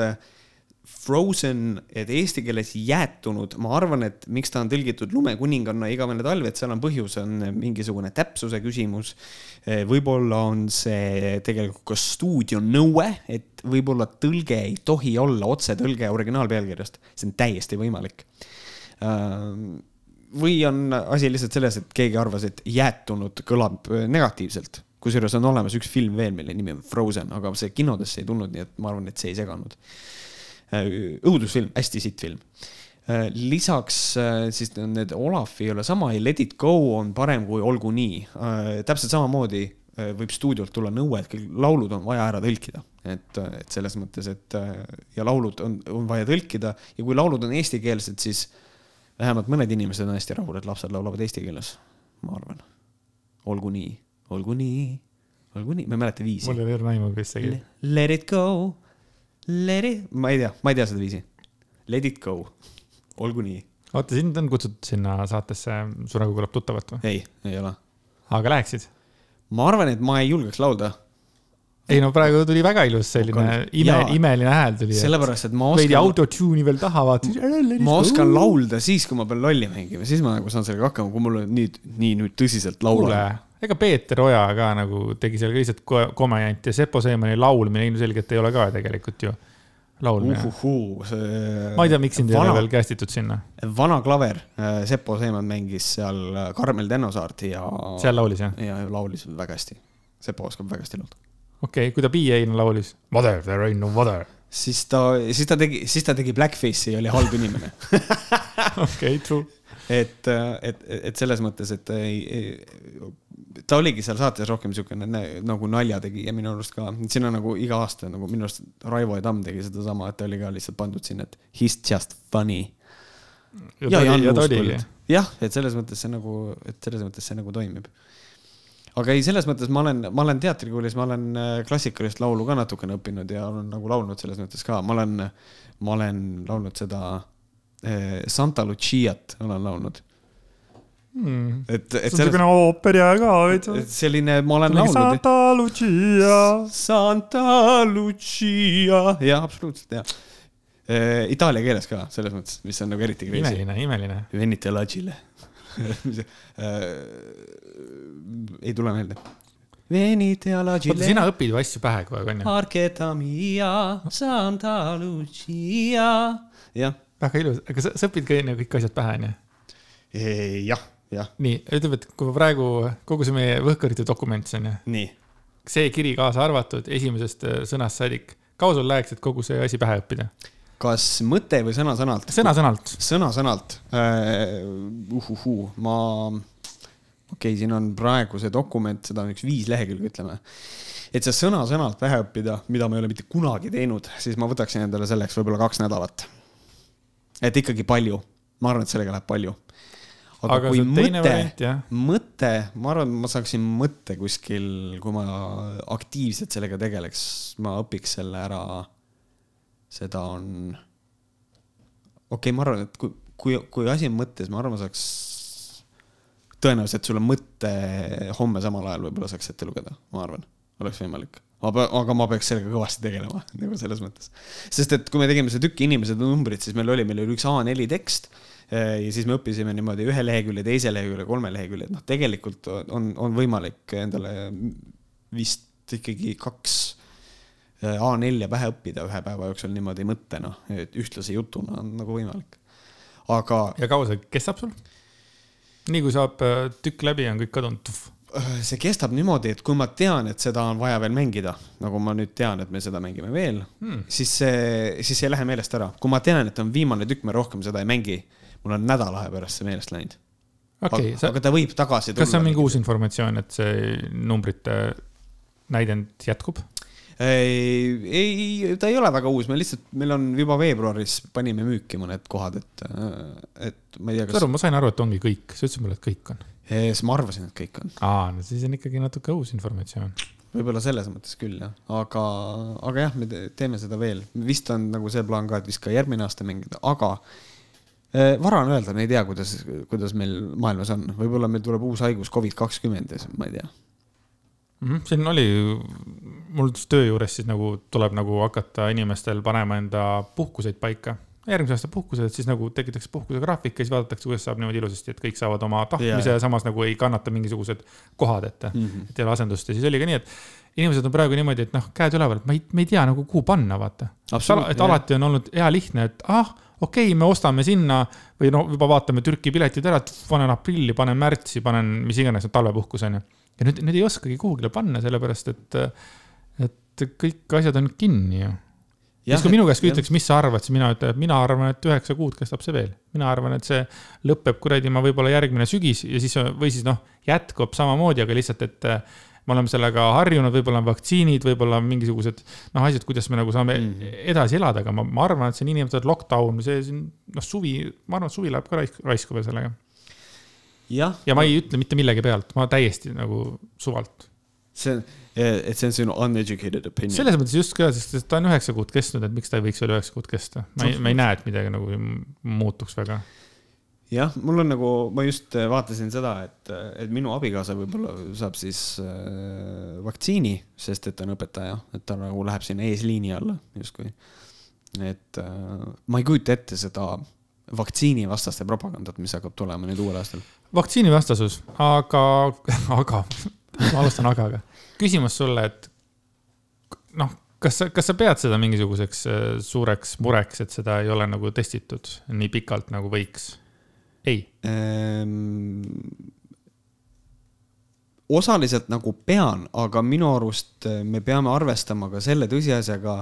Frozen, et eesti keeles jäätunud, ma arvan, et miks ta on tõlgitud lumekuninganna igavene talv, et seal on põhjus, on mingisugune täpsuse küsimus. võib-olla on see tegelikult ka stuudio nõue, et võib-olla tõlge ei tohi olla otsetõlge originaalpealkirjast, see on täiesti võimalik. või on asi lihtsalt selles, et keegi arvas, et jäätunud kõlab negatiivselt kusjuures on olemas üks film veel, mille nimi on Frozen, aga see kinodesse ei tulnud, nii et ma arvan, et see ei seganud. Äh, õudusfilm, hästi sitt film. Äh, lisaks äh, siis need Olafi ei ole sama ja Let it go on parem kui Olgu nii. täpselt samamoodi võib stuudiolt tulla nõue, et kõik laulud on vaja ära tõlkida, et, et selles mõttes, et ja laulud on, on vaja tõlkida ja kui laulud on eestikeelsed, siis vähemalt mõned inimesed on hästi rahul, et lapsed laulavad eesti keeles, ma arvan. olgu nii olgu nii, olgu nii, ma ei mäleta viisi. mul ei ole õrna aimu, kes see käib. Let it go, let it, ma ei tea, ma ei tea seda viisi. Let it go, olgu nii. oota, sind on kutsutud sinna saatesse Su nägu kõlab tuttavat või? ei, ei ole. aga läheksid? ma arvan, et ma ei julgeks laulda ei no praegu tuli väga ilus selline ime, imeline hääl tuli. sellepärast, et ma oskan. veidi autotune'i veel taha vaata. ma oskan laulda siis, kui ma pean lolli mängima, siis ma nagu saan sellega hakkama, kui mul on nii, nii nüüd tõsiselt laulan ega Peeter Oja ka nagu tegi seal ka lihtsalt komejant ja Sepo Seemani laulmine ilmselgelt ei ole ka tegelikult ju laulmine Uhuhuu, see. ma ei tea, miks sind ei ole veel kästitud sinna. vana klaver, äh, Sepo Seeman mängis seal äh, Karmel Tennosaart ja. seal laulis jah? ja laulis väga hästi. Sepo oskab väga hästi laulda. okei okay,, kui ta Ain laulis. Mother, there ain't no mother. siis ta, siis ta tegi, siis ta tegi Blackface'i ja oli halb inimene okei, true. et, äh, et, et selles mõttes, et ei, ta oligi seal saates rohkem niisugune nagu naljategija minu arust ka, siin on nagu iga aasta nagu minu arust Raivo ja Tamm tegi sedasama, et ta oli ka lihtsalt pandud sinna, et he's just funny. ja, ja, ja ta oligi. jah, et selles mõttes see nagu, et selles mõttes see nagu toimib. aga ei, selles mõttes ma olen, ma olen teatrikoolis, ma olen äh, klassikalist laulu ka natukene õppinud ja olen nagu laulnud selles mõttes ka, ma olen, ma olen laulnud seda eh, Santa Luciat olen laulnud hmm.. et, et. see on niisugune ooper ja ka veits. selline, ma olen laulnud. Santa Lucia. Santa Lucia, jah, absoluutselt jah e,. Itaalia keeles ka selles mõttes, mis on nagu eriti crazy. imeline, imeline. Venite lagile e, ei tule meelde. Venite lagile. oota, sina õpid ju asju pähe kogu aeg, onju? Archeta mia, Santa Lucia. jah. väga ilus, aga sa, sa õpid ka enne kõik asjad pähe, onju? jah. Nii, ütleme, et kui praegu kogu see meie Võhkõrite dokument, see on ju. see kiri kaasa arvatud esimesest äh, sõnast saadik, kaua sul läheks, et kogu see asi pähe õppida? kas mõte või sõna-sõnalt? sõna-sõnalt. sõna-sõnalt uh,. uhuhuu, ma, okei okay,, siin on praegu see dokument, seda on üks viis lehekülge, ütleme. et see sõna-sõnalt pähe õppida, mida ma ei ole mitte kunagi teinud, siis ma võtaksin endale selleks võib-olla kaks nädalat. et ikkagi palju, ma arvan, et sellega läheb palju aga, aga kui mõte, mõte, ma arvan, ma saaksin mõtte kuskil, kui ma aktiivselt sellega tegeleks, ma õpiks selle ära. seda on, okei okay,, ma arvan, et kui, kui, kui asi on mõttes, ma arvan, ma saaks, tõenäoliselt sulle mõtte homme samal ajal võib-olla saaks ette lugeda, ma arvan, oleks võimalik aga ma peaks sellega kõvasti tegelema, nagu selles mõttes. sest et kui me tegime seda tükki Inimesed ja numbrid, siis meil oli, meil oli üks A4 tekst ja siis me õppisime niimoodi ühe lehekülje, teise lehekülje, kolme lehekülje, et noh, tegelikult on, on võimalik endale vist ikkagi kaks äh, A4 pähe õppida ühe päeva jooksul niimoodi mõttena, et ühtlase jutuna on nagu võimalik. aga. ja kaua see kestab sul? nii kui saab äh, tükk läbi, on kõik kadunud? see kestab niimoodi, et kui ma tean, et seda on vaja veel mängida, nagu ma nüüd tean, et me seda mängime veel hmm., siis see, siis see ei lähe meelest ära. kui ma tean, et on viimane tükk, me rohkem seda ei mängi mul on nädala aja pärast see meelest läinud okay,. aga, sa... aga ta võib tagasi tulla. kas see on mingi uus informatsioon, et see numbrite näidend jätkub? ei, ei, ta ei ole väga uus, me lihtsalt, meil on juba veebruaris panime müüki mõned kohad, et, et ma ei tea, kas. aru, ma sain aru, et ongi kõik, sa ütlesid mulle, et kõik on. siis ma arvasin, et kõik on. aa, no siis on ikkagi natuke uus informatsioon. võib-olla selles mõttes küll jah, aga, aga jah, me teeme seda veel, vist on nagu see plaan ka, et vist ka järgmine aasta mängida, aga vara on öelda, me ei tea, kuidas, kuidas meil maailmas on, võib-olla meil tuleb uus haigus Covid kakskümmend ja ma ei tea mm. -hmm. siin oli mul töö juures siis nagu tuleb nagu hakata inimestel panema enda puhkuseid paika järgmise aasta puhkused, siis nagu tekitakse puhkusegraafik ja siis vaadatakse, kuidas saab niimoodi ilusasti, et kõik saavad oma tahtmise yeah. ja samas nagu ei kannata mingisugused kohad ette mm, -hmm. et ei ole asendust ja siis oli ka nii, et inimesed on praegu niimoodi, et noh, käed üleval, et ma ei, me ei tea nagu, kuhu panna, vaata. et jah. alati on olnud hea lihtne, et ah, okei okay,, me ostame sinna või no juba vaatame Türki piletid ära, et panen aprilli, panen märtsi, panen mis iganes, talvepuhkus on ju. ja nüüd, nüüd ei oskagi kuhugile panna, sellepärast et, et kõik asjad on kinni ju siis kui minu käest küsitakse, mis sa arvad, siis mina ütlen, et mina arvan, et üheksa kuud kestab see veel. mina arvan, et see lõpeb kuradi ma võib-olla järgmine sügis ja siis või siis noh, jätkub samamoodi, aga lihtsalt, et me oleme sellega harjunud, võib-olla on vaktsiinid, võib-olla mingisugused noh, asjad, kuidas me nagu saame mm edasi elada, aga ma, ma arvan, et see niinimetatud lockdown, see siin noh, suvi, ma arvan, et suvi läheb ka raisku, raisku veel sellega. ja, ja ma ei ütle mitte millegi pealt, ma täiesti nagu suvalt. see on et see on sinu uneducated opinion. selles mõttes just ka, sest ta on üheksa kuud kestnud, et miks ta ei võiks veel üheksa kuud kesta. ma ei, ma ei näe, et midagi nagu muutuks väga. Jah, mul on nagu, ma just äh, vaatasin seda, et, et minu abikaasa võib-olla saab siis äh, vaktsiini, sest et ta on õpetaja, et ta nagu läheb sinna eesliini alla justkui. et äh, ma ei kujuta ette seda vaktsiinivastaste propagandat, mis hakkab tulema nüüd uuel aastal. vaktsiinivastasus, aga, aga ma alustan agaga küsimus sulle, et noh, kas sa, kas sa pead seda mingisuguseks äh, suureks mureks, et seda ei ole nagu testitud nii pikalt, nagu võiks? Ei ehm,? osaliselt nagu pean, aga minu arust äh, me peame arvestama ka selle tõsiasjaga,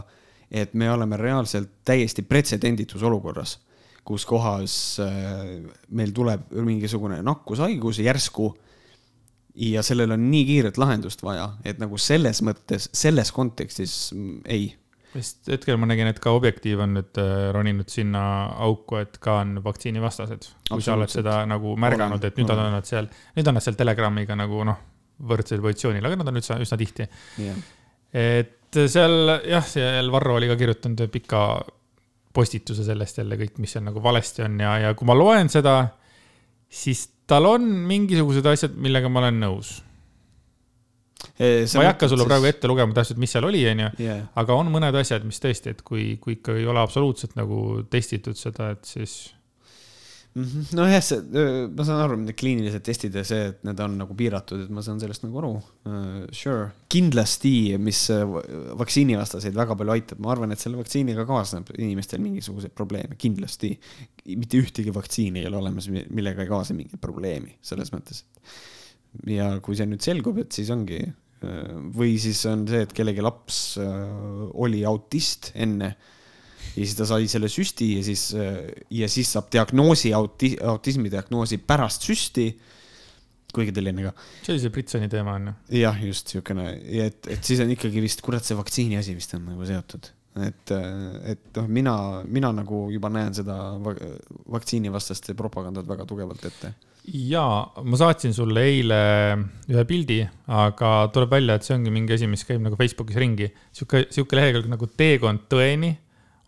et me oleme reaalselt täiesti pretsedenditus olukorras, kus kohas äh, meil tuleb mingisugune nakkushaigus järsku ja sellel on nii kiiret lahendust vaja, et nagu selles mõttes, selles kontekstis mm, ei. Sest hetkel ma nägin, et ka Objektiiv on nüüd äh, roninud sinna auku, et ka on vaktsiinivastased. kui sa oled seda nagu märganud, et nüüd on nad seal, nüüd on nad seal Telegramiga nagu noh, võrdsel positsioonil, aga nad on üldse üsna tihti yeah.. et seal jah, seal Varro oli ka kirjutanud pika postituse sellest jälle kõik, mis seal nagu valesti on ja, ja kui ma loen seda, siis tal on mingisugused asjad, millega ma olen nõus. Ma ei hakka sulle praegu ette lugema täpselt, mis seal oli, onju, aga on mõned asjad, mis tõesti, et kui, kui ikka ei ole absoluutselt nagu testitud seda, et siis Mhm. nojah, see, ma saan aru, need kliinilised testid ja see, et need on nagu piiratud, et ma saan sellest nagu aru uh,. Sure, kindlasti, mis vaktsiinivastaseid väga palju aitab, ma arvan, et selle vaktsiiniga kaasneb inimestel mingisuguseid probleeme, kindlasti. mitte ühtegi vaktsiini ei ole olemas, millega ei kaasne mingit probleemi, selles mõttes. Ja kui see nüüd selgub, et siis ongi või siis on see, et kellegi laps oli autist enne ja siis ta sai selle süsti ja siis, ja siis saab diagnoosi, auti-, autismi diagnoosi pärast süsti. kuigi enne ka. see oli see Britsoni teema on ju. jah, just siukene, et, et siis on ikkagi vist, kurat, see vaktsiini asi vist on nagu seotud et, et noh, mina, mina nagu juba näen seda vaktsiinivastaste propagandat väga tugevalt ette. ja ma saatsin sulle eile ühe pildi, aga tuleb välja, et see ongi mingi asi, mis käib nagu Facebookis ringi. sihuke, sihuke lehekülg nagu Teekond tõeni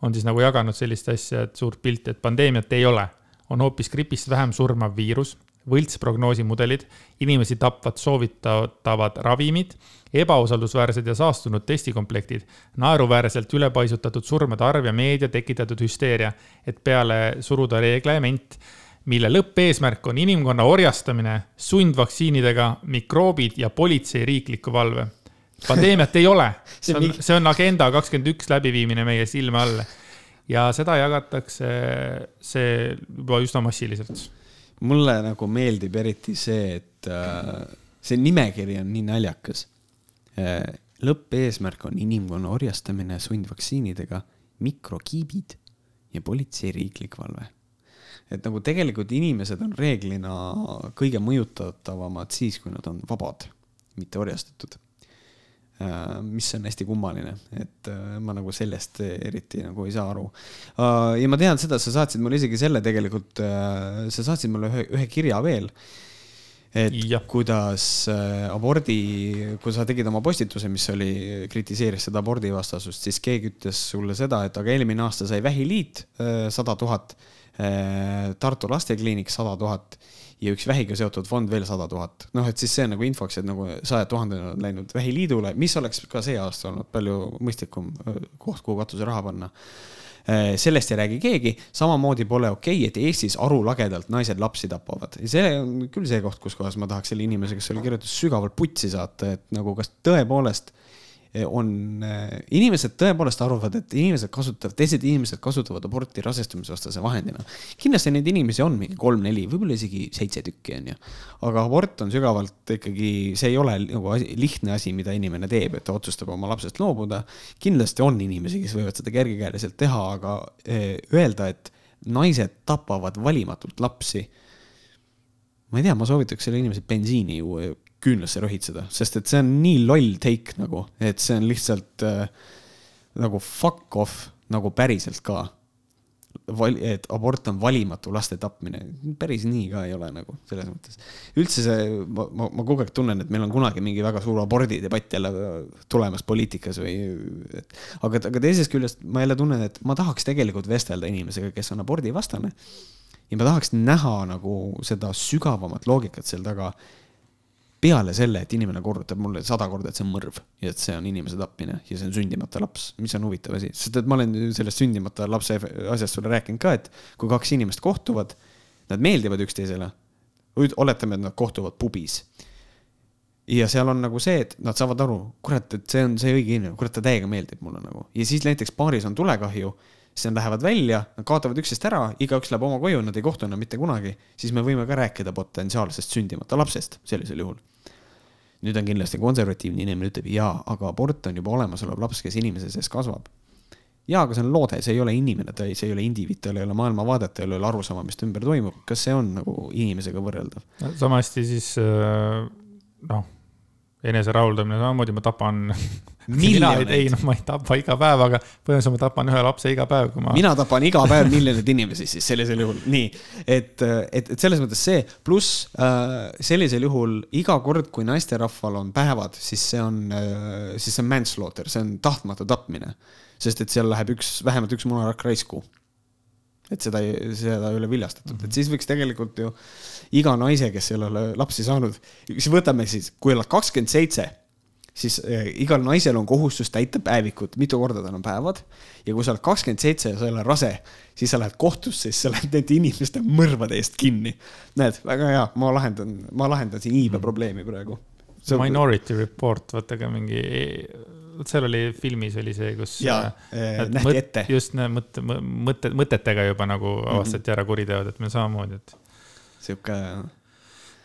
on siis nagu jaganud sellist asja, et suurt pilti, et pandeemiat ei ole, on hoopis gripist vähem surmav viirus, võltsprognoosimudelid, inimesi tapvad soovitatavad ravimid, ebausaldusväärsed ja saastunud testikomplektid, naeruväärselt ülepaisutatud surmade arv ja meedia tekitatud hüsteeria, et peale suruda reglement, mille lõppeesmärk on inimkonna orjastamine sundvaktsiinidega, mikroobid ja politsei riikliku valve pandeemiat ei ole, see on, see on Agenda kakskümmend üks läbiviimine meie silme all. ja seda jagatakse see juba üsna massiliselt. Mulle nagu meeldib eriti see, et äh, see nimekiri on nii naljakas äh,. lõppeesmärk on inimkonna orjastamine sundvaktsiinidega, mikrokiibid ja politsei riiklik valve et nagu tegelikult inimesed on reeglina kõige mõjutatavamad siis, kui nad on vabad, mitte orjastatud mis on hästi kummaline, et äh, ma nagu sellest eriti nagu ei saa aru. Äh, ja ma tean seda, sa saatsid mulle isegi selle tegelikult, sa saatsid mulle ühe, ühe kirja veel. et ja. kuidas abordi, kui sa tegid oma postituse, mis oli, kritiseeris seda abordivastasust, siis keegi ütles sulle seda, et aga eelmine aasta sai Vähiliit sada tuhat, Tartu Lastekliinik sada tuhat ja üks vähiga seotud fond veel sada tuhat. noh, et siis see on nagu infoks, et nagu sajad tuhanded on läinud Vähiliidule, mis oleks ka see aasta olnud palju mõistlikum koht, kuhu katuseraha panna sellest ei räägi keegi, samamoodi pole okei okay,, et Eestis arulagedalt naised lapsi tapavad ja see on küll see koht, kus kohas ma tahaks selle inimese, kes selle kirjutas, sügavalt putsi saata, et nagu kas tõepoolest on, eh, inimesed tõepoolest arvavad, et inimesed kasutavad, teised inimesed kasutavad aborti rasestumisvastase vahendina. kindlasti neid inimesi on mingi kolm-neli, võib-olla isegi seitse tükki, on ju. aga abort on sügavalt ikkagi, see ei ole nagu lihtne asi, mida inimene teeb, et ta otsustab oma lapsest loobuda. kindlasti on inimesi, kes võivad seda kergekäeliselt teha, aga eh, öelda, et naised tapavad valimatult lapsi ma ei tea, ma soovitaks selle inimese bensiini juua küünlasse rohitseda, sest et see on nii loll take nagu, et see on lihtsalt äh, nagu fuck off nagu päriselt ka. et abort on valimatu laste tapmine, päris nii ka ei ole nagu selles mõttes. üldse see, ma, ma, ma kogu aeg tunnen, et meil on kunagi mingi väga suur abordidebatt jälle tulemas poliitikas või. aga, aga teisest küljest ma jälle tunnen, et ma tahaks tegelikult vestelda inimesega, kes on abordivastane. ja ma tahaks näha nagu seda sügavamat loogikat seal taga peale selle, et inimene korrutab mulle sada korda, et see on mõrv ja et see on inimese tapmine ja see on sündimata laps, mis on huvitav asi, sest et ma olen sellest sündimata lapse asjast sulle rääkinud ka, et kui kaks inimest kohtuvad, nad meeldivad üksteisele. oletame, et nad kohtuvad pubis. ja seal on nagu see, et nad saavad aru, kurat, et see on see õige inimene, kurat, ta täiega meeldib mulle nagu ja siis näiteks paaris on tulekahju siis nad lähevad välja, nad kaotavad üksteist ära, igaüks läheb oma koju, nad ei kohtu enam mitte kunagi, siis me võime ka rääkida potentsiaalsest sündimata lapsest sellisel juhul. Nüüd on kindlasti konservatiivne inimene ütleb jaa, aga abort on juba olemasolev laps, kes inimese sees kasvab. jaa, aga see on loode, see ei ole inimene, ta ei, see ei ole indiviid, tal ei ole maailmavaadet, tal ei ole arusaama, mis ta ümber toimub, kas see on nagu inimesega võrreldav? sama hästi siis äh, noh eneserahuldamine samamoodi, ma tapan ei, noh, ma ei tapa iga päev, aga põhimõtteliselt ma tapan ühe lapse iga päev, kui ma. mina tapan iga päev miljoneid inimesi siis sellisel juhul, nii. et, et, et selles mõttes see, pluss äh, sellisel juhul iga kord, kui naisterahval on päevad, siis see on äh,, siis see on manslaughter, see on tahtmatu tapmine. sest et seal läheb üks, vähemalt üks munarakk raisku et seda, seda ei ole viljastatud mm, -hmm. et siis võiks tegelikult ju iga naise, kes ei ole lapsi saanud, siis võtame siis, kui oled kakskümmend seitse, siis äh, igal naisel on kohustus täita päevikut, mitu korda tal on päevad. ja kui sa oled kakskümmend seitse ja sa ei ole rase, siis sa lähed kohtusse, siis sa lähed nende inimeste mõrvade eest kinni. näed, väga hea, ma lahendan, ma lahendan siin iibe probleemi praegu. Minority Report, vaata ka mingi vot seal oli filmis oli see, kus. jaa äh,, nähti mõt, ette. just mõtte, mõtte, mõtetega juba nagu mhm. avastati mm -hmm. ära kuriteod, et meil samamoodi, et. sihuke.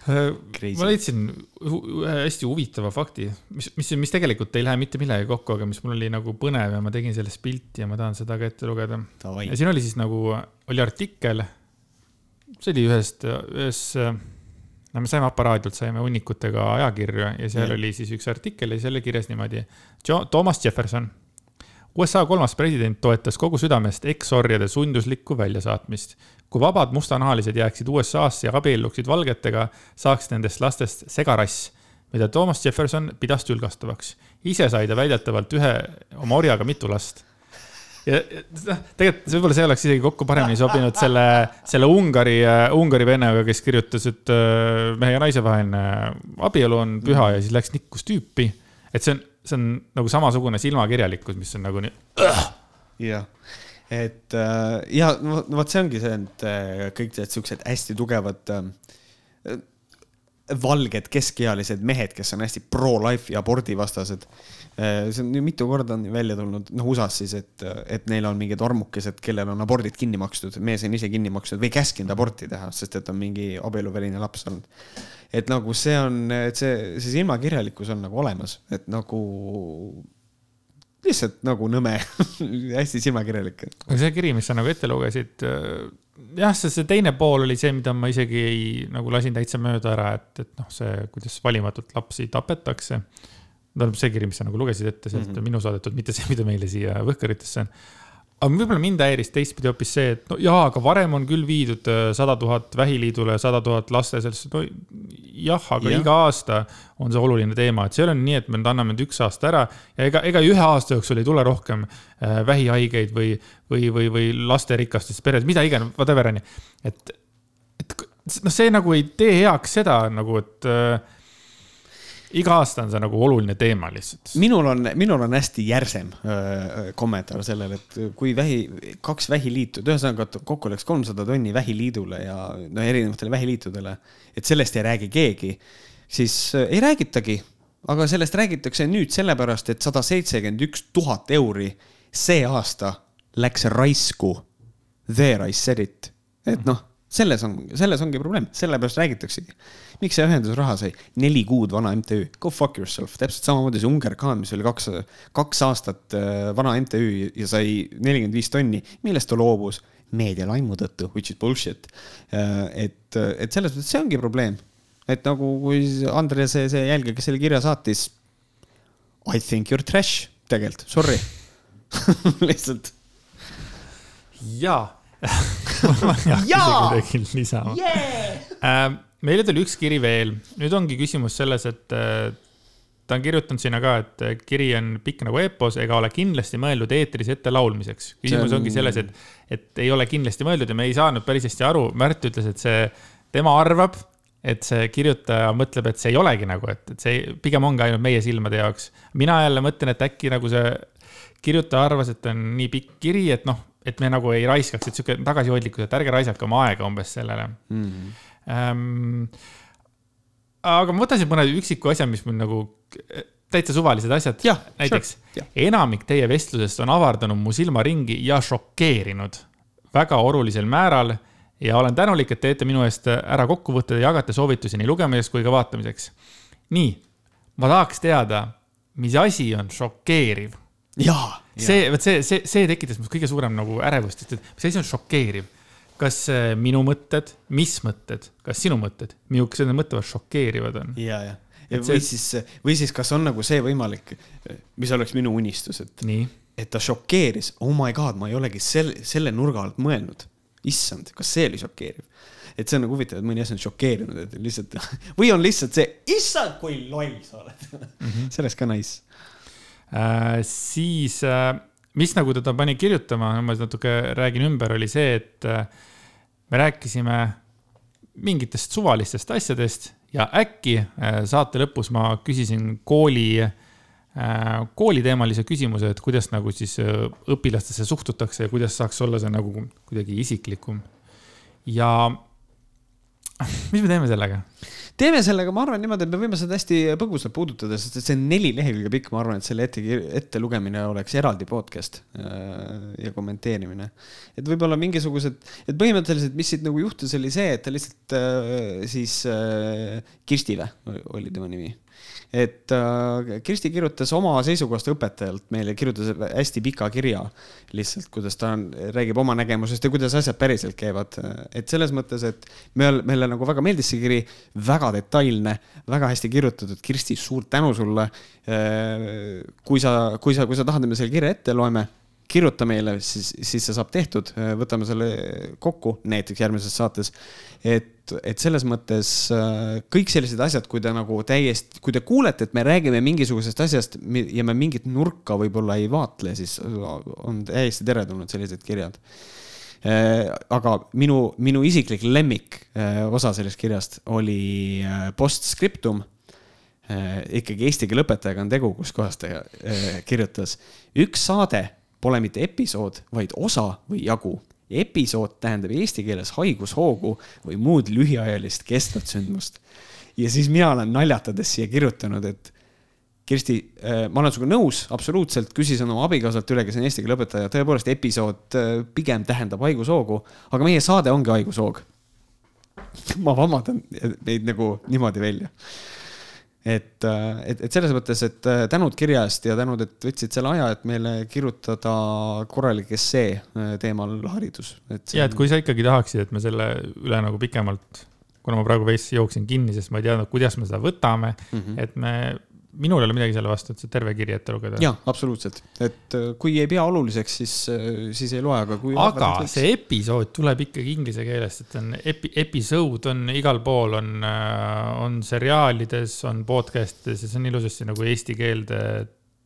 Äh, ma leidsin ühe hästi huvitava fakti, mis, mis, mis tegelikult ei lähe mitte millegi kokku, aga mis mul oli nagu põnev ja ma tegin sellest pilti ja ma tahan seda ka ette lugeda. ja siin oli siis nagu, oli artikkel, see oli ühest, ühes no me saime aparaadilt, saime hunnikutega ajakirju ja seal yeah. oli siis üks artikkel ja seal oli kirjas niimoodi. Thomas Jefferson. USA kolmas president toetas kogu südamest eksorjade sunduslikku väljasaatmist. kui vabad mustanahalised jääksid USA-sse ja abielluksid valgetega, saaks nendest lastest segarass, mida Thomas Jefferson pidas tülgastavaks. ise sai ta väidetavalt ühe oma orjaga mitu last ja noh, tegelikult võib-olla see oleks isegi kokku paremini sobinud selle, selle Ungari, Ungari vennaga, kes kirjutas, et äh, mehe ja naise vaheline abielu on püha ja siis läks nikkus tüüpi. et see on, see on nagu samasugune silmakirjalikkus, mis on nagu nii. jah, et äh, ja no vot, see ongi see, et äh, kõik need siuksed hästi tugevad valged keskealised mehed, kes on hästi pro-life ja abordivastased Äh, see on ju mitu korda on välja tulnud, noh USA-s siis, et, et neil on mingid armukesed, kellel on abordid kinni makstud, mees on ise kinni maksnud või käskinud aborti teha, sest et on mingi abieluväline laps olnud. et nagu see on, et see, see silmakirjalikkus on nagu olemas, et nagu lihtsalt nagu nõme hästi silmakirjalik. aga see kiri, mis sa nagu ette lugesid, äh, jah, see, see teine pool oli see, mida ma isegi ei, nagu lasin täitsa mööda ära, et, et noh, see, kuidas valimatult lapsi tapetakse tähendab see kiri, mis sa nagu lugesid ette sealt mm -hmm. minu saadetud, mitte see, mida meile siia Võhkaritesse on. aga võib-olla mind häiris teistpidi hoopis see, et no jaa, aga varem on küll viidud äh, sada tuhat Vähiliidule, sada tuhat laste sellesse, no jah, aga ja. iga aasta on see oluline teema, et see ei ole nii, et me nüüd anname nüüd üks aasta ära ja ega, ega ühe aasta jooksul ei tule rohkem äh, vähihaigeid või, või, või, või lasterikastest pered, mida iganes, whatever on ju. et, et noh, see nagu ei tee heaks seda nagu, et äh, iga aasta on see nagu oluline teema lihtsalt. minul on, minul on hästi järsem öö, kommentaar sellele, et kui vähi, kaks vähiliitu, ühesõnaga kokku läks kolmsada tonni vähiliidule ja no erinevatele vähiliitudele, et sellest ei räägi keegi, siis öö, ei räägitagi. aga sellest räägitakse nüüd sellepärast, et sada seitsekümmend üks tuhat euri see aasta läks raisku. There I said it, et noh selles on, selles ongi probleem, sellepärast räägitaksegi. miks see ühendus raha sai? neli kuud vana MTÜ, go fuck yourself, täpselt samamoodi see Ungerkhan, mis oli kaks, kaks aastat äh, vana MTÜ ja sai nelikümmend viis tonni, millest ta loobus meedialaimu tõttu, which is bullshit. Äh, et, et selles mõttes see ongi probleem, et nagu kui Andres, see, see jälgija, kes selle kirja saatis. I think you are trash, tegelikult, sorry lihtsalt. jaa jaa! lisama yeah!. Äh, meile tuli üks kiri veel, nüüd ongi küsimus selles, et äh, ta on kirjutanud sinna ka, et äh, kiri on pikk nagu epos ega ole kindlasti mõeldud eetris ette laulmiseks. küsimus on... ongi selles, et, et ei ole kindlasti mõeldud ja me ei saanud päris hästi aru. Märt ütles, et see, tema arvab, et see kirjutaja mõtleb, et see ei olegi nagu, et, et see pigem ongi ainult meie silmade jaoks. mina jälle mõtlen, et äkki nagu see kirjutaja arvas, et on nii pikk kiri, et noh et me nagu ei raiskaks, et sihuke tagasihoidlikkus, et ärge raisake oma aega umbes sellele mm. -hmm. Ähm, aga ma võtan siit mõne üksiku asja, mis mul nagu täitsa suvalised asjad. näiteks sure. enamik teie vestlusest on avardanud mu silmaringi ja šokeerinud väga olulisel määral ja olen tänulik, et teete minu eest ära kokkuvõtted ja jagate soovitusi nii lugemiseks kui ka vaatamiseks. nii, ma tahaks teada, mis asi on šokeeriv jaa. see, vot see, see, see tekitas mul kõige suurem nagu ärevust, et mis asi on šokeeriv. kas äh, minu mõtted, mis mõtted, kas sinu mõtted, millised need mõtted šokeerivad on? ja, ja, ja või see... siis, või siis, kas on nagu see võimalik, mis oleks minu unistus, et, et ta šokeeris, oh my god, ma ei olegi selle, selle nurga alt mõelnud. issand, kas see oli šokeeriv? et see on nagu huvitav, et mõni asi on šokeerinud, et lihtsalt või on lihtsalt see, issand, kui loll sa oled mm. -hmm. see oleks ka nice siis, äh, mis nagu teda pani kirjutama, ma natuke räägin ümber, oli see, et äh, me rääkisime mingitest suvalistest asjadest ja äkki saate lõpus ma küsisin kooli, kooliteemalise küsimuse, et kuidas nagu siis õpilastesse suhtutakse ja kuidas saaks olla see nagu kuidagi isiklikum. ja mis me teeme sellega? Teeme sellega, ma arvan niimoodi, et me võime seda hästi põgusalt puudutada, sest et see on neli lehekülge pikk, ma arvan, et selle ette, ettelugemine oleks eraldi podcast äh, ja kommenteerimine. et võib-olla mingisugused, et põhimõtteliselt, mis siit nagu juhtus, oli see, et ta lihtsalt äh, siis äh, Kirsti või, oli tema nimi et äh, Kirsti kirjutas oma seisukohast õpetajalt meile, kirjutas hästi pika kirja lihtsalt, kuidas ta on, räägib oma nägemusest ja kuidas asjad päriselt käivad. et selles mõttes, et meil, meile nagu väga meeldis see kiri, väga detailne, väga hästi kirjutatud. Kirsti, suur tänu sulle. Äh, kui sa, kui sa, kui sa tahad, et me selle kirja ette loeme kirjuta meile, siis, siis see saab tehtud, võtame selle kokku näiteks järgmises saates. et, et selles mõttes äh, kõik sellised asjad, kui te nagu täiesti, kui te kuulete, et me räägime mingisugusest asjast ja me mingit nurka võib-olla ei vaatle, siis on täiesti teretulnud sellised kirjad. Äh, aga minu, minu isiklik lemmik äh, osa sellest kirjast oli postscriptum ikkagi eesti keele õpetajaga on tegu, kus kohas ta kirjutas. üks saade pole mitte episood, vaid osa või jagu. episood tähendab eesti keeles haigushoogu või muud lühiajalist kestvat sündmust. ja siis mina olen naljatades siia kirjutanud, et Kirsti, äh, ma olen sinuga nõus, absoluutselt, küsisin oma abikaasalt üle, kes on eesti keele õpetaja, tõepoolest episood äh, pigem tähendab haigushoogu, aga meie saade ongi haigushoog. ma vabandan neid nagu niimoodi välja et, äh, et, et selles mõttes, et äh, tänud kirja eest ja tänud, et võtsid selle aja, et meile kirjutada korralik essee äh, teemal haridus. ja, et kui sa ikkagi tahaksid, et me selle üle nagu pikemalt, kuna ma praegu veits jooksin kinni, sest ma ei teadnud, kuidas me seda võtame mm, -hmm. et me minul ei ole midagi selle vastu, et see terve kiri ette lugeda. jaa, absoluutselt, et äh, kui ei pea oluliseks, siis, äh, siis ei loe, aga kui. aga see episood tuleb ikkagi inglise keelest, et on epi-, episood on igal pool, on, äh, on seriaalides, on podcast ides ja see on ilusasti nagu eesti keelde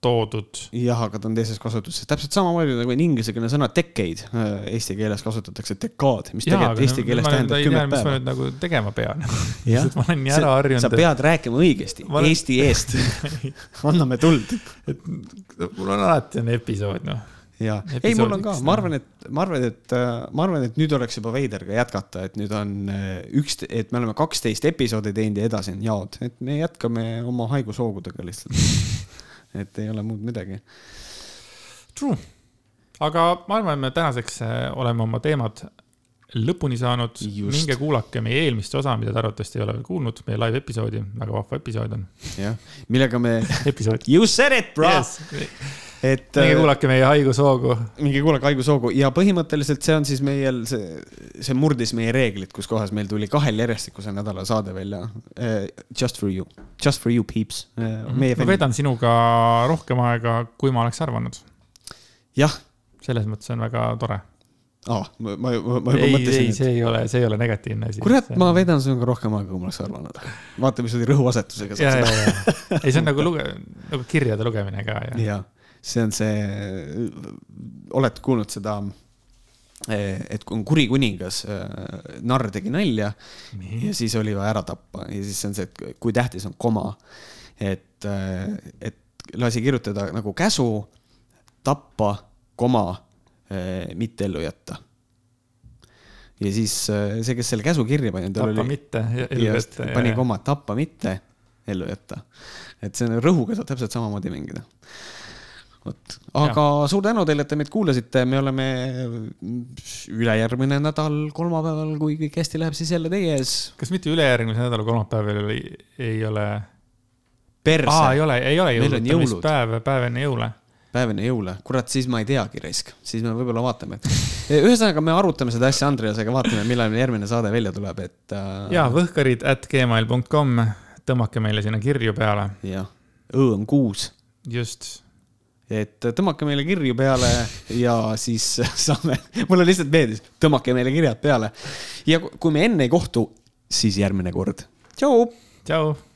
toodud. jah, aga ta on teises kasutuses, täpselt samamoodi nagu on inglisekeelne sõna decade, äh, eesti keeles kasutatakse dekaad, mis Jaa, tegelikult eesti keeles ma tähendab kümmet mis ma päeva. nüüd nagu tegema pean ma olen nii ära harjunud. sa pead rääkima õigesti, olen- Eesti eest anname tuld. et mul on alati on episood, noh. ja, ei, mul on ka, ma arvan, et ma arvan, et äh, ma arvan, et nüüd oleks juba veider ka jätkata, et nüüd on äh, üks, et me oleme kaksteist episoodi teinud ja edasi on jaod, et me jätkame oma haigushoogudega lihtsalt. et ei ole muud midagi. True. aga ma arvan, et me tänaseks äh, oleme oma teemad lõpuni saanud. Minge kuulake meie eelmist osa, mida te arvatavasti ei ole veel kuulnud, meie live episoodi, väga vahva episood on. jah, millega me episood. You said it, bro Yes. Et minge äh, kuulake meie haigushoogu. minge kuulake haigushoogu ja põhimõtteliselt see on siis meil see, see murdis meie reeglid, kus kohas meil tuli kahel järjestikusel nädalal saade välja. Just for you, just for you peeps. meie ma veedan sinuga rohkem aega, kui ma oleks arvanud. jah, selles mõttes on väga tore. aa, ma, ma, ma, ma juba ei, ei, mõtlesin, et see ei ole, see ei ole negatiivne asi. kurat, ma veedan sinuga rohkem aega, kui ma oleks arvanud. vaata, mis oli rõhuasetusega ei, see on nagu luge-, nagu kirjade lugemine ka ja. jaa, see on see, olete kuulnud seda, et kui on kuri kuningas, narr tegi nalja ja siis oli vaja ära tappa ja siis on see, et kui tähtis on koma. et, et lasi kirjutada nagu käsu, tappa, koma, mitte ellu jätta. ja siis see, kes selle käsu kirja pani, tal tappa oli. mitte, ellu jätta. pani koma, tappa, mitte ellu jätta. et see on rõhuga saab täpselt samamoodi mängida vot, aga ja. suur tänu teile, et te meid kuulasite, me oleme ülejärgmine nädal kolmapäeval, kui kõik hästi läheb, siis jälle teie ees. kas mitte ülejärgmise nädala kolmapäeval ei, ei ole? perse. aa, ei ole, ei ole Meil on jõulud, jõulud. päev, päev enne jõule. päev enne jõule, kurat, siis ma ei teagi raisk, siis me võib-olla vaatame. ühesõnaga, me arutame seda asja Andreasega, vaatame, millal järgmine saade välja tuleb, et äh.... ja võhkarid at gmail.com, tõmmake meile sinna kirju peale. jah, õ on kuus. just et tõmmake meile kirju peale ja siis saame, mulle lihtsalt meeldis, tõmmake meile kirjad peale. ja kui me enne ei kohtu, siis järgmine kord. tšau. tšau